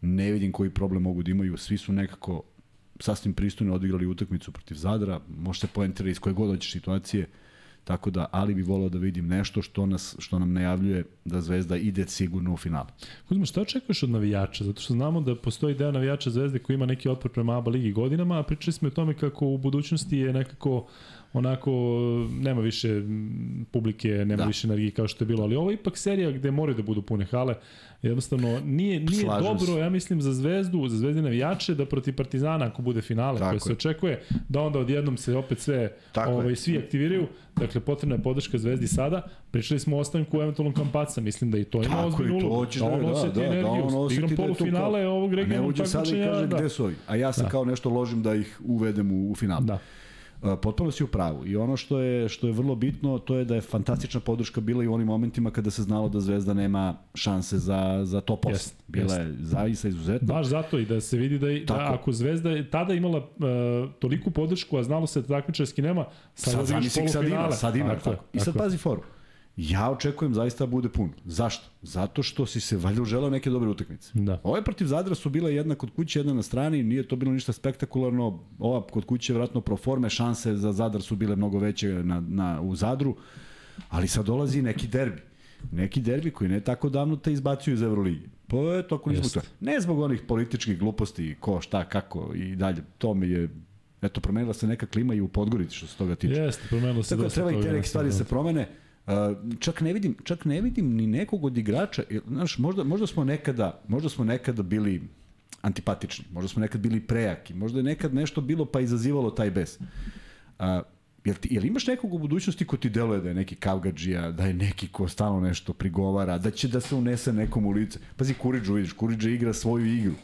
ne vidim koji problem mogu da imaju. Svi su nekako sasvim pristojno odigrali utakmicu protiv Zadra, možete poentirati iz koje god hoćeš situacije, tako da, ali bi volao da vidim nešto što, nas, što nam najavljuje da Zvezda ide sigurno u finalu. Kuzma, šta očekuješ od navijača? Zato što znamo da postoji deo navijača Zvezde koji ima neki otpor prema ABA ligi godinama, a pričali smo o tome kako u budućnosti je nekako onako nema više publike, nema da. Da. više energije kao što je bilo, ali ovo je ipak serija gde moraju da budu pune hale. Jednostavno nije nije Slažem dobro, se. ja mislim za Zvezdu, za Zvezdine navijače da protiv Partizana ako bude finale Tako koje se je. očekuje, da onda odjednom se opet sve Tako je. ovaj svi aktiviraju. Dakle potrebna je podrška Zvezdi sada. Pričali smo o ostanku eventualnom Kampaca, mislim da i to ima ozbiljnu ulogu. Da da, on da, oseti da, da, energiju. on oseti Igram da je polufinale ovog Ne regionalnog uđe sada i takmičenja. kaže Da. gde su ovi. A ja se Da. kao nešto ložim da ih uvedem u, u final. Da. Potpuno si u pravu. I ono što je što je vrlo bitno, to je da je fantastična podrška bila i u onim momentima kada se znalo da Zvezda nema šanse za za top 8. Jest, bila je zaista izuzetno. Baš zato i da se vidi da, i- da ako Zvezda je tada imala uh, toliku podršku, a znalo se da takmičarski nema, sad, Sad sad ima, polufinale. sad ima. Tako Tako. I sad tako pazi foru. Ja očekujem zaista da bude pun. Zašto? Zato što si se valjda uželao neke dobre utakmice. Da. Ove protiv Zadra su bile jedna kod kuće, jedna na strani, nije to bilo ništa spektakularno. Ova kod kuće je vratno pro forme, šanse za Zadar su bile mnogo veće na, na, u Zadru, ali sad dolazi neki derbi. Neki derbi koji ne tako davno te izbacuju iz Euroligi. Pa je to ako nismo to. Ne zbog onih političkih gluposti, ko, šta, kako i dalje. To mi je Eto, promenila se neka klima i u Podgorici što se toga tiče. Jeste, promenilo se Tako da treba i te neke stvari da da. se promene. Čak ne vidim, čak ne vidim ni nekog od igrača, znaš, možda, možda smo nekada, možda smo nekada bili antipatični, možda smo nekad bili prejaki, možda je nekad nešto bilo pa izazivalo taj bes. Uh, Jel, ti, jel imaš nekog u budućnosti ko ti deluje da je neki kavgadžija, da je neki ko stalno nešto prigovara, da će da se unese nekom u lice? Pazi, Kuriđu, vidiš, Kuriđa igra svoju igru.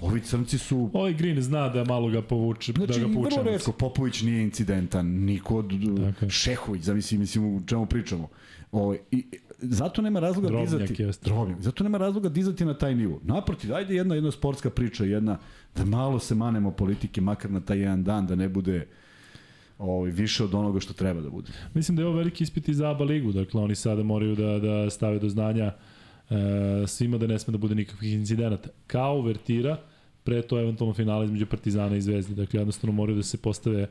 Ovi crnci su Ovaj Green zna da malo ga povuče, Znači, da ga povuče. vrlo redko, Popović nije incidentan, niko od Tako je. Šehović, zamisli, mislim, u čemu pričamo. O, i, zato nema razloga Drobnjak dizati. jeste. Drobnjak. Zato nema razloga dizati na taj nivo. Naprotiv, ajde jedna, jedna sportska priča, jedna, da malo se manemo politike, makar na taj jedan dan, da ne bude ovaj, više od onoga što treba da bude. Mislim da je ovo veliki ispit i za ABA ligu, dakle oni sada moraju da, da stave do znanja e, svima da ne sme da bude nikakvih incidenata. Kao uvertira pre to eventualno finala između Partizana i Zvezde. Dakle, jednostavno moraju da se postave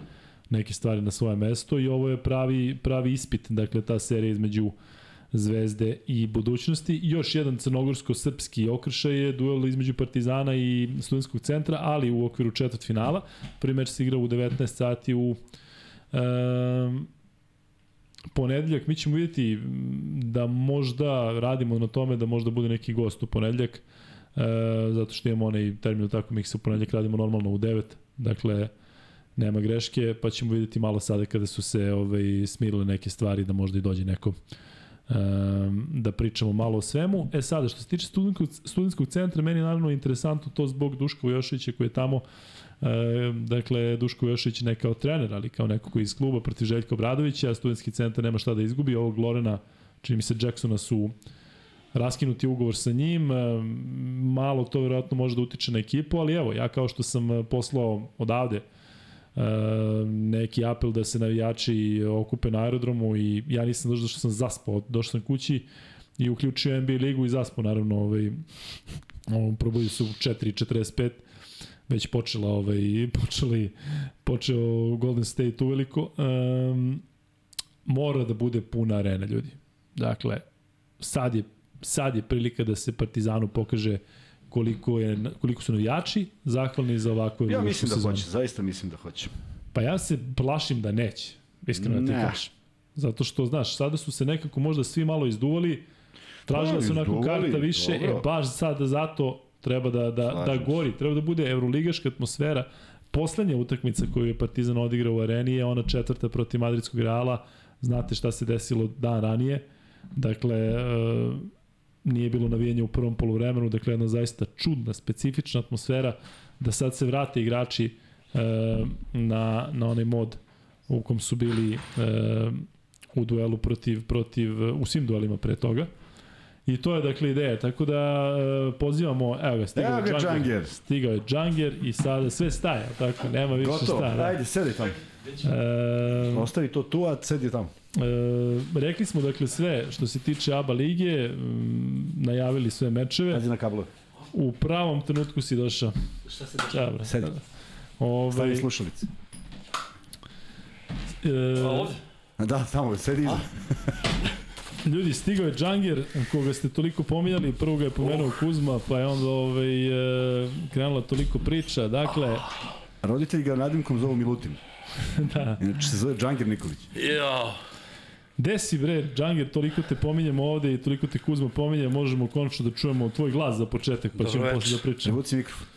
neke stvari na svoje mesto i ovo je pravi, pravi ispit, dakle ta serija između Zvezde i budućnosti. Još jedan crnogorsko-srpski okršaj je duel između Partizana i studentskog centra, ali u okviru četvrt finala. Prvi meč se igra u 19 sati u um, ponedeljak. Mi ćemo vidjeti da možda radimo na tome da možda bude neki gost u ponedeljak, e, zato što imamo onaj termin tako mi se u ponedeljak radimo normalno u 9, dakle nema greške, pa ćemo videti malo sada kada su se ovaj, smirile neke stvari da možda i dođe neko um, da pričamo malo o svemu. E sada, što se tiče studentskog, studentskog centra, meni je naravno interesantno to zbog Duška Vojošića koji je tamo E, dakle, Duško Jošić ne kao trener, ali kao neko koji iz kluba protiv Željka Obradovića, studentski centar nema šta da izgubi. Ovog Lorena, čini mi se Jacksona su raskinuti ugovor sa njim, e, malo to verovatno može da utiče na ekipu, ali evo, ja kao što sam e, poslao odavde e, neki apel da se navijači okupe na aerodromu i ja nisam došao što sam zaspao, došao sam kući i uključio NBA ligu i zaspao naravno ovaj, probudio su u 4.45 već počela ovaj počeli počeo Golden State uveliko um, mora da bude puna arena ljudi. Dakle sad je sad je prilika da se Partizanu pokaže koliko je koliko su navijači zahvalni za ovakvu Ja mislim da sezonu. hoće, zaista mislim da hoće. Pa ja se plašim da neće. Iskreno da ti Ne. kažem. Zato što, znaš, sada su se nekako možda svi malo izduvali, tražila Pa, se onako karta više, e, dobro. baš sada zato treba da, da, da gori, treba da bude evroligaška atmosfera. Poslednja utakmica koju je Partizan odigrao u areni je ona četvrta protiv Madridskog Reala. Znate šta se desilo dan ranije. Dakle, e, nije bilo navijanja u prvom poluvremenu, dakle jedna zaista čudna, specifična atmosfera da sad se vrate igrači e, na, na onaj mod u kom su bili e, u duelu protiv, protiv, u svim duelima pre toga. I to je dakle ideja, tako da e, pozivamo, evo ga, stigao Evo je ga Džanger, stigao je Džanger i sada sve staje, tako, nema više Gotovo, šta. Da. ajde, sedi tamo. E, Ostavi to tu, a sedi tamo. e, rekli smo dakle sve što se tiče ABA lige, m, najavili sve mečeve. Pazi na kablove. U pravom trenutku si došao. Šta se dešava? Dobro. Sedi. Ovaj, Stavi slušalice. e, A ovde? Da, tamo, sedi iza. Ljudi, stigao je Džanger, koga ste toliko pominjali, prvo ga je pomenuo Kuzma, pa je onda ovaj, e, krenula toliko priča. Dakle, Roditelji ga nadimkom zovu Milutin. da. Inače se zove Džangir Nikolić. Jao. Gde si bre, Džanger, toliko te pominjemo ovde i toliko te Kuzma pominje, možemo konačno da čujemo tvoj glas za početak, pa Dobro ćemo posle da pričamo. Prevuci mikrofon.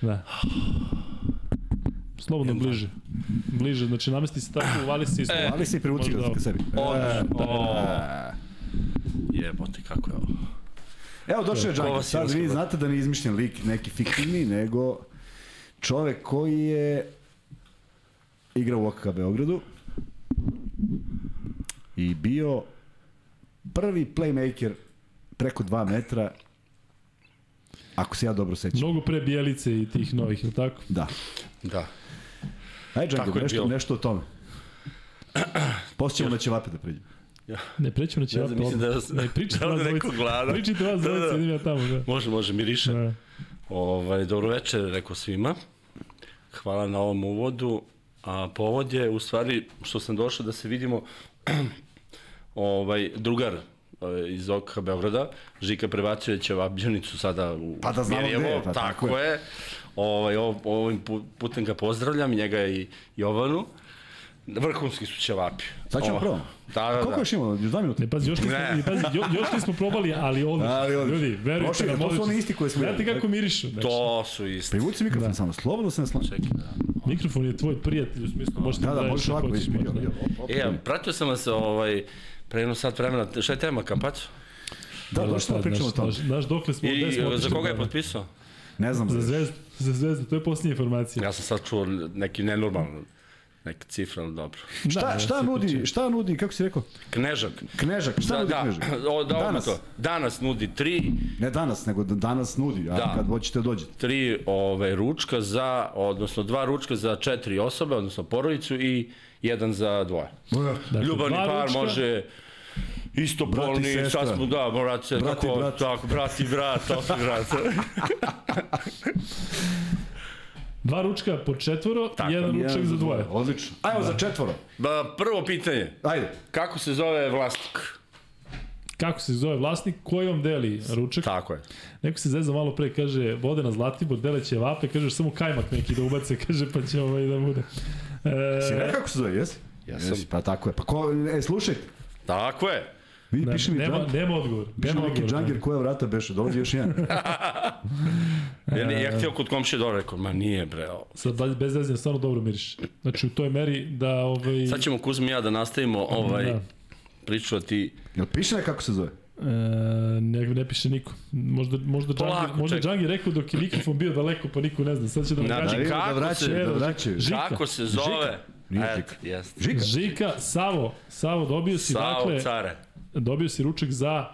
Da. Slobodno bliže. Bliže, znači namesti se tako, uvali se isto. E, Ali se i prevuci ga ka sebi. Odlično. E, O. e. Jebote, kako je ovo? Evo, došao je Ko Džangir. vas je Sad vi znate da nije izmišljen lik neki fiktivni, nego čovek koji je igra u OKK Beogradu i bio prvi playmaker preko 2 metra ako se ja dobro sećam. Mnogo pre Bijelice i tih novih, je li tako? Da. Da. Ajde, Django, je nešto, bilo. nešto o tome. Poslije ćemo na ćevape da priđemo. Ne, prećemo na će Ne mislim da, Ne, pričajte da vas li neko glada. Pričajte vas Da, da. ja tamo. Da. Može, može, miriše. Da. Ovaj, dobro večer, rekao svima. Hvala na ovom uvodu. A povod je, u stvari, što sam došao da se vidimo, ovaj, drugar ovaj, iz OKH Beograda, Žika prebacio Ćevabđanicu sada u Pa da znamo gde je, pa tako, tako je. Ovaj, ov, ovim pu- putem ga pozdravljam, njega i Jovanu. Vrhunski su ćevapi. Sad ćemo prvo. Da, da, Koliko da. još imamo? Još dva minuta? Ne, pazi, još nismo, Ne. pazi, jo, još nismo probali, ali odlično. Ali odlično. Ljudi, verujte Prošli, nam, to su oni isti koje smo Znate kako mirišu? Znači, To su isti. Privuci mikrofon Da. samo, slobodno se ne slanja. Čekaj, da. Mikrofon je tvoj prijatelj, u smislu možete Da, da, daješ možeš ovako, već bio. E, pratio sam vas ovaj, pre jedno sat vremena, šta je tema, kampac? Da, smo da pričamo o tome. Znaš, znaš dokle smo, I za koga je da, da. potpisao? Ne znam. Za zvezdu, za zvezdu, to je posljednja informacija. Ja sam sad čuo neki nenormalno, neka cifra, ali dobro. Šta, Da, šta se nudi, šta nudi, kako si rekao? Knežak. Knežak, šta Da, nudi da, Knežak? o, da, Danas. To. Danas nudi tri, Ne danas, nego da danas nudi, a Da. kad hoćete dođete. tri ove, ručka za, odnosno dva ručka za četiri osobe, odnosno porodicu i jedan za dvoje. Dakle, Ljubavni dva par ručka, može istopolni, sestra. sad smo, da, brat, se, Brat i kako, brat. tako, brat i brat, opet brat. Dva ručka po četvoro, Tako, jedan ručak Jedan za dvoje. Odlično. Ajmo za četvoro. ba, prvo pitanje, Ajde. kako se zove vlasnik? Kako se zove vlasnik, koji vam deli ručak? Tako je. Neko se zezao malo pre, kaže, vode na Zlatibor, deleće vape, kaže, samo kajmak neki da ubace, kaže, pa će ovaj da bude. Si E, rekao kako se zove, jesi? Jesam. Jesi, pa tako je. Pa ko, e, slušaj, Tako je. Vidi, ne, piše mi, nema, džang, nema odgovor. piše Nema mi neki džangir koja vrata beše, dolazi još jedan. Ja, ja htio kod komšije dobro rekao, ma nije bre. ovo. Sad bez- bez zezanja stvarno dobro miriš. Znači u toj meri da ovaj Sad ćemo Kuzmi i ja da nastavimo ovaj Da. priču, a ti... Jel piše ne kako se zove? E, ne, ne piše niko. Možda, možda, Polako, Džangi, možda čekaj. Džangi rekao dok je mikrofon bio daleko, pa niko ne zna. Sad će da nam Znači, kaže. Da, kako da vraćaju, se- da vraćaju. Žika. Kako se zove? Nije Et, Žika. Jeste. Žika. Žika, Savo, Savo dobio si, Sao, dakle, care. Dobio si ručak za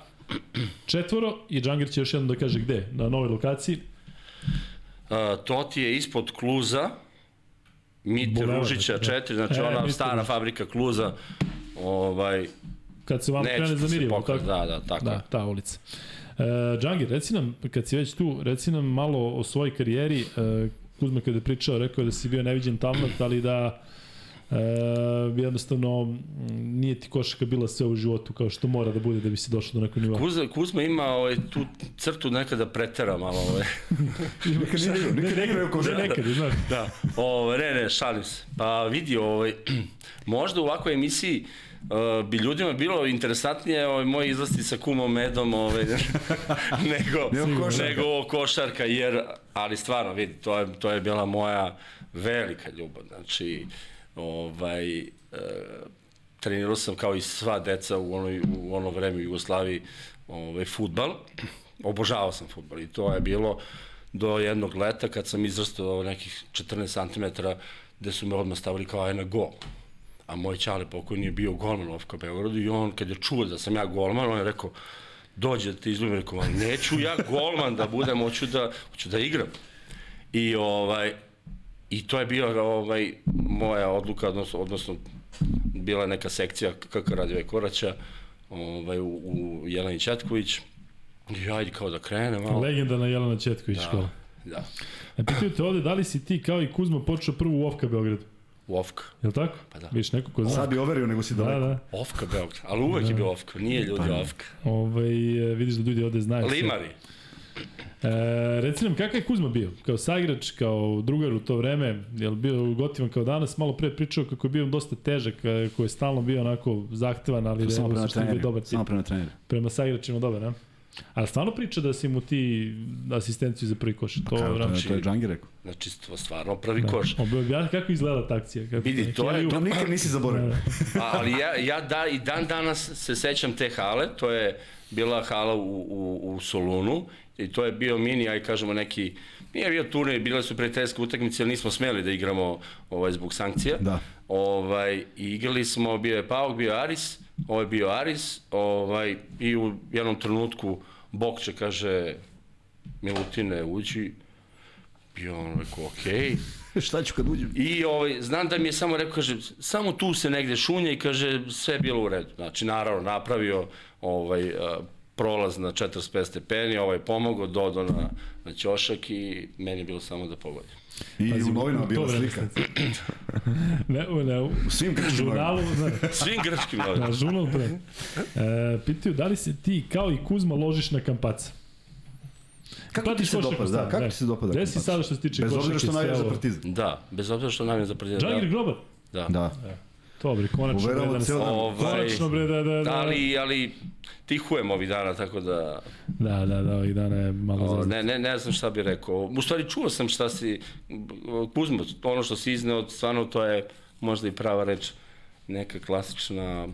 četvoro i Džangir će još jednom da kaže gde, na novoj lokaciji. Uh, to ti je ispod Kluza, Mite Ružića da. 4, znači E, ona stara Ružić. fabrika Kluza, ovaj, Kad se vam krene neće za ti se Mirjevo, pokazati, tako? da, da, tako. Da, Da. ta ulica. E, Džangir, reci nam, kad si već tu, reci nam malo o svojoj karijeri. E, Kuzma kada je pričao, rekao je da si bio neviđen talent, ali da e, jednostavno nije ti košaka bila sve u životu kao što mora da bude da bi se došao do nekog nivoa. Kuzma, Kuzma ima ovaj, tu crtu nekada pretera malo. Ovaj. Nije igrao u Ne, košarku. nekad, znaš. Da, ovaj, ne, ne, šalim se. Pa vidi, ovaj, možda u ovakvoj emisiji uh, bi ljudima bilo interesantnije ovaj, moji izlasti sa kumom Medom ovaj, nego, Nego košarka. nego ovo košarka, jer, ali stvarno, vidi, to je, to je bila moja velika ljubav. Znači, ovaj, uh, trenirao sam kao i sva deca u, onoj, u ono vreme u Jugoslaviji ovaj, futbal. Obožavao sam futbal i to je bilo do jednog leta kad sam izrastao nekih 14 cm gde su me odmah stavili kao aj na gol. A moj čale pokojni je bio golman FK Beogradu i on kad je čuo da sam ja golman, on je rekao dođe da te izlubim, rekao, "Ma, neću ja golman da budem, hoću da, hoću da igram. I ovaj, I to je bio ovaj, moja odluka, odnosno, odnosno bila je neka sekcija kako radio je Koraća ovaj, u, u Jeleni Četković. I ajde kao da krene malo. Legendarna Jelena Četković škola. Da, E, pitaju te ovde, da li si ti kao i Kuzma počeo prvu u Ofka Beogradu? u Ofka. Je li tako? Pa da. Viš neko ko zna? Sad bi overio nego si Da, daleko. da. Ofka Beograd, ali uvek je bio Ofka, nije ljudi Ofka. Ovaj, e, vidiš da ljudi ovde znaju. sve. E, reci nam, kakav je Kuzma bio? Kao saigrač, kao drugar u to vreme, je li bio gotivan kao danas? Malo pre pričao kako je bio dosta težak, koji je stalno bio onako zahtevan, ali da je Samo u prema suštini bio dobar tip. Samo prema treneru. Prema saigračima dobar, ne? Ali stvarno priča da si mu ti asistenciju za prvi koš. To, Kako, to, je, to je Džangir rekao. Znači, to stvarno prvi koš. Objavljati kako izgleda ta akcija. Kako, Vidi, to je- To nikad nisi zaboravio. Da, A, ali ja, ja da, i dan danas se sećam te hale, to je bila hala u, u, u Solunu I to je bio mini, aj kažemo neki, nije bio turnir, bile su prijateljske utakmice, ali nismo smeli da igramo ovaj, zbog sankcija. Da. Ovaj, igrali smo, bio je Pauk, bio je Aris, ovaj bio Aris, ovaj, i u jednom trenutku Bokče kaže, Milutine, uđi, bio on rekao, okej. Okay. Šta ću kad uđem? I ovaj, znam da mi je samo rekao, kaže, samo tu se negde šunja i kaže, sve je bilo u redu. Znači, naravno, napravio ovaj, prolaz na 45 stepeni, ovaj pomogao, dodao na, na ćošak i meni je bilo samo da pogodim. I Pazi, u novinama bila slika. ne, ne, u U svim grčkim žurnalu, ne, Svim grčkim na novinama. žurnal pre. E, pitaju, da li se ti kao i Kuzma ložiš na kampaca? Kako ti Pratiš se dopada? Da, kako ti se dopada? Gde si sada što se tiče Bez obzira košarke što sve za ovo? partizan. Da, bez obzira što nam je za predjelj. Džangir Grobar? Da. Da. Dobri, konačno bre da nas... Ovaj, Konačno bre da, da, da. ali, ali tihujem ovih dana, tako da Da, da, da, ovih dana je malo o, ne, ne, ne znam šta bih rekao. U stvari čuo sam šta si, Kuzmo, ono što si izneo, stvarno to je možda i prava reč, neka klasična,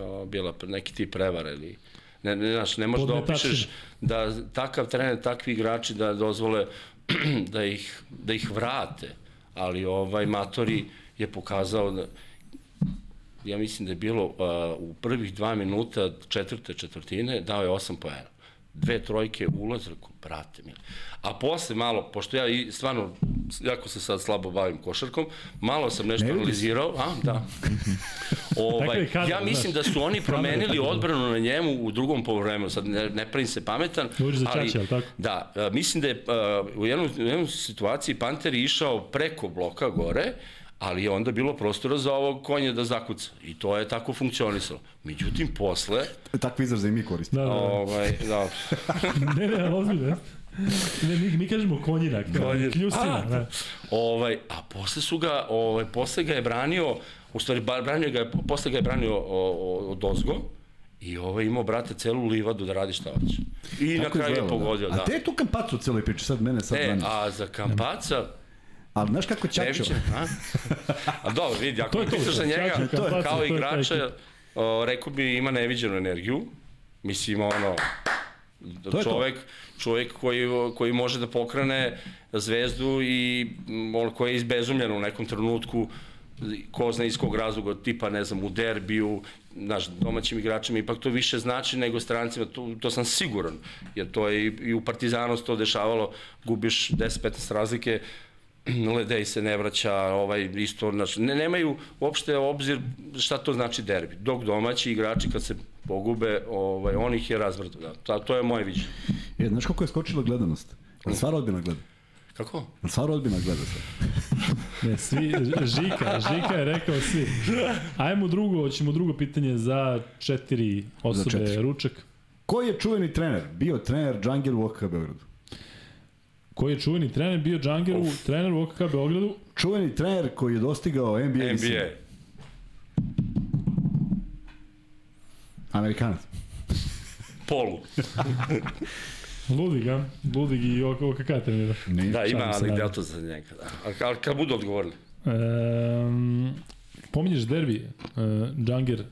o, bila neki tip prevara ili ne, ne, znaš, ne možeš da opišeš da takav trener, takvi igrači da dozvole da ih, da ih vrate, ali ovaj Matori je pokazao da ja mislim da je bilo uh, u prvih dva minuta četvrte četvrtine dao je osam poena. Dve trojke ulaz, rekao, brate mi. A posle malo, pošto ja i stvarno, jako se sad slabo bavim košarkom, malo sam nešto Ne analizirao, a, da. Ovaj, kadar, ja mislim da su oni promenili odbranu na njemu u drugom polovremenu, sad ne, ne pravim se pametan, ali? Da, mislim da je a, u jednoj, u jednoj situaciji Panter je išao preko bloka gore, ali je onda bilo prostora za ovog konja da zakuca. I to je tako funkcionisalo. Međutim, posle, Takvi izraze i mi koristimo. Da, da, da. ovaj, da, Ne, ne, ozbiljno. ne. Mi, mi kažemo konjina, Konjina. kljusina. A, Da. ovaj, a posle su ga, ovaj, posle ga je branio, u stvari, branio ga, je- posle ga je branio o, o, od ozgo, I ovaj imao, brate, celu livadu da radi šta hoće. I na Tako kraju je izgledalo, pogodio, da. da. A te je tu kampacu u celoj priči, sad mene sad E, braniš. a za Kampaca, Ali znaš kako Ćačo? Neviće, a? A dobro, vidi, ako To je mi pitaš za njega, kao to je ta igrača, o, rekao bi ima neviđenu energiju. Mislim, ono, To je to. čovek, čovek koji, koji može da pokrene zvezdu i on koji je izbezumljen u nekom trenutku ko zna iz kog razloga, tipa, ne znam, u derbiju, znaš, domaćim igračima ipak to više znači nego strancima, to, to sam siguran, jer to je i, i u Partizanu se to dešavalo, gubiš 10-15 razlike, Ledej se ne vraća, ovaj isto, znači, ne, nemaju uopšte obzir šta to znači derbi. Dok domaći igrači kad se pogube, ovaj, on ih je razvrtao. Da. Ta, to je moje viđenje. E, znaš kako je skočila gledanost? Jel sva rodbina gleda? Kako? Jel sva rodbina gleda sad? Ne, svi, Žika, Žika je rekao svi. Ajmo drugo, hoćemo drugo pitanje za četiri osobe. Za četiri. Ručak. Koji je čuveni trener? Bio trener Džangir u OKK Beogradu. Koji je čuveni trener bio Džangeru, trener u OKK Beogradu. Čuveni trener koji je dostigao NBA. NBA. Amerikanac. Polu. Ludig, a? Ludig i OKK trenira. Nije. Da, ima anegdotu za njega. Da. A, ali kad budu odgovorili. Um, pominješ derbi, uh, Džanger,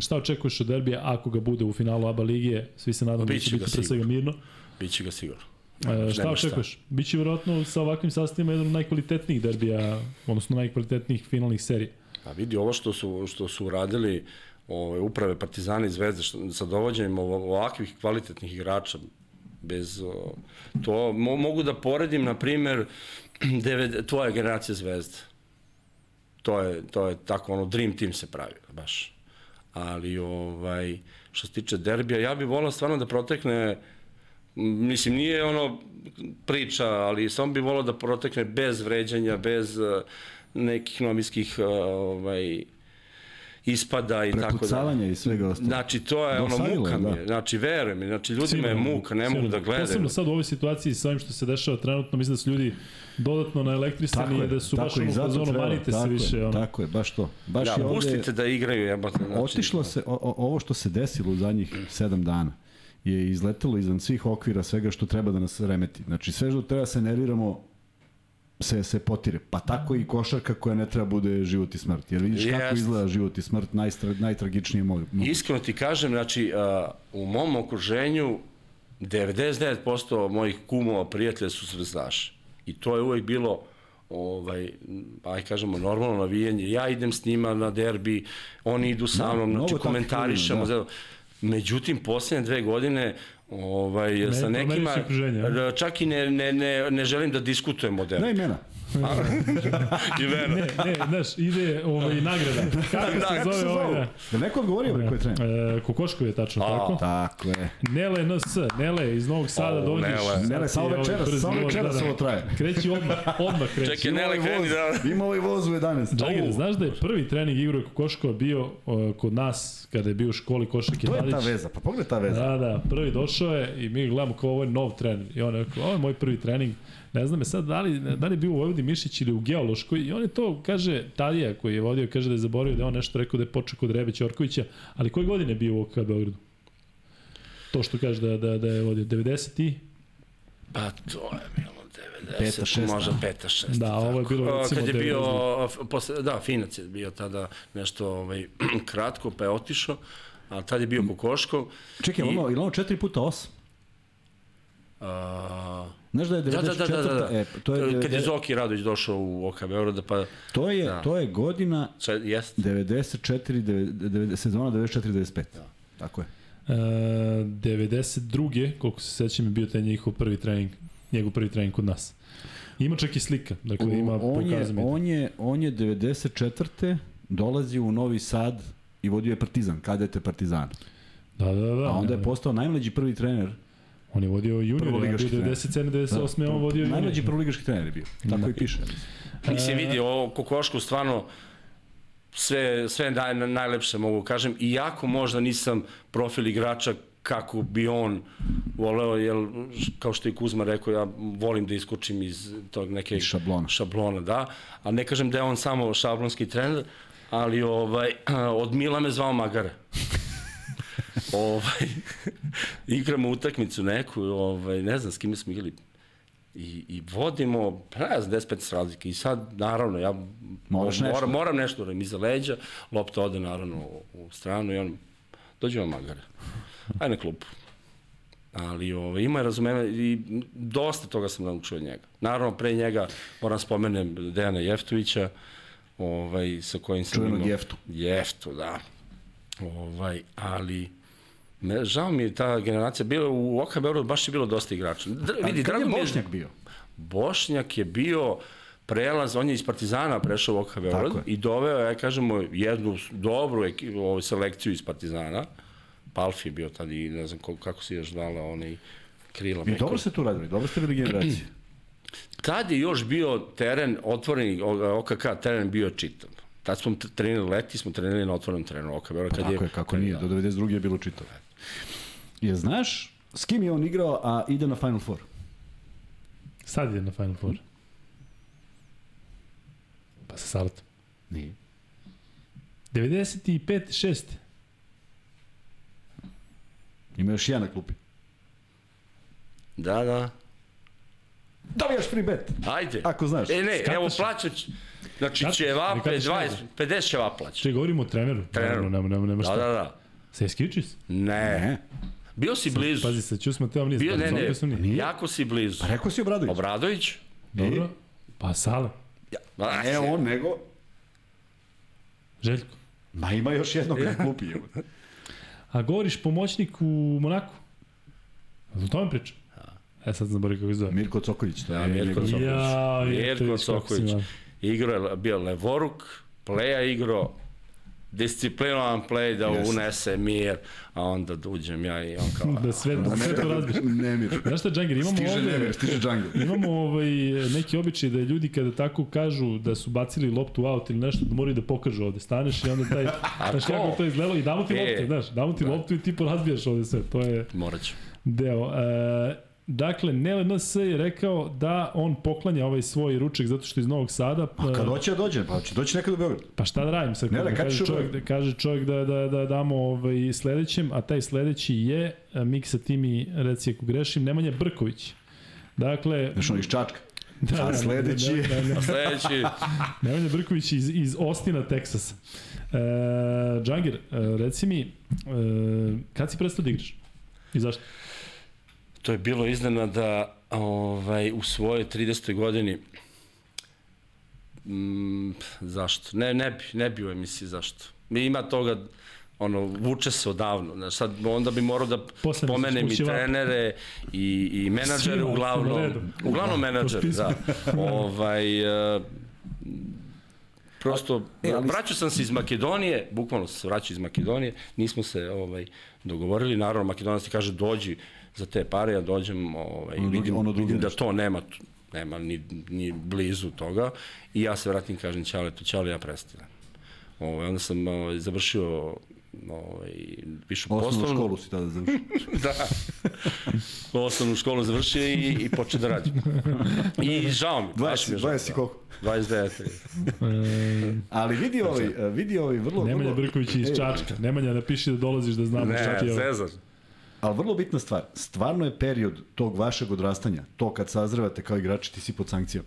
šta očekuješ od derbija ako ga bude u finalu ABA ligije? Svi se nadamo da će biti pre svega mirno. Biće ga sigurno. E, šta očekuješ? Biće vjerojatno sa ovakvim sastavima jedan od najkvalitetnijih derbija, odnosno najkvalitetnijih finalnih serija. A vidi, ovo što su, što su uradili ove, uprave Partizana i Zvezde što, sa dovođenjem ovo- ovakvih kvalitetnih igrača, bez o, to mo, mogu da poredim na primer deved, tvoja generacija Zvezde. To je, to je tako ono dream team se pravi, baš. Ali ovaj što se tiče derbija, ja bih volao stvarno da protekne mislim nije ono priča, ali samo bih volao da protekne bez vređanja, bez uh, nekih novinskih uh, ovaj ispada i tako da. I svega ostalog. Znači, to je ono, Dosadilo muka je, mi da. je. Znači, verujem mi, znači, ljudima je Sigurno, muka, ne mogu da gledaju. Posebno sad u ovoj situaciji sa ovim što se dešava trenutno, mislim da su ljudi dodatno naelektrisani i da su baš je, ono fazonu manite se tako više. Je, ono. Tako je, baš to. Baš Da, je ovde, pustite da igraju, jebate. Znači, otišlo se, o, o, ovo što se desilo u zadnjih sedam dana je izletelo izvan svih okvira svega što treba da nas remeti. Znači sve što treba da se nerviramo se, se potire. Pa tako i košarka koja ne treba bude život i smrt. Jer vidiš kako Jest. izgleda život i smrt, najstra, najtragičnije mogu. Iskreno ti kažem, znači, uh, u mom okruženju 99% mojih kumova, prijatelja su zvezdaši. I to je uvek bilo ovaj, aj kažemo, normalno navijanje. Ja idem s njima na derbi, oni idu sa mnom, mnogo znači komentarišemo. ljudi, Da. Međutim, poslednje dve godine ovaj, Ne, sa nekima, čak i ne, ne, ne, ne želim da diskutujem o derbi. Da imena. I Vena. Ne, ne, znaš, ide ovaj, nagrada. Kako Da, se kako zove Se ovaj? Da. Je neko odgovorio bre ko je trener? E, Kokoškov je tačno, A, tako? Tako je. Nele NS, Nele iz Novog Sada O, dođeš. Nele. Nele, samo ti večeras, ovaj brz samo večeras ovo traje. Kreći odmah, odmah kreći. Čekaj, Nele, kreni da... Ima ovaj voz u 11. Džager, znaš da je prvi trening igre Kokoškova bio uh, kod nas kada je bio u školi Košak i To je ta Mladić? veza, pa pogledaj ta veza. Da, da, prvi došao je i mi gledamo kao ovo je nov trener. I on je rekao, ovo je moj prvi trening. Ne znam je sad da li, da li je bio u Vojvodi Mišić ili u Geološkoj. I on je to, kaže, Tadija koji je vodio, kaže da je zaboravio da je on nešto rekao da je počeo kod Rebe Ćorkovića. Ali koje godine je bio u OK Beogradu? To što kaže da, da, da je vodio 90 i... Pa to je bilo 90, Peta, šesta. možda peta, šesta. Da, ovo je tako. bilo, recimo, Kad je bio, 90. f- posle, da, Finac je bio tada nešto ovaj, kratko, pa je otišao, a tad je bio Kokoškov. Čekaj, I- ono, ili ono 4 puta 8? A, Znaš da je 94. da, da, da, da, da. E, to je, Kad je Zoki Radović došao u OK Beograda, pa to je, Da. to je godina sad, jest. 94, 90, sezona 94-95. Da. Tako je. E, 92. koliko se sećam je bio taj njihov prvi trening, njegov prvi trening kod nas. Ima čak i slika, dakle ima on, je, on, je, on je 94. dolazi u Novi Sad i vodio je Partizan, kadete Partizan. Da, da, da. A onda je postao najmlađi prvi trener. On je vodio junior, ja bio Prvoligaški trener. 97. 98. on vodio junior. Najmlađi prvoligaški trener je bio. Tako Da. i piše. Mislim, vidi, ovo Kokošku stvarno sve, sve naj, najlepše mogu kažem, iako možda nisam profil igrača kako bi on voleo, jer kao što je Kuzma rekao, ja volim da iskočim iz tog neke Iz šablona. šablona, da, a ne kažem da je on samo šablonski trener, ali ovaj, od Mila me zvao Magare. Ovaj, igramo utakmicu neku, ovaj, ne znam s kime smo igrali, i, i vodimo, pa ne znam, 10-15 razlike. I sad, naravno, ja Moraš nešto. moram, moram nešto da mi iza leđa, lopta ode naravno u, u stranu i on, dođemo magare, aj na klupu. Ali ovaj, ima razumeva i dosta toga sam naučio od njega. Naravno, pre njega moram spomenem Dejana Jeftovića, ovaj, sa kojim sam Čuvenog imao- Jeftu. Jeftu, da. Ovaj, ali me, žao mi je ta generacija, bila u OK Beogradu baš je bilo dosta igrača. Dr, vidi, je drago je, Bošnjak bio? Bošnjak je bio prelaz, on je iz Partizana prešao u OK Beograd i doveo, ja kažemo, jednu dobru ekipu, ovaj, selekciju iz Partizana. Palfi je bio tad i ne znam ko, kako se još zvala, onaj krila. I beko. dobro ste tu radili, dobro ste bili generacije. Tad je još bio teren, otvoreni o- OKK teren bio čitav. Tad smo trenirali leti, smo trenirali na otvorenom terenu OK Beograd. Kad Tako je, kako nije, do 92. je bilo čitavo. Je znaš s kim je on igrao, a ide na Final Four? Sad ide na Final Four. Pa sa Sartom. Nije. 95. 6. Ima još jedan na klupi. Da, da. Dobijaš free bet. Ajde. Ako znaš. E ne, Skakaš. evo plaćać, znači ćevape, Skakaš 20, najbolje. 50 ćevapa plaća. Če govorimo o treneru. Treneru. Nema, nema, nema Da, šta. da, da. Se skičis? Ne. Ne. Bio si blizu. Pazi čuo smo te, nije Bio, ne, ne, sam nije. jako si blizu. Pa rekao si Obradović. Obradović? Dobro. Pa Sale. Ma, Ne on, nego... Željko. Ma ima još jednog na klupi. A govoriš pomoćnik u Monaku? O tome pričam? E sad zaboravim kako se zove. Mirko Cokoljić. To Da, je Mirko Cokoljić. Ja, Mirko kako imao. Igro je bio levoruk, pleja igro, disciplinovan play da Jeste. unese mir, a onda dođem ja i on kao... Da sve, da sve to razbiš. Nemir. Znaš šta, Džangir, imamo Stiže ovde... Nemir, stiže Džangir. Imamo ovaj, neki običaj da ljudi kada tako kažu da su bacili loptu u aut ili nešto, da moraju da pokažu ovde. Staneš i onda taj, znaš to? kako to izgledalo i damo ti E. loptu, znaš, damo ti loptu i ti porazbijaš ovde sve. To je Morat ću. deo. E, dakle, Nele NS je rekao da on poklanja ovaj svoj ručak zato što je iz Novog Sada. A kad e, hoće da dođe, pa će doći nekad u Beograd. Pa šta da radim sad? Ne, Ne, ne, kad kaže, u čovjek, da, kaže čovjek da, da, da damo ovaj sledećem, a taj sledeći je, a, Miksa ti mi reci ako grešim, Nemanja Brković. Dakle, Znaš, on iz Čačka. da, a sledeći je- Da, da, da, Sledeći, Nemanja Brković iz, iz Ostina, Teksasa. E, Džangir, e, reci mi, e, kad si prestao da igraš? I zašto? To je bilo iznenada ovaj, u svojoj 30. godini Mm, zašto? Ne, ne bi, ne bi u emisiji zašto. Mi ima toga, ono, vuče se odavno. Znaš, sad, onda bi morao da Posle mi se spomenem i trenere i, i menadžere, Svima, uglavnom. Uglavnom menadžere, da. ovaj, uh, prosto, E, ali- vraćao sam se iz Makedonije, bukvalno sam se vraćao iz Makedonije, nismo se ovaj, dogovorili, naravno Makedonac ti kaže dođi za te pare, ja dođem, ovaj, Ono vidim, ono drugo vidim da to nema, nema ni, ni blizu toga i ja se vratim kažem Ćale, to Ćale, ja prestajem. Ovaj, onda sam ovaj, završio ovaj, višu Osnovnu poslovnu. školu si tada završio. Da. Osnovnu školu završio i, i počeo da radim. I žao mi. baš mi je 20, žao, 20 i da. koliko? 29. E, Ali vidi ovaj, vidi ovaj vrlo... Nemanja vrlo, Brković iz Čačka. Nemanja napiši da dolaziš da znamo šta ti Ne, je. ovo. Cezar. Ali vrlo bitna stvar, stvarno je period tog vašeg odrastanja, to kad sazrevate kao igrači, ti si pod sankcijom.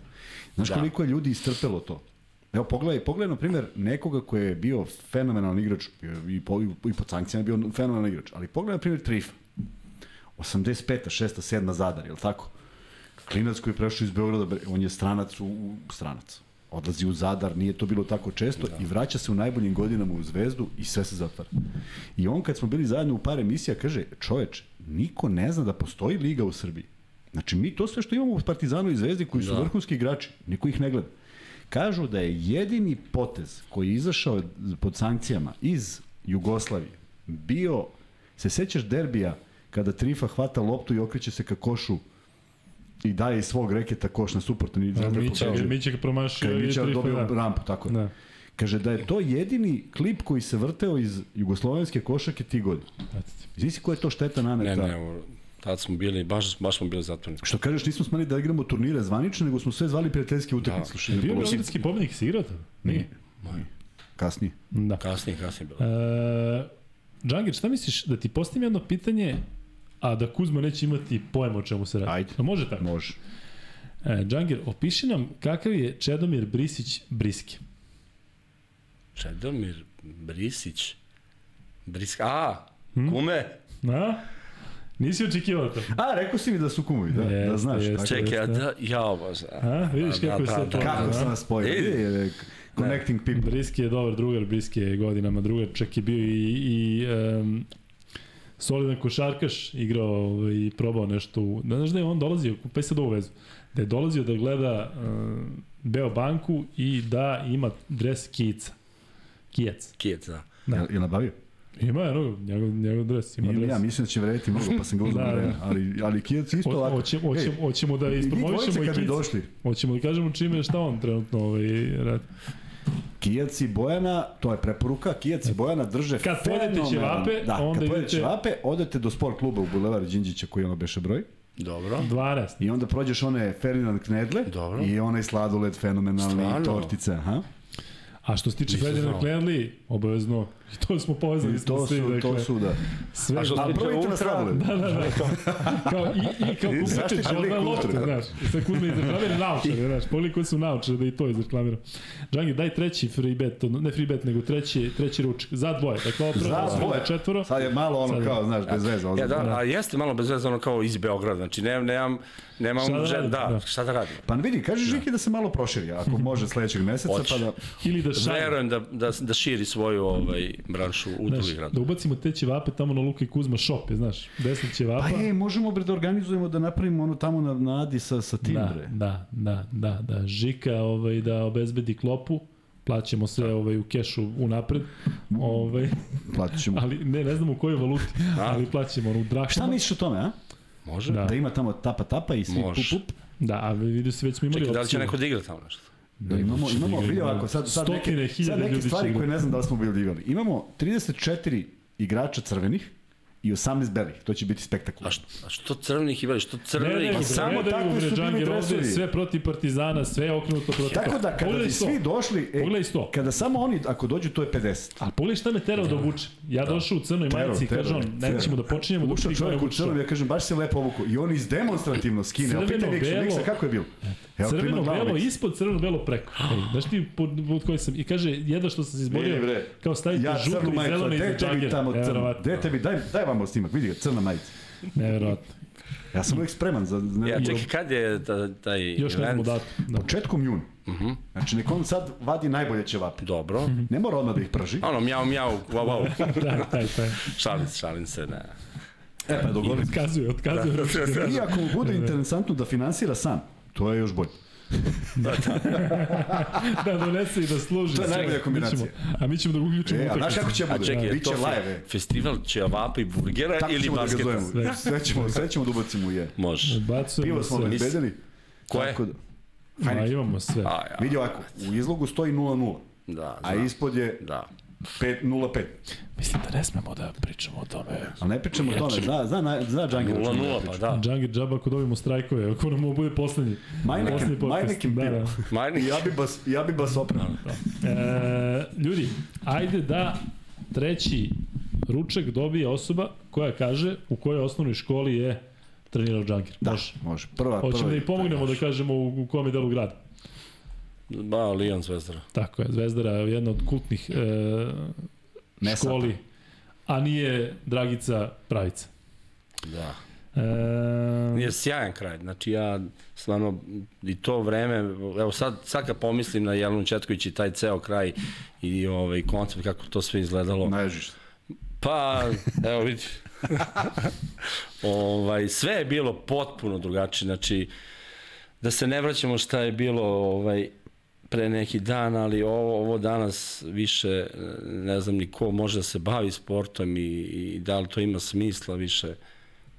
Znaš Da. koliko je ljudi istrpelo to? Evo, pogledaj, pogledaj, na primjer, nekoga koji je bio fenomenalan igrač, i, po, i pod sankcijama je bio fenomenalan igrač, ali pogledaj, na primjer, Trifa. 85. 6. 7. Zadar, je li tako? Klinac koji je prešao iz Beograda, on je stranac u, u stranac. Odlazi u Zadar, nije to bilo tako često da. i vraća se u najboljim godinama u Zvezdu i sve se zatvara. I on kad smo bili zajedno u par emisija kaže, čoveč, niko ne zna da postoji liga u Srbiji. Znači mi to sve što imamo u Partizanu i Zvezdi koji su Da. vrhunski igrači, niko ih ne gleda. Kažu da je jedini potez koji je izašao pod sankcijama iz Jugoslavije bio, se sećaš derbija kada Trifa hvata loptu i okreće se ka košu i daje iz svog reketa koš na suprotni A, Mića, Mića ga promašio Kad je i Mića dobio da. rampu, tako je. Da. Kaže da je to jedini klip koji se vrteo iz jugoslovenske košake ti godine. Si koja je to šteta naneta? Ne, ne, tad smo bili, baš, baš smo bili zatvoreni. Što kažeš, nismo smeli da igramo turnire zvanične, nego smo sve zvali prijateljske utakmice. Da. Slušaj, Bio Beogradski pobednik si igrao tada? Nije. Kasnije. Da. Kasnije, kasnije bilo. E, Džangir, šta misliš da ti postavim jedno pitanje, a da Kuzma neće imati pojma o čemu se radi? Ajde. A može tako? Može. E, Džangir, opiši nam kakav je Čedomir Brisić Briske. Čedomir Brisić. Briska, a, Hm? kume. A? Nisi očekivao to? A, rekao si mi da su kumovi, da, Jeste, da znaš. jeste. Čekaj, a jeste. da, ja bože. A, vidiš Da, kako je da, sve da, to. Kako sam. Je, je, connecting people. Briski je dobar drugar, Briski je godinama drugar, čak je bio i, i um, solidan košarkaš, igrao ovaj, i probao nešto. U, da znaš da je on dolazio, pa je sad ovu vezu, da je dolazio da gleda um, Beo banku i da ima dres Kijica. Kijac. Kijec, da. Da. Je, je nabavio? Ima je njegov, njegov, njegov dres, ima Ima dres. ja, mislim da će vrediti mnogo, pa sam ga uzmano Da, da, ali, ali Kijac isto Ho- ovako. Hoćemo, hoćemo, Ej, hoćemo da ispromovišemo i došli, Hoćemo da kažemo čime šta on trenutno ovaj, radi. Kijac i Bojana, to je preporuka, Kijac i Bojana drže Kad pojedete fenomenalan- ćevape, da, onda kad idete- ćevape, odete do sport kluba u Bulevar Đinđića koji ono beše broj. Dobro. 12. I onda prođeš one Ferdinand Knedle Dobro. i onaj sladoled fenomenalni Stvarno? tortice, aha. A što se tiče Ferdinand znao. Knedli, obavezno, i to smo povezali I smo to svi, su, dakle, to su da. sve A što se tiče na sladoled. Da, da, da. Kao, i, i kao lik Jordan ultra. lopte, znaš. I sad Kuzma izreklamira naučare, znaš. Pogledaj koji su naučare da i to izreklamira. Džangi, daj treći free bet, ne free bet, nego treći, treći ručak. Za dvoje. Dakle, ovo prvo Za dvoje. četvoro. Sad je malo ono Sad- kao, znaš, bez veze. Ja, da, ozbiljno. a jeste malo bez veze ono kao iz Beograda, znači nemam, nemam, nemam Šta da radim? da, Da. šta da radim. Pa vidi, kaži Žiki da se malo proširi, ako može sledećeg meseca, pa da... Ili da šalje. Verujem da, da, da širi svoju ovaj, branšu u Znaš, drugi da grad. ubacimo te ćevape tamo na Luka i Kuzma shop, je, znaš. Deset ćevapa. Pa je, možemo bre da organizujemo da napravimo ono tamo na, na Adi sa, sa tim, Da, bre. da, da, da, da. Žika ovaj, da obezbedi klopu, plaćamo sve ovaj, u kešu unapred, ovaj, Platit ćemo. ali ne, ne znam u kojoj valuti, ali plaćamo ono u drahmama. Šta misliš o tome, a? Može? Da. Da ima tamo tapa tapa i svi Može. pup pup? Da, a vidio se već smo imali Čekaj, da li će neko da igra tamo nešto? Da, imamo, imamo, vidi ovako, sad, sad neke, sad neke ljudi će stvari koje ne znam da li smo bili igrali. Imamo 34 igrača crvenih i 18 belih. To će biti spektakularno. A što, a što crvenih i beli, što crvenih? ne, Pa ne, samo samo ne, ne, su bili dresovi. sve protiv Partizana, sve je okrenuto protiv. Tako da kada Pogledaj bi sto. svi došli, e, Pogledaj sto. kada samo oni, ako dođu, to je 50. A pogledaj šta me terao da obuče. Ja došao u crnoj majici i terao, kaže on, nećemo da počinjemo Ušao čovjek u crnom, ja kažem, baš se lepo obuku. I on izdemonstrativno skine. A pitaj Crveno, belo. Miksa, kako je bilo? Evo, Crveno, belo, ispod crveno, belo preko. Ej, znaš ti pod, pod koji sam, i kaže, jedno što sam se izborio, kao stavite Ja žuto crnu i zeleno i Džangir. tamo crno? Gde tebi, daj, daj vam snimak, vidi ga, crna majica. Neverovatno. Ja sam uvijek spreman za... Ne, Ja, čekaj, kad je ta, taj Još event? datu. Da. Početkom juna. Uh Mhm. -huh. Znači, nek on sad vadi najbolje ćevape. Dobro. Ne mora odmah da ih prži. Ono, mjau, mjau, wow, wow. Da, taj, taj. šalim se, šalim se, ne. E, pa dogovorim. Otkazuje, otkazuje. Da, I ako mu bude interesantno da finansira sam, to je još bolje. da donese i da služi. To je sve. najbolja kombinacija. Mi ćemo, a mi ćemo da uključimo E, a znaš kako će A bude? čekaj, Biće live. festival ćevapa i burgera Tako ili ćemo da ga basketa? zovemo. Sve ćemo, sve ćemo da ubacimo u je. Može. Bacujemo Pivo smo sve. obezbedili. Ko je? Tako da- Ma, imamo sve. A, ja. Vidi ovako, u izlogu stoji 0-0, Da, a znam. ispod je Da. 5 0-5. Mislim da ne smemo da pričamo o tome. Ali ne pričamo o tome, zna, zna, zna, Džangir. 0-0, pa da. Džangir džaba ako dobijemo strajkove, ako nam ovo bude poslednji. Majnekin. Majnekin Da, da. Majnik. Ja bi bas, ja bi bas opravo. E, ljudi, ajde da treći ručak dobije osoba koja kaže u kojoj osnovnoj školi je trenirao Džangir. Da, Može. može. Prva, Hoćemo prva. da im pomognemo da kažemo u, u kom je delu grada. Ba, Lijan Zvezdara. Tako je, Zvezdara je jedna od kultnih e, školi, a nije Dragica Pravica. Da. E, Nije sjajan kraj, znači ja stvarno i to vreme, evo sad, sad kad pomislim na Jelenu Četković i taj ceo kraj i ovaj koncept kako to sve izgledalo, Naježiš se. pa evo vidi, ovaj, sve je bilo potpuno drugačije, znači da se ne vraćamo šta je bilo ovaj, pre neki dan, ali ovo, ovo danas više ne znam ni ko može da se bavi sportom i, i da li to ima smisla više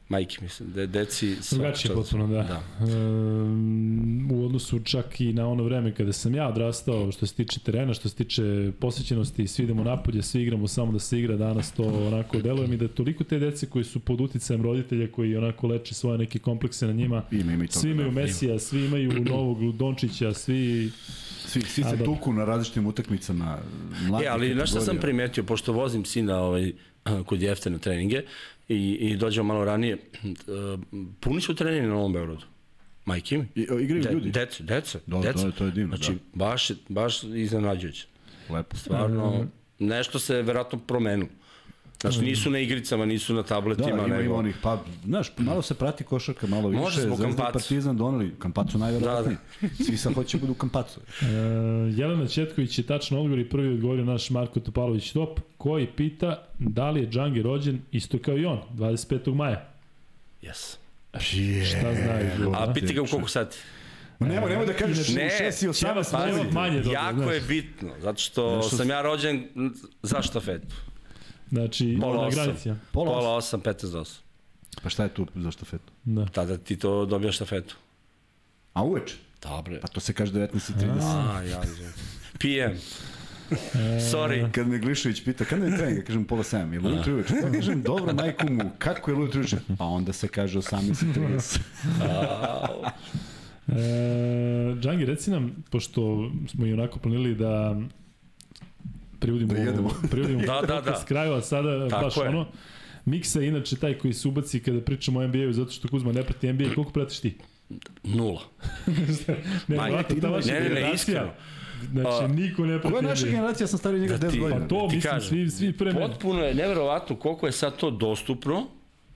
majke mislim, de, deci Drugačije potpuno, da. da. Um, u odnosu čak i na ono vreme kada sam ja odrastao, što se tiče terena, što se tiče posvećenosti, svi idemo napolje, svi igramo samo da se igra, danas to onako deluje mi da toliko te dece koji su pod uticajem roditelja koji onako leče svoje neke komplekse na njima, Ima, ima toga. svi imaju da. Mesija, svi imaju novog Dončića, svi... Svi, svi se tuku na različitim utakmicama. E, ali znaš šta sam primetio, pošto vozim sina ovaj, kod jefte na treninge i, i dođemo malo ranije, eh, puni su treningi na Novom Beogradu. Majke mi. I, o, igraju De, ljudi. Deca, deca, Da, deca. to je- to je divno, Znači, da. baš, baš iznenađujuće. Lepo. Stvarno, nešto se verovatno promenilo. Znači, nisu na igricama, nisu na Da, tabletima, ima, nego... onih, pa, znaš, malo se prati košarka, malo više. Može zbog Zvezda Kampacu. Partizan doneli, Kampacu najverovatnije. Svi sad hoće budu u Kampacu. Uh, Jelena Četković je tačno odgovor i prvi odgovorio naš Marko Topalović Top, koji pita da li je Džangi rođen isto kao i on, 25. maja. Yes. Šta znaju? A piti ga u koliko sati? Ma nemoj, nemoj da kažeš Ne, u 6 i 18 Pa, manje. dobro, jako znaš. je bitno, zato što Nešto sam ja rođen za štafetu. Znači, Pola na osam. granici. Pola Pola 8, 15 do 8. Pa šta je tu za štafetu? Da. Tada ti to dobijaš štafetu. A uveč? Dobre. Pa to se kaže 19.30. A, ja, izvijem. PM. Sorry. Kad me Glišović pita, kada je trening, ja kažem pola 7, je li ujutro uveč? Ja kažem, dobro, majku mu, kako je ujutro uveč? Pa onda se kaže 18.30. E, Džangi, reci nam, pošto smo i onako planili da privodimo, Da jedemo. privodimo Da, da, da. kraju, a sada Tako baš je. ono, Miksa je inače taj koji se ubaci kada pričamo o NBA-u, zato što Kuzma ne prati NBA, koliko pratiš ti? Nula. Ne, Ma, vrata, ta vaša ne, ne, ne, iskreno. Znači, A, niko ne prati Koja je NBA. naša generacija, ja sam stariji njega Da 10 ti- godina. Pa to, ti mislim, kažem. svi, svi pre mene. Potpuno je neverovatno koliko je sad to dostupno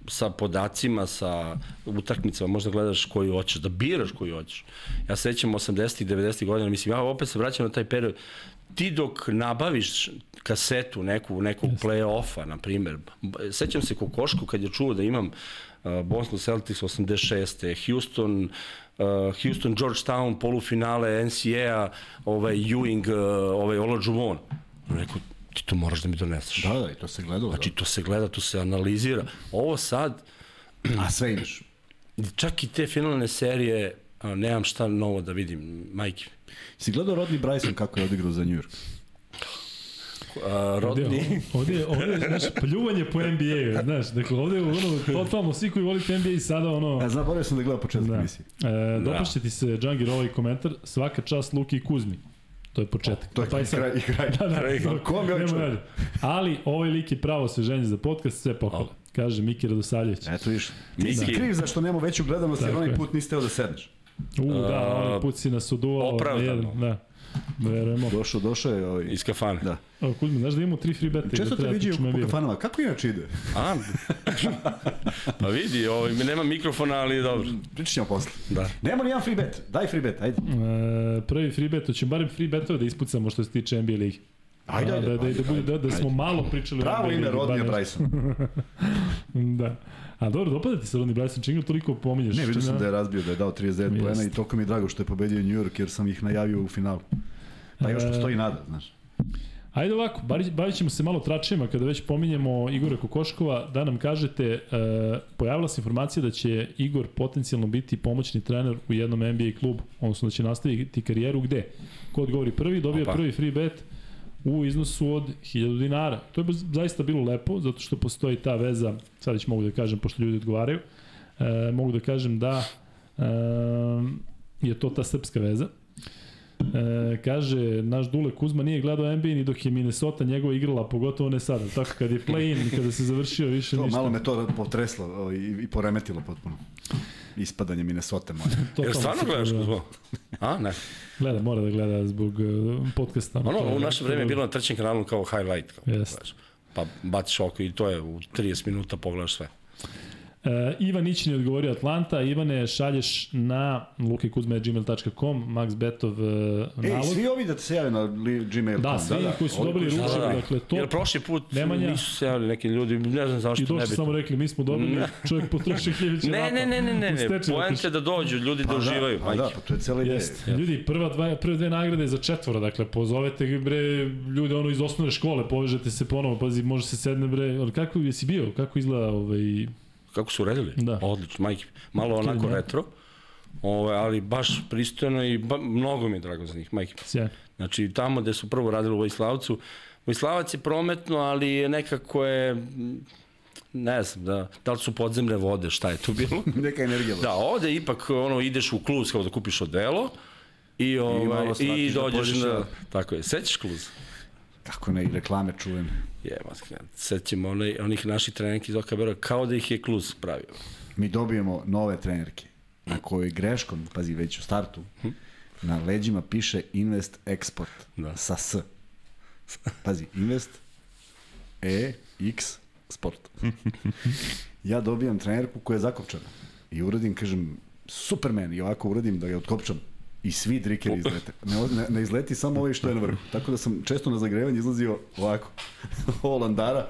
sa podacima, sa utakmicama, možda gledaš koju hoćeš, da biraš koju hoćeš. Ja se sećam 80-ih, 90-ih godina, mislim, ja opet se vraćam na taj period, ti dok nabaviš kasetu neku, nekog play-offa, na primjer, b- sećam se Kokošku kad je čuo da imam uh, Boston Celtics 86. Houston, uh, Houston Georgetown polufinale NCAA, ovaj Ewing, uh, ovaj Olajuwon. On rekao, ti to moraš da mi doneseš. Da, da, i to se gledalo. Znači, to se gleda, to se analizira. Ovo sad, da. A sve imaš. čak i te finalne serije, a, nemam šta novo da vidim, majke. Si gledao Rodney Bryson kako je odigrao za New York? A, Ovde, Rodni, ovde, je- ovde, je, znaš, pljuvanje po NBA-u, znaš, dakle, ovde je ono, totalno, svi koji volite NBA i sada, ono, Ja zaboravio sam da gledam početak Da. emisije. E, dopašće ti se Džangir ovaj komentar, svaka čast Luki i Kuzmi. To je početak. To je Pa i sad- kraj, i kraj. Da, da, Kraj. da, Ko vam je dalje. Ali ovaj lik je pravo sveženje za podcast, sve pohvale. Kaže Miki Radosavljević. Eto viš. Ti si Miki. kriv zašto nema veću gledanost jer onaj put niste teo da sedneš. U, da, onaj put si nas uduvao. opravdano. Jedan, da. Verujemo. Došao, došao je ovaj... Iz kafane. Da. O, Kuzma, znaš da imamo tri free bete? Često da te viđaju po NBA. kafanama. Kako inače ide? A, pa vidi, ovaj, nema mikrofona, ali dobro. Pričat ćemo posle. Da. Nema ni jedan free bet. Daj free bet, ajde. E, prvi free bet, hoćemo barem free betove da ispucamo što se tiče NBA ligi. Ajde, A, ajde, da, da, ajde, da, bude, da, da smo ajde. malo pričali Pravo ime Rodnija. Bryson. Da. A dobro, dopada ti se Rodney Bryson, čim ga toliko pominješ. Ne, vidio sam da je razbio, da je dao 39 Jest. poena i toliko mi je drago što je pobedio New York jer sam ih najavio u finalu. Pa još E, postoji nada, znaš. Ajde ovako, bavit bavit ćemo se malo tračima kada već pominjemo Igora Kokoškova, da nam kažete, e, pojavila se informacija da će Igor potencijalno biti pomoćni trener u jednom NBA klubu, odnosno da će nastaviti karijeru gde? Ko odgovori prvi, dobija Opa. prvi free bet u iznosu od 1000 dinara. To je zaista bilo lepo, zato što postoji ta veza, sad već mogu da kažem, pošto ljudi odgovaraju, e, mogu da kažem da e, je to ta srpska veza. E, kaže, naš Dule Kuzma nije gledao NBA ni dok je Minnesota njegova igrala, pogotovo ne sada. Tako kad je play-in i kada se završio više To, ništa. malo me to potreslo i, i poremetilo potpuno. Ispadanje Minnesota moje. To Jel stvarno gledaš Kuzmo? A, ne. Gleda, mora da gleda zbog uh, podcasta. Ono, u naše vreme je bilo na trećem kanalu kao highlight. Kao, gledaš. Pa baciš oko i to je u 30 minuta pogledaš sve. E, Ivan Ićin je odgovorio Atlanta. Ivane, šalješ na lukekuzme.gmail.com Max Betov uh, Ej, nalog. svi ovi da se jave na li, Gmail. Da, svi koji su dobili koji ručak, dakle, to- Jer prošli put Nemanja- nisu se javili neki ljudi, ne znam I zašto ne došli bi. samo rekli, mi smo dobili, čovjek potroši Hiljića Ne, ne, ne, ne, ne, ne. Poente da dođu, ljudi da uživaju. Pa da, pa to je cela ideja. Ljudi, prva dva, prve dve nagrade za četvora, dakle, pozovete bre, ljude ono iz osnovne škole, povežete se ponovo, pazi, može se sedne bre, ali kako jesi bio, kako izgleda ovaj, Kako su uredili? Da. Odlično, majke. Malo onako da. retro, ove, ali baš pristojno i ba, mnogo mi je drago za njih, majke. sjajno. Znači, tamo gde su prvo radili u Vojslavcu, Vojslavac je prometno, ali je nekako je, ne znam, da, da li su podzemne vode, šta je tu bilo? Neka energija. da, ovde ipak ono, ideš u kluz kao da kupiš odelo, i, ovaj, malo i, da dođeš pođeš na... na- Tako je, sećaš kluz? Kako ne, i reklame čujem. Je, sećamo onaj, onih naših trenerki iz OKB-a kao da ih je kluz pravio. Mi dobijemo nove trenerke na kojoj greškom, pazi već u startu, na leđima piše Invest Export Da. sa S. Pazi, Invest E X Sport. ja dobijam trenerku koja je zakopčana i uradim, kažem, Superman i ovako uradim da ga otkopčam i svi drikeri izlete. Ne, ne, ne izleti samo ovaj što je na vrhu. Tako da sam često na zagrevanje izlazio ovako. Ovo landara.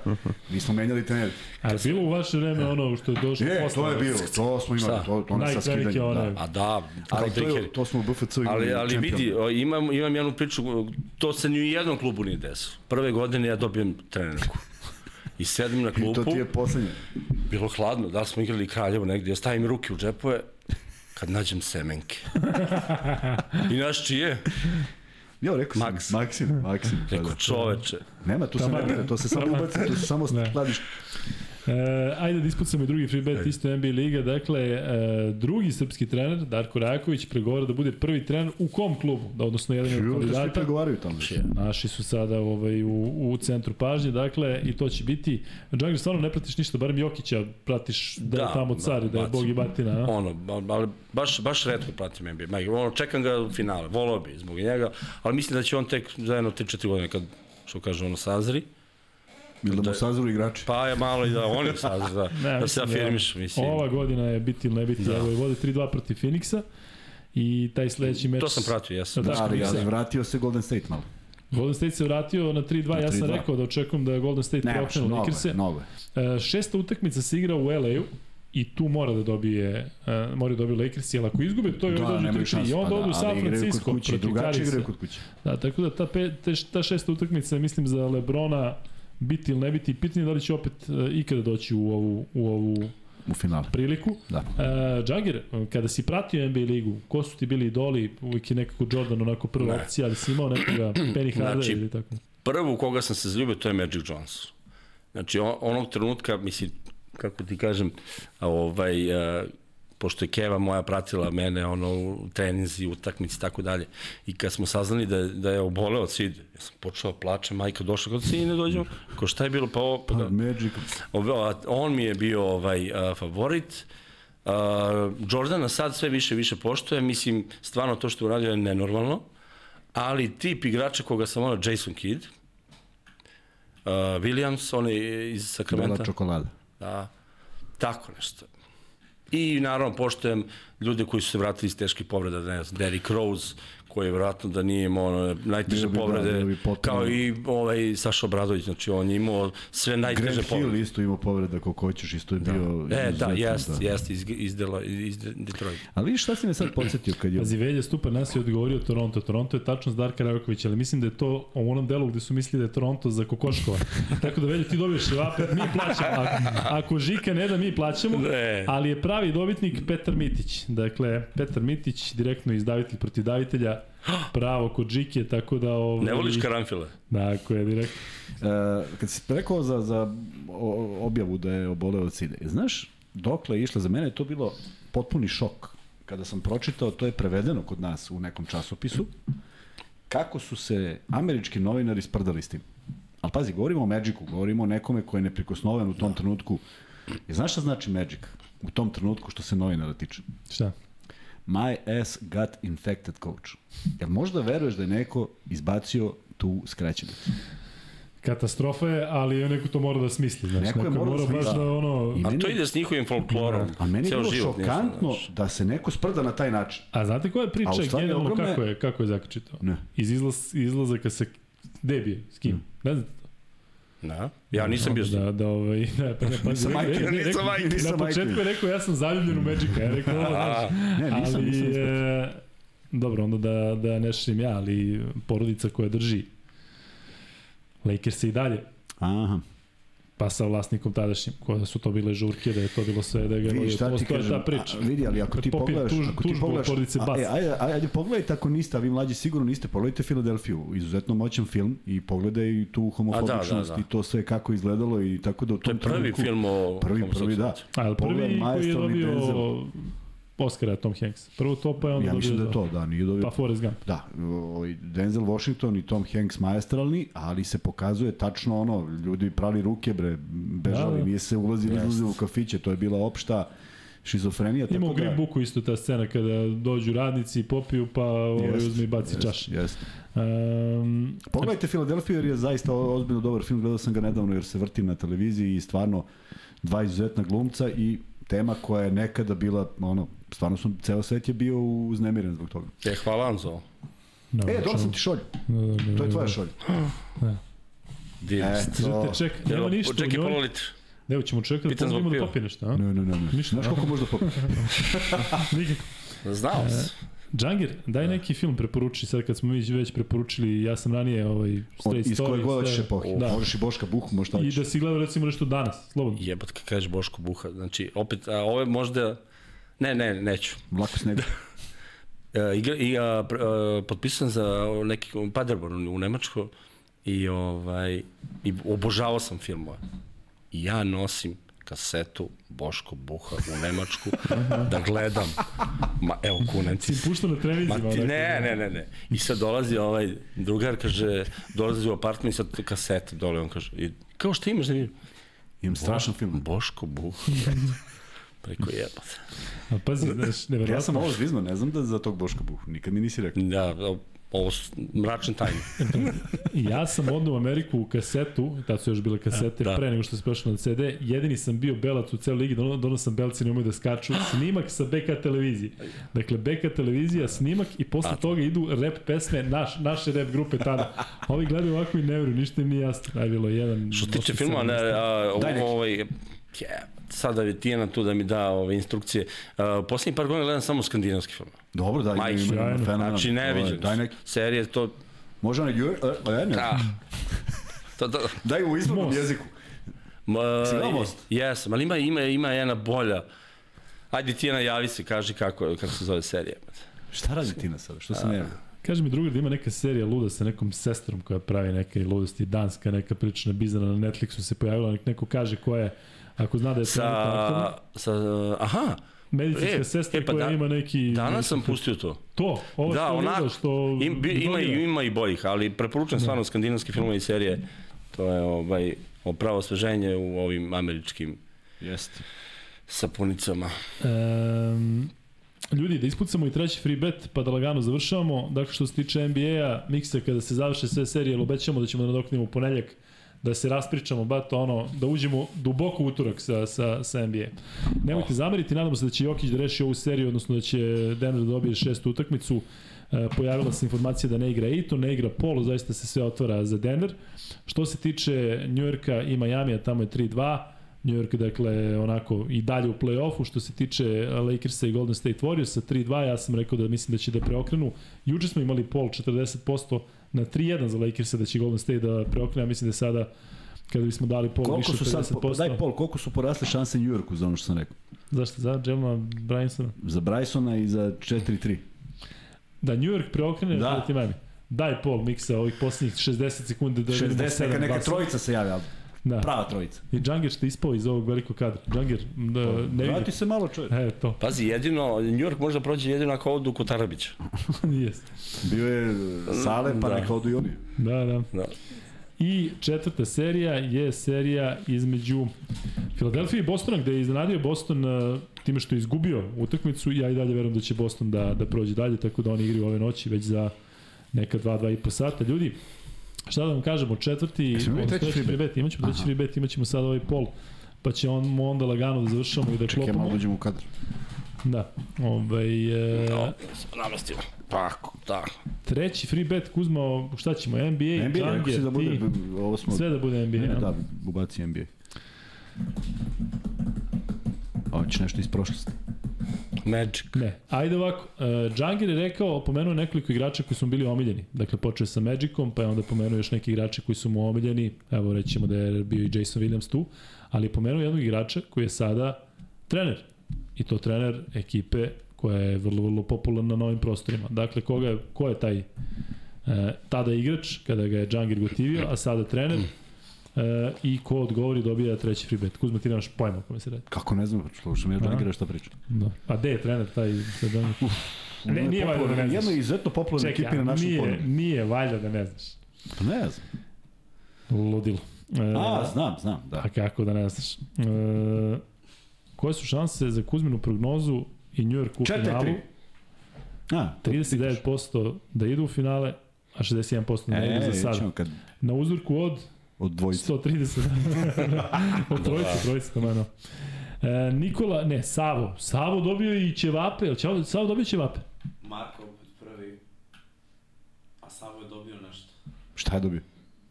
Mi smo menjali trenerke. A je bilo u vaše vreme ono što je došlo Je, posle? to je bilo, to smo imali, Šta? to, to ono sa skidanjem. one. Da. A da, Ali to, je, to smo u BFC imali Ali, ali čempion. vidi, imam, imam jednu priču, to se ni u jednom klubu nije desilo. Prve godine ja dobijem trenerku. I sedim na I klupu, to ti je poslednje. bilo hladno, da smo igrali Kraljevo negdje, ja stavim ruke u džepove, kad nađem semenke. I naš čije? Ja, rekao sam, Maks. Maksim, Maksim. da, Rekao da. čoveče. Nema, to se ne to se samo ubaci, to se samo skladiš. E, ajde da ispucamo i drugi free bet, isto NBA Liga. Dakle, e, drugi srpski trener, Darko Raković, pregovara da bude prvi trener u kom klubu? Da, odnosno jedan od da svi kandidata. pregovaraju tamo. Naši su sada ovaj, u, u centru pažnje, dakle, i to će biti... Džangir, stvarno ne pratiš ništa, barem Jokića pratiš da, Da, tamo da, car i da je bog i batina, a? Ono, ali baš, baš redko pratim NBA. Ono, čekam ga u finale, volao bi zbog njega, ali mislim da će on tek za jedno 3-4 godine, kad, što kaže, ono, sazri. Ili da mu sazoru igrači. Pa je malo i da on je sazri, da, Ne, da se afirmiš, mislim. Ova godina je biti ili ne biti, da. Da. evo je vode 3-2 protiv Phoenixa i taj sledeći meč... To sam pratio, jesam. Da, Da, ali, Daško, ali vratio se Golden State malo. Golden State se vratio na 3-2, ja sam 3:2. rekao da očekujem da Golden State preokrenu Lakers-e. mnogo je. E, šesta utakmica se igra u LA-u i tu mora da dobije uh, mora da dobije Lakers, jer ako izgube to je Da, da, dođu nemaju 3-3 šanse. i onda pa odu u da, San Francisco protiv drugačije Karisa. igraju kod kuće. Da, tako da ta, pe, te, ta šesta utakmica mislim, za Lebrona biti ili ne biti, pitanje je da li će opet uh, ikada doći u ovu, u ovu U finale. priliku. Da. Uh, Džagir, kada si pratio NBA ligu, ko su ti bili idoli? Uvijek je nekako Jordan onako prva Ne. opcija, ali si imao nekoga Penny Hardaway Znači, ili tako? Prvo koga sam se zaljubio, to je Magic Johnson. Znači, on, onog trenutka, mislim, kako ti kažem, ovaj, a, pošto je Keva moja pratila mene ono, u treninzi, utakmici i tako dalje. I kad smo saznali da, da je oboleo od side, ja sam počeo da plačem, majka došla kod sine dođemo, ko šta je bilo, pa ovo, pa Pa, da. Magic. A, on mi je bio ovaj a, favorit, Uh, Jordana sad sve više više poštuje, mislim, stvarno to što je uradio je nenormalno, ali tip igrača koga sam ono, Jason Kidd, uh, Williams, on je iz Sacramento. Bela čokolada. Da, tako nešto. I naravno poštujem ljude koji su se vratili iz teških povreda, ne znam, Derrick Rose, koji je vratno da nije imao ono, najteže bi, da, povrede, bi potpuno- kao i ovaj Saša Obradović, znači on je imao sve najteže Grant povrede. Hill isto imao povreda kako hoćeš, isto je bio... E, da, jest, jest, iz, iz, Dela, iz Detroit. Ali vidiš šta si me sad podsjetio kad je... Pazi, Velja Stupa nas je odgovorio Toronto. Toronto je tačno s Darka Rajokovića, ali mislim da je to u onom delu gde su mislili da je Toronto za Kokoškova. Tako da Velja ti dobiješ ševape, mi plaćamo. Ako, ako Žika ne da, mi plaćamo. Ne. Ali je pravi dobitnik Petar Mitić. Dakle, Petar Mitić, direktno izdavitelj protiv davitelja, pravo kod Žike, tako da... Ovaj, Ne voliš karanfile? Dakle, je direktno. Uh, kad si rekao za, za objavu da je oboleo od side, znaš, dokle je išla, za mene je to bilo potpuni šok. Kada sam pročitao, to je prevedeno kod nas u nekom časopisu, kako su se američki novinari sprdali s tim. Ali pazi, govorimo o Magicu, govorimo o nekome ko je neprikosnoven u tom trenutku. I znaš šta znači Magic u tom trenutku što se novinara tiče? Šta? My ass got infected coach. Jel možda veruješ da je neko izbacio tu skraćenicu? Katastrofa je, ali neko to mora da smisli. Znači, Neko je neko morao da mora baš smisli. da ono... I A meni- to ide s njihovim folklorom. A meni je Ceo bilo šokantno znaš. da se neko sprda na taj način. A znate koja je A priča u stvari generalno ogromne- kako je, kako je zakačito? Ne. Iz izlaz, izlazaka sa debije, s kim? Ne znate to? Da. Ja nisam bio. Da, da, ovaj, da, pa ne, pa, Nisam ne, Mike, ne, ne, nisam rekao- Mike, nisam Na početku je rekao, ja sam zaljubljen u Magica. Ja rekao, ovo, znaš, Ne, nisam, ali, nisam e, dobro, onda da, da ne širim ja, ali porodica koja drži Lakers i dalje, Aha. Pa sa vlasnikom tadašnjim, koja su to bile žurke, da je to bilo sve, da ga Vidi šta ti postoje kažem, ta priča. a, vidi, ali ako ti pogledaš, tuž- ako ti pogledaš, porodice a, Bas. e, ajde, ajde, ajde pogledajte ako niste, a vi mlađi sigurno niste, pogledajte Filadelfiju, izuzetno moćan film i pogledaj tu homofobičnost A, da, da, da. i to sve kako izgledalo i tako da u To tom je prvi trenutku- film o Prvi, prvi, da. A, prvi koji je dobio Denzel. Oscara Tom Hanks? Prvo to, pa je onda Ja mislim da je to, da, nije dobio Pa Forrest Gump. Da, ovaj Denzel Washington i Tom Hanks maestralni, ali se pokazuje tačno ono, ljudi prali ruke bre, bežali, Da, da. nije se ulazili, Jeste. izlazili u kafiće, to je bila opšta šizofrenija. Ima u da- Green Booku isto ta scena kada dođu radnici, popiju, pa ovaj uzme i baci jest, čaš. Jest. Um, Pogledajte Filadelfiju jer je zaista ozbiljno dobar film, gledao sam ga nedavno jer se vrti na televiziji i stvarno dva izuzetna glumca i tema koja je nekada bila, ono, stvarno sam, ceo svet je bio uznemiren zbog toga. E, hvala vam za ovo. no, E, dobro sam ti šolj, to je tvoja šolj. Divnost. Eto. Želite ček, nema ništa Čekaj pola litra. Ne, ćemo čekati da pomognemo da popije nešto, a? Ne, ne, ne, ne. Ništa. Znaš koliko možda popiti? Nikako. Znao sam. Džangir, daj neki film preporuči, sad kad smo mi već preporučili, ja sam ranije ovaj, Od, Straight iz Story, god sve- ćeš je pohiti. Da. Možeš i Boška Buhu, možeš šta I hoćeš. da si gledao recimo nešto danas, slobodno. Jebot kad kažeš Boško Buha. Znači, opet, a, ovo je možda... Ne, ne, neću. Lako s nebi. E, igra, i, a, a, potpisan za neki Paderborn u Nemačko i, ovaj, i obožavao sam filmove. I ja nosim kasetu Boško Buha u Nemačku da gledam. Ma, evo, kunem ti Si puštao na Ma televiziji. ti, ne, ne, ne, ne. I sad dolazi ovaj drugar, kaže, dolazi u apartment i sad kasete dole, on kaže, i, kao što imaš da vidim? Imam strašan film. Boško Buha. Preko jebate. A pazi, znaš, Ja sam nevjerojatno. ovo zvizno, ne znam da za tog Boška Buhu. Nikad mi nisi rekao. Da, ovo su mračne tajne. Ja sam odnao u Ameriku u kasetu, tad su još bile kasete, Da. pre nego što se prešao na CD, jedini sam bio belac u celoj ligi, dono, dono sam belci ne umeju da skaču, snimak sa BK televizije. Dakle, BK televizija, snimak i posle toga idu rap pesme naš, naše rap grupe tada. Ovi gledaju ovako i ne veruju, ništa im nije jasno. Aj bilo jedan... Što tiče filma, ne, a, ovo, ovaj, je, sada je Tijena tu da mi da ove instrukcije. Uh, poslednjih par godina gledam samo skandinavski film. Dobro, da, ima, Majke, ima, ima fenomenalno. Znači, ne Ovaj, viđen. Daj neki, Serije, to... može onaj, jur, a, a, ne, Ah. to, to, daj u izvornom Most. jeziku. ma, Si gledao Most? Jesam, ali ima, ima, ima jedna bolja. Ajde Tijena, javi se, kaži kako, kako se zove serija. Šta radi Tina sada? Što se ne javi? Kaže mi drugar da ima neka serija luda sa nekom sestrom koja pravi neke ludosti, danska neka pričana bizana na Netflixu se pojavila, nek neko kaže ko je, ako zna da je Sa, sa, aha, medicinska E, sestra e, pa koja da- ima neki... danas sam pustio to. To, ovo Da, što onako, vidio, što... Im, bi, ima, i, ima i bojih, ali preporučujem stvarno skandinavske filmove i serije. To je ovaj, pravo osveženje u ovim američkim Jeste. sapunicama. Um, ljudi, da ispucamo i treći free bet, pa da lagano završavamo. Dakle, što se tiče NBA-a, miksa kada se završe sve serije, ali obećamo da ćemo da nadoknimo ponedeljak da se raspričamo, bato ono, da uđemo duboko utorak sa, sa, sa NBA. Nemojte zameriti, nadamo se da će Jokić da reši ovu seriju, odnosno da će Denver da dobije šestu utakmicu. E, pojavila se informacija da ne igra Aiton, ne igra Polo, zaista se sve otvara za Denver. Što se tiče Njujorka i Majamija, tamo je 3-2. New York, dakle, onako i dalje u play-offu. Što se tiče Lakersa i Golden State Warriorsa, 3-2, ja sam rekao da mislim da će da preokrenu. Juče smo imali pol 40% na 3-1 za Lakersa da će Golden State da preokrene, ja mislim da je sada kada bismo dali pol koliko više su sad, 50%. daj pol, koliko su porasle šanse New Yorku za ono što sam rekao? Zašto? Za Jelena Brysona? Za Brysona i za 4-3. Da New York preokrene Da. protiv Miami. Daj pol miksa ovih poslednjih 60 sekundi da vidimo 60, neka, neka 7-2. trojica se javlja, Da. prava trojica. I Džangir što je ispao iz ovog velikog kadra. Džangir, da, ne vidi. Vrati se malo čovjek. E, to. Pazi, jedino, New York može da prođe jedino ako odu kod Arabića. Jeste. Bio je Sale, pa Da. neka odu i oni. Da, da. Da. I četvrta serija je serija između Filadelfije i Bostona, gde je iznenadio Boston uh, time što je izgubio utakmicu. Ja i dalje verujem da će Boston da, da prođe dalje, tako da oni igraju ove noći već za neka 2-2 i po sata. Ljudi, šta da vam kažemo, četvrti, treći free bet? bet, imat ćemo treći free bet, imat ćemo sad ovaj pol, pa će on, onda lagano da završamo i da Čekaj, klopamo. malo uđemo u kadar. Da, ovaj, e, Da, namestimo. Tako, tako. treći free bet, Kuzma, šta ćemo, NBA, NBA, Džanger, da bude, ti, ovo smo... sve da bude NBA. Ne, ja? da, ubaci NBA. Hoće nešto iz prošlosti. Magic. Ne. Ajde ovako, uh, Džangir je rekao, pomenuo nekoliko igrača koji su mu bili omiljeni. Dakle, počeo je sa Magicom, pa je onda pomenuo još neki igrače koji su mu omiljeni. Evo, rećemo da je bio i Jason Williams tu. Ali je pomenuo jednog igrača koji je sada trener. I to trener ekipe koja je vrlo, vrlo popularna na ovim prostorima. Dakle, koga je, ko je taj e, tada igrač, kada ga je Džangir gotivio, a sada trener, e, i ko odgovori dobija treći free bet. Kuzma, ti nemaš pojma o kome se radi. Kako ne znam, slušam, ja da Aha. ne šta priča. Da. A gde je trener taj Džangir? Ne, nije valjda da ne znaš. Jedno izuzetno popularna ekipa na našem nije, podnebu. nije valjda da ne znaš. Pa ne znam. Ludilo. E, A, znam, znam, da. A kako da ne znaš. E, koje su šanse za Kuzminu prognozu i New York u Četiri, finalu? tri. A, to ti kažeš. 39% da idu u finale, a 61% da ne idu E, za ćemo kad Na uzorku od od dvojice. 130. od trojice, trojice komano. E, Nikola, ne, Savo. Savo dobio i ćevape. Jel Ćavo- Savo dobio ćevape? Marko opet prvi, a Savo je dobio nešto. Šta je dobio?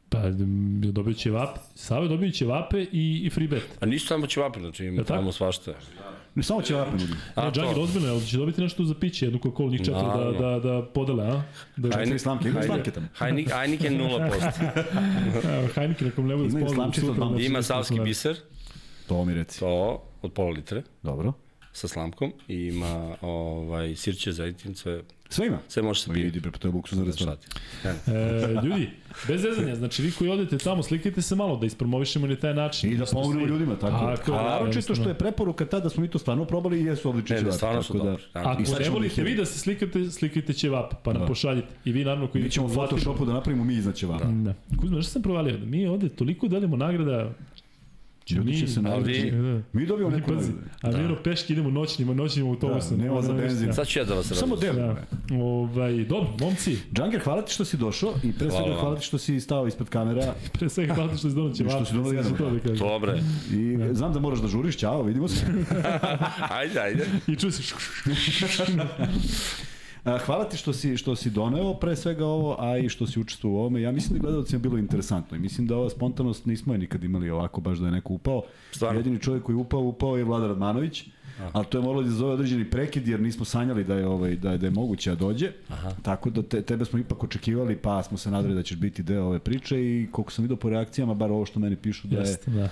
Pa, dobio ćevape. Savo je dobio ćevape i, i free bet. A nisu samo ćevapi, znači ima Jel tako? tamo svašta. Ne samo će vape nudim. A, ne, Džagir, ozbiljno, jel će dobiti nešto za piće, jednu Coca-Cola, njih četiri da, da, da podele, a? Da, Četiri Hajde- slamke, ima slamke tamo. Hajnik, Heineken 0%. Evo, Heineken, ako ne bude mame. znači, Ima savski biser, To mi reci. to od pola litre Dobro. Sa slamkom i ima ovaj sirće, zajtin, sve, Sve ima. sve može se Ma piti. Vidi, bre, pa to je luksuzna restoran. E, ljudi, bez zezanja, znači vi koji odete tamo, slikajte se malo da ispromovišemo na taj način. I da smo pomognemo ljudima, tako. Tako A naročito što je preporuka tada da smo mi to stvarno probali i jesu odlični Ne, ne, ćevapi, stvarno su tako da- Ako ne volite da vi da se slikate, slikajte ćevap, pa nam Da. pošaljite. I vi naravno koji Mi ćemo u Photoshopu da napravimo mi iznad ćevapa. Da. Kuzma, što sam provalio? Mi ovde toliko delimo nagrada Ljudi će se Ali- navrati. Da. Mi dobijemo neku Pazi, a ono peški idemo noćnima, noćnim autobusom. Da, nema za benzin. Sad ću ja da vas Samo radim. delimo. Da. Ovaj, dobro, momci, Džanger, hvala ti što si došao i pre svega Hvala. ti što si stao ispred kamera pre svega hvala ti što si donao ćevap. Što si donao jedan, to da. Dobre. i znam da moraš da žuriš, ćao, vidimo se. Ajde, ajde. I čuo si A, Hvala ti što si, što si doneo pre svega ovo, a i što si učestvovao u ovome. Ja mislim da gledalcima je bilo interesantno i mislim da ova spontanost nismo je nikad imali ovako baš da je neko upao. Stvarno. Jedini čovjek koji je upao, upao je Vlada Radmanović. Ali to je moralo da zove određeni prekid jer nismo sanjali da je ovaj da je, da je moguće da dođe. Aha. Tako da te, tebe smo ipak očekivali, pa smo se nadali da ćeš biti deo ove priče i koliko sam video po reakcijama, bar ovo što meni pišu da je Jeste, da.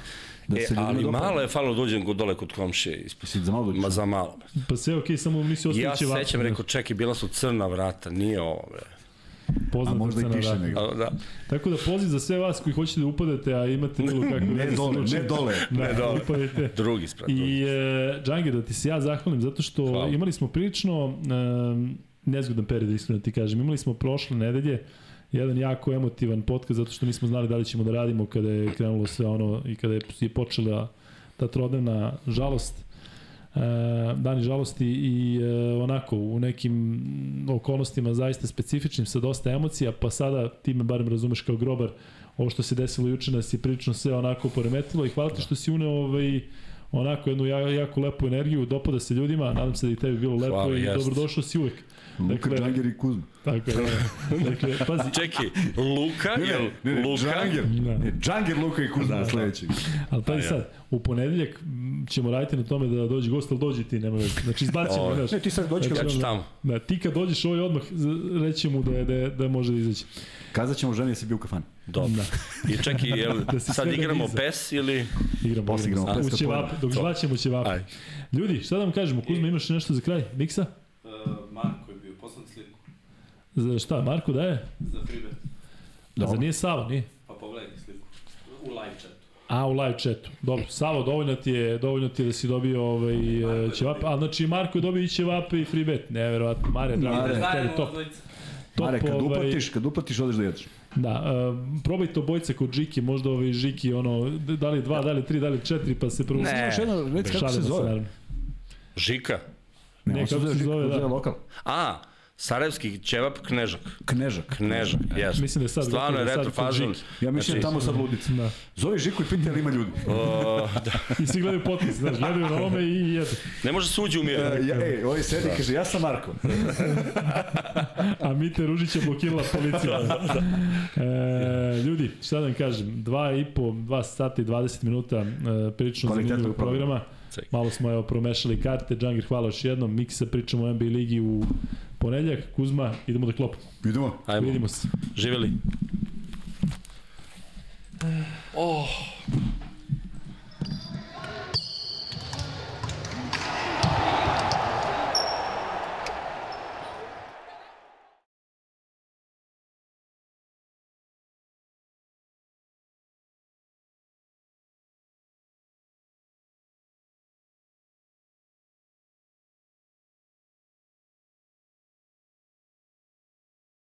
Da E, ali malo je falilo da uđem dole kod komšije. ispred. Si za malo? Ma za malo. Pa sve okej, samo nisi I ostao ja sećam, rekao, čekaj, bila su crna vrata, nije ovo, bre. Poznata A možda i piše vrata. nego. A, da. Tako da poziv za sve vas koji hoćete da upadate, a imate bilo kakve Ne dole, ne dole. Da, Ne dole. upadajte. Drugi sprat. I e, Džangir, da ti se ja zahvalim zato što Hvala. imali smo prilično e, nezgodan period, iskreno ti kažem. Imali smo prošle nedelje jedan jako emotivan podcast zato što nismo znali da li ćemo da radimo kada je krenulo sve ono i kada je je počela ta trodnevna žalost. Dani žalosti i uh, onako u nekim okolnostima zaista specifičnim sa dosta emocija, pa sada ti me barem razumeš kao grobar, ovo što se desilo juče nas je prilično sve onako poremetilo i hvala ti što si uneo ovaj, onako jednu jako lepu energiju, dopada se ljudima, nadam se da i tebi bilo lepo Hvala, i jest. dobrodošao si uvek. Luka, dakle, Džangir i Kuzma. Tako je. Da. Dakle, pazi. Čekaj, Luka ne, ne, ne, ne, Luka? Džangir. Da. Ne, Džangir, Luka i Kuzma da, sledeći. Ali pazi sad, u ponedeljak ćemo raditi na tome da dođe gost, ali dođi ti, nema veze. Znači, izbacimo, znaš. Ne, ti sad dođi kad ja tamo. Da, ti kad dođeš ovaj odmah, reći mu da, da, da može da izaći. Kazat ćemo ženi da si bio u kafani. Dobro. Da. I čekaj, jel, da sad igramo da PES ili... Igramo, Posle igramo, igramo PES. U ćevape, dok žvaćemo ćevape. Ljudi, šta da vam kažemo, Kuzma, imaš nešto za kraj? Miksa? Uh, Marko je bio, poslan sliku. Za šta, Marko daje? Za freebet. Da, za nije Sava, nije? Pa pogledaj sliku. U live chatu. A, u live chatu. Dobro, Savo, dovoljno ti je, dovoljno ti je da si dobio ovaj, ćevape. A, znači, Marko je dobio i ćevape i freebet. Neverovatno. Mare, drago, Mare, tebi top. Top Mare, kad ovaj, uplatiš, kad uplatiš, odeš da jedeš. Da, uh, probajte obojce kod Žiki, možda ovaj Žiki, ono, da li dva, da li tri, da li četiri, pa se prvo... Ne, još jedno, reci kako se zove. Žika? Ne, ne kako se zove, da. lokal. A, Sarajevski ćevap Knežak. Knežak. Knežak, jes. Mislim da je sad Stvarno je retro fazon. Ja mislim znači, tamo sad ludica. Da. Zove Žiku i pita li ima ljudi. O, da. I svi gledaju potpis, znaš, gledaju na ome i jedu. Ne može se uđi u mir. Uh, ja, ej, ovaj sedi da. kaže, ja sam Marko. A Mite Ružić je blokirala policija. da, da. E, ljudi, šta da vam kažem, dva i po, dva sata i 20 minuta e, prilično zanimljivog programa. Malo smo evo promešali karte, Džangir hvala još jednom, Miksa pričamo o NBA ligi u ponedljak, Kuzma, idemo da klopamo. Idemo. Ajmo. Vidimo se. Živeli. Oh.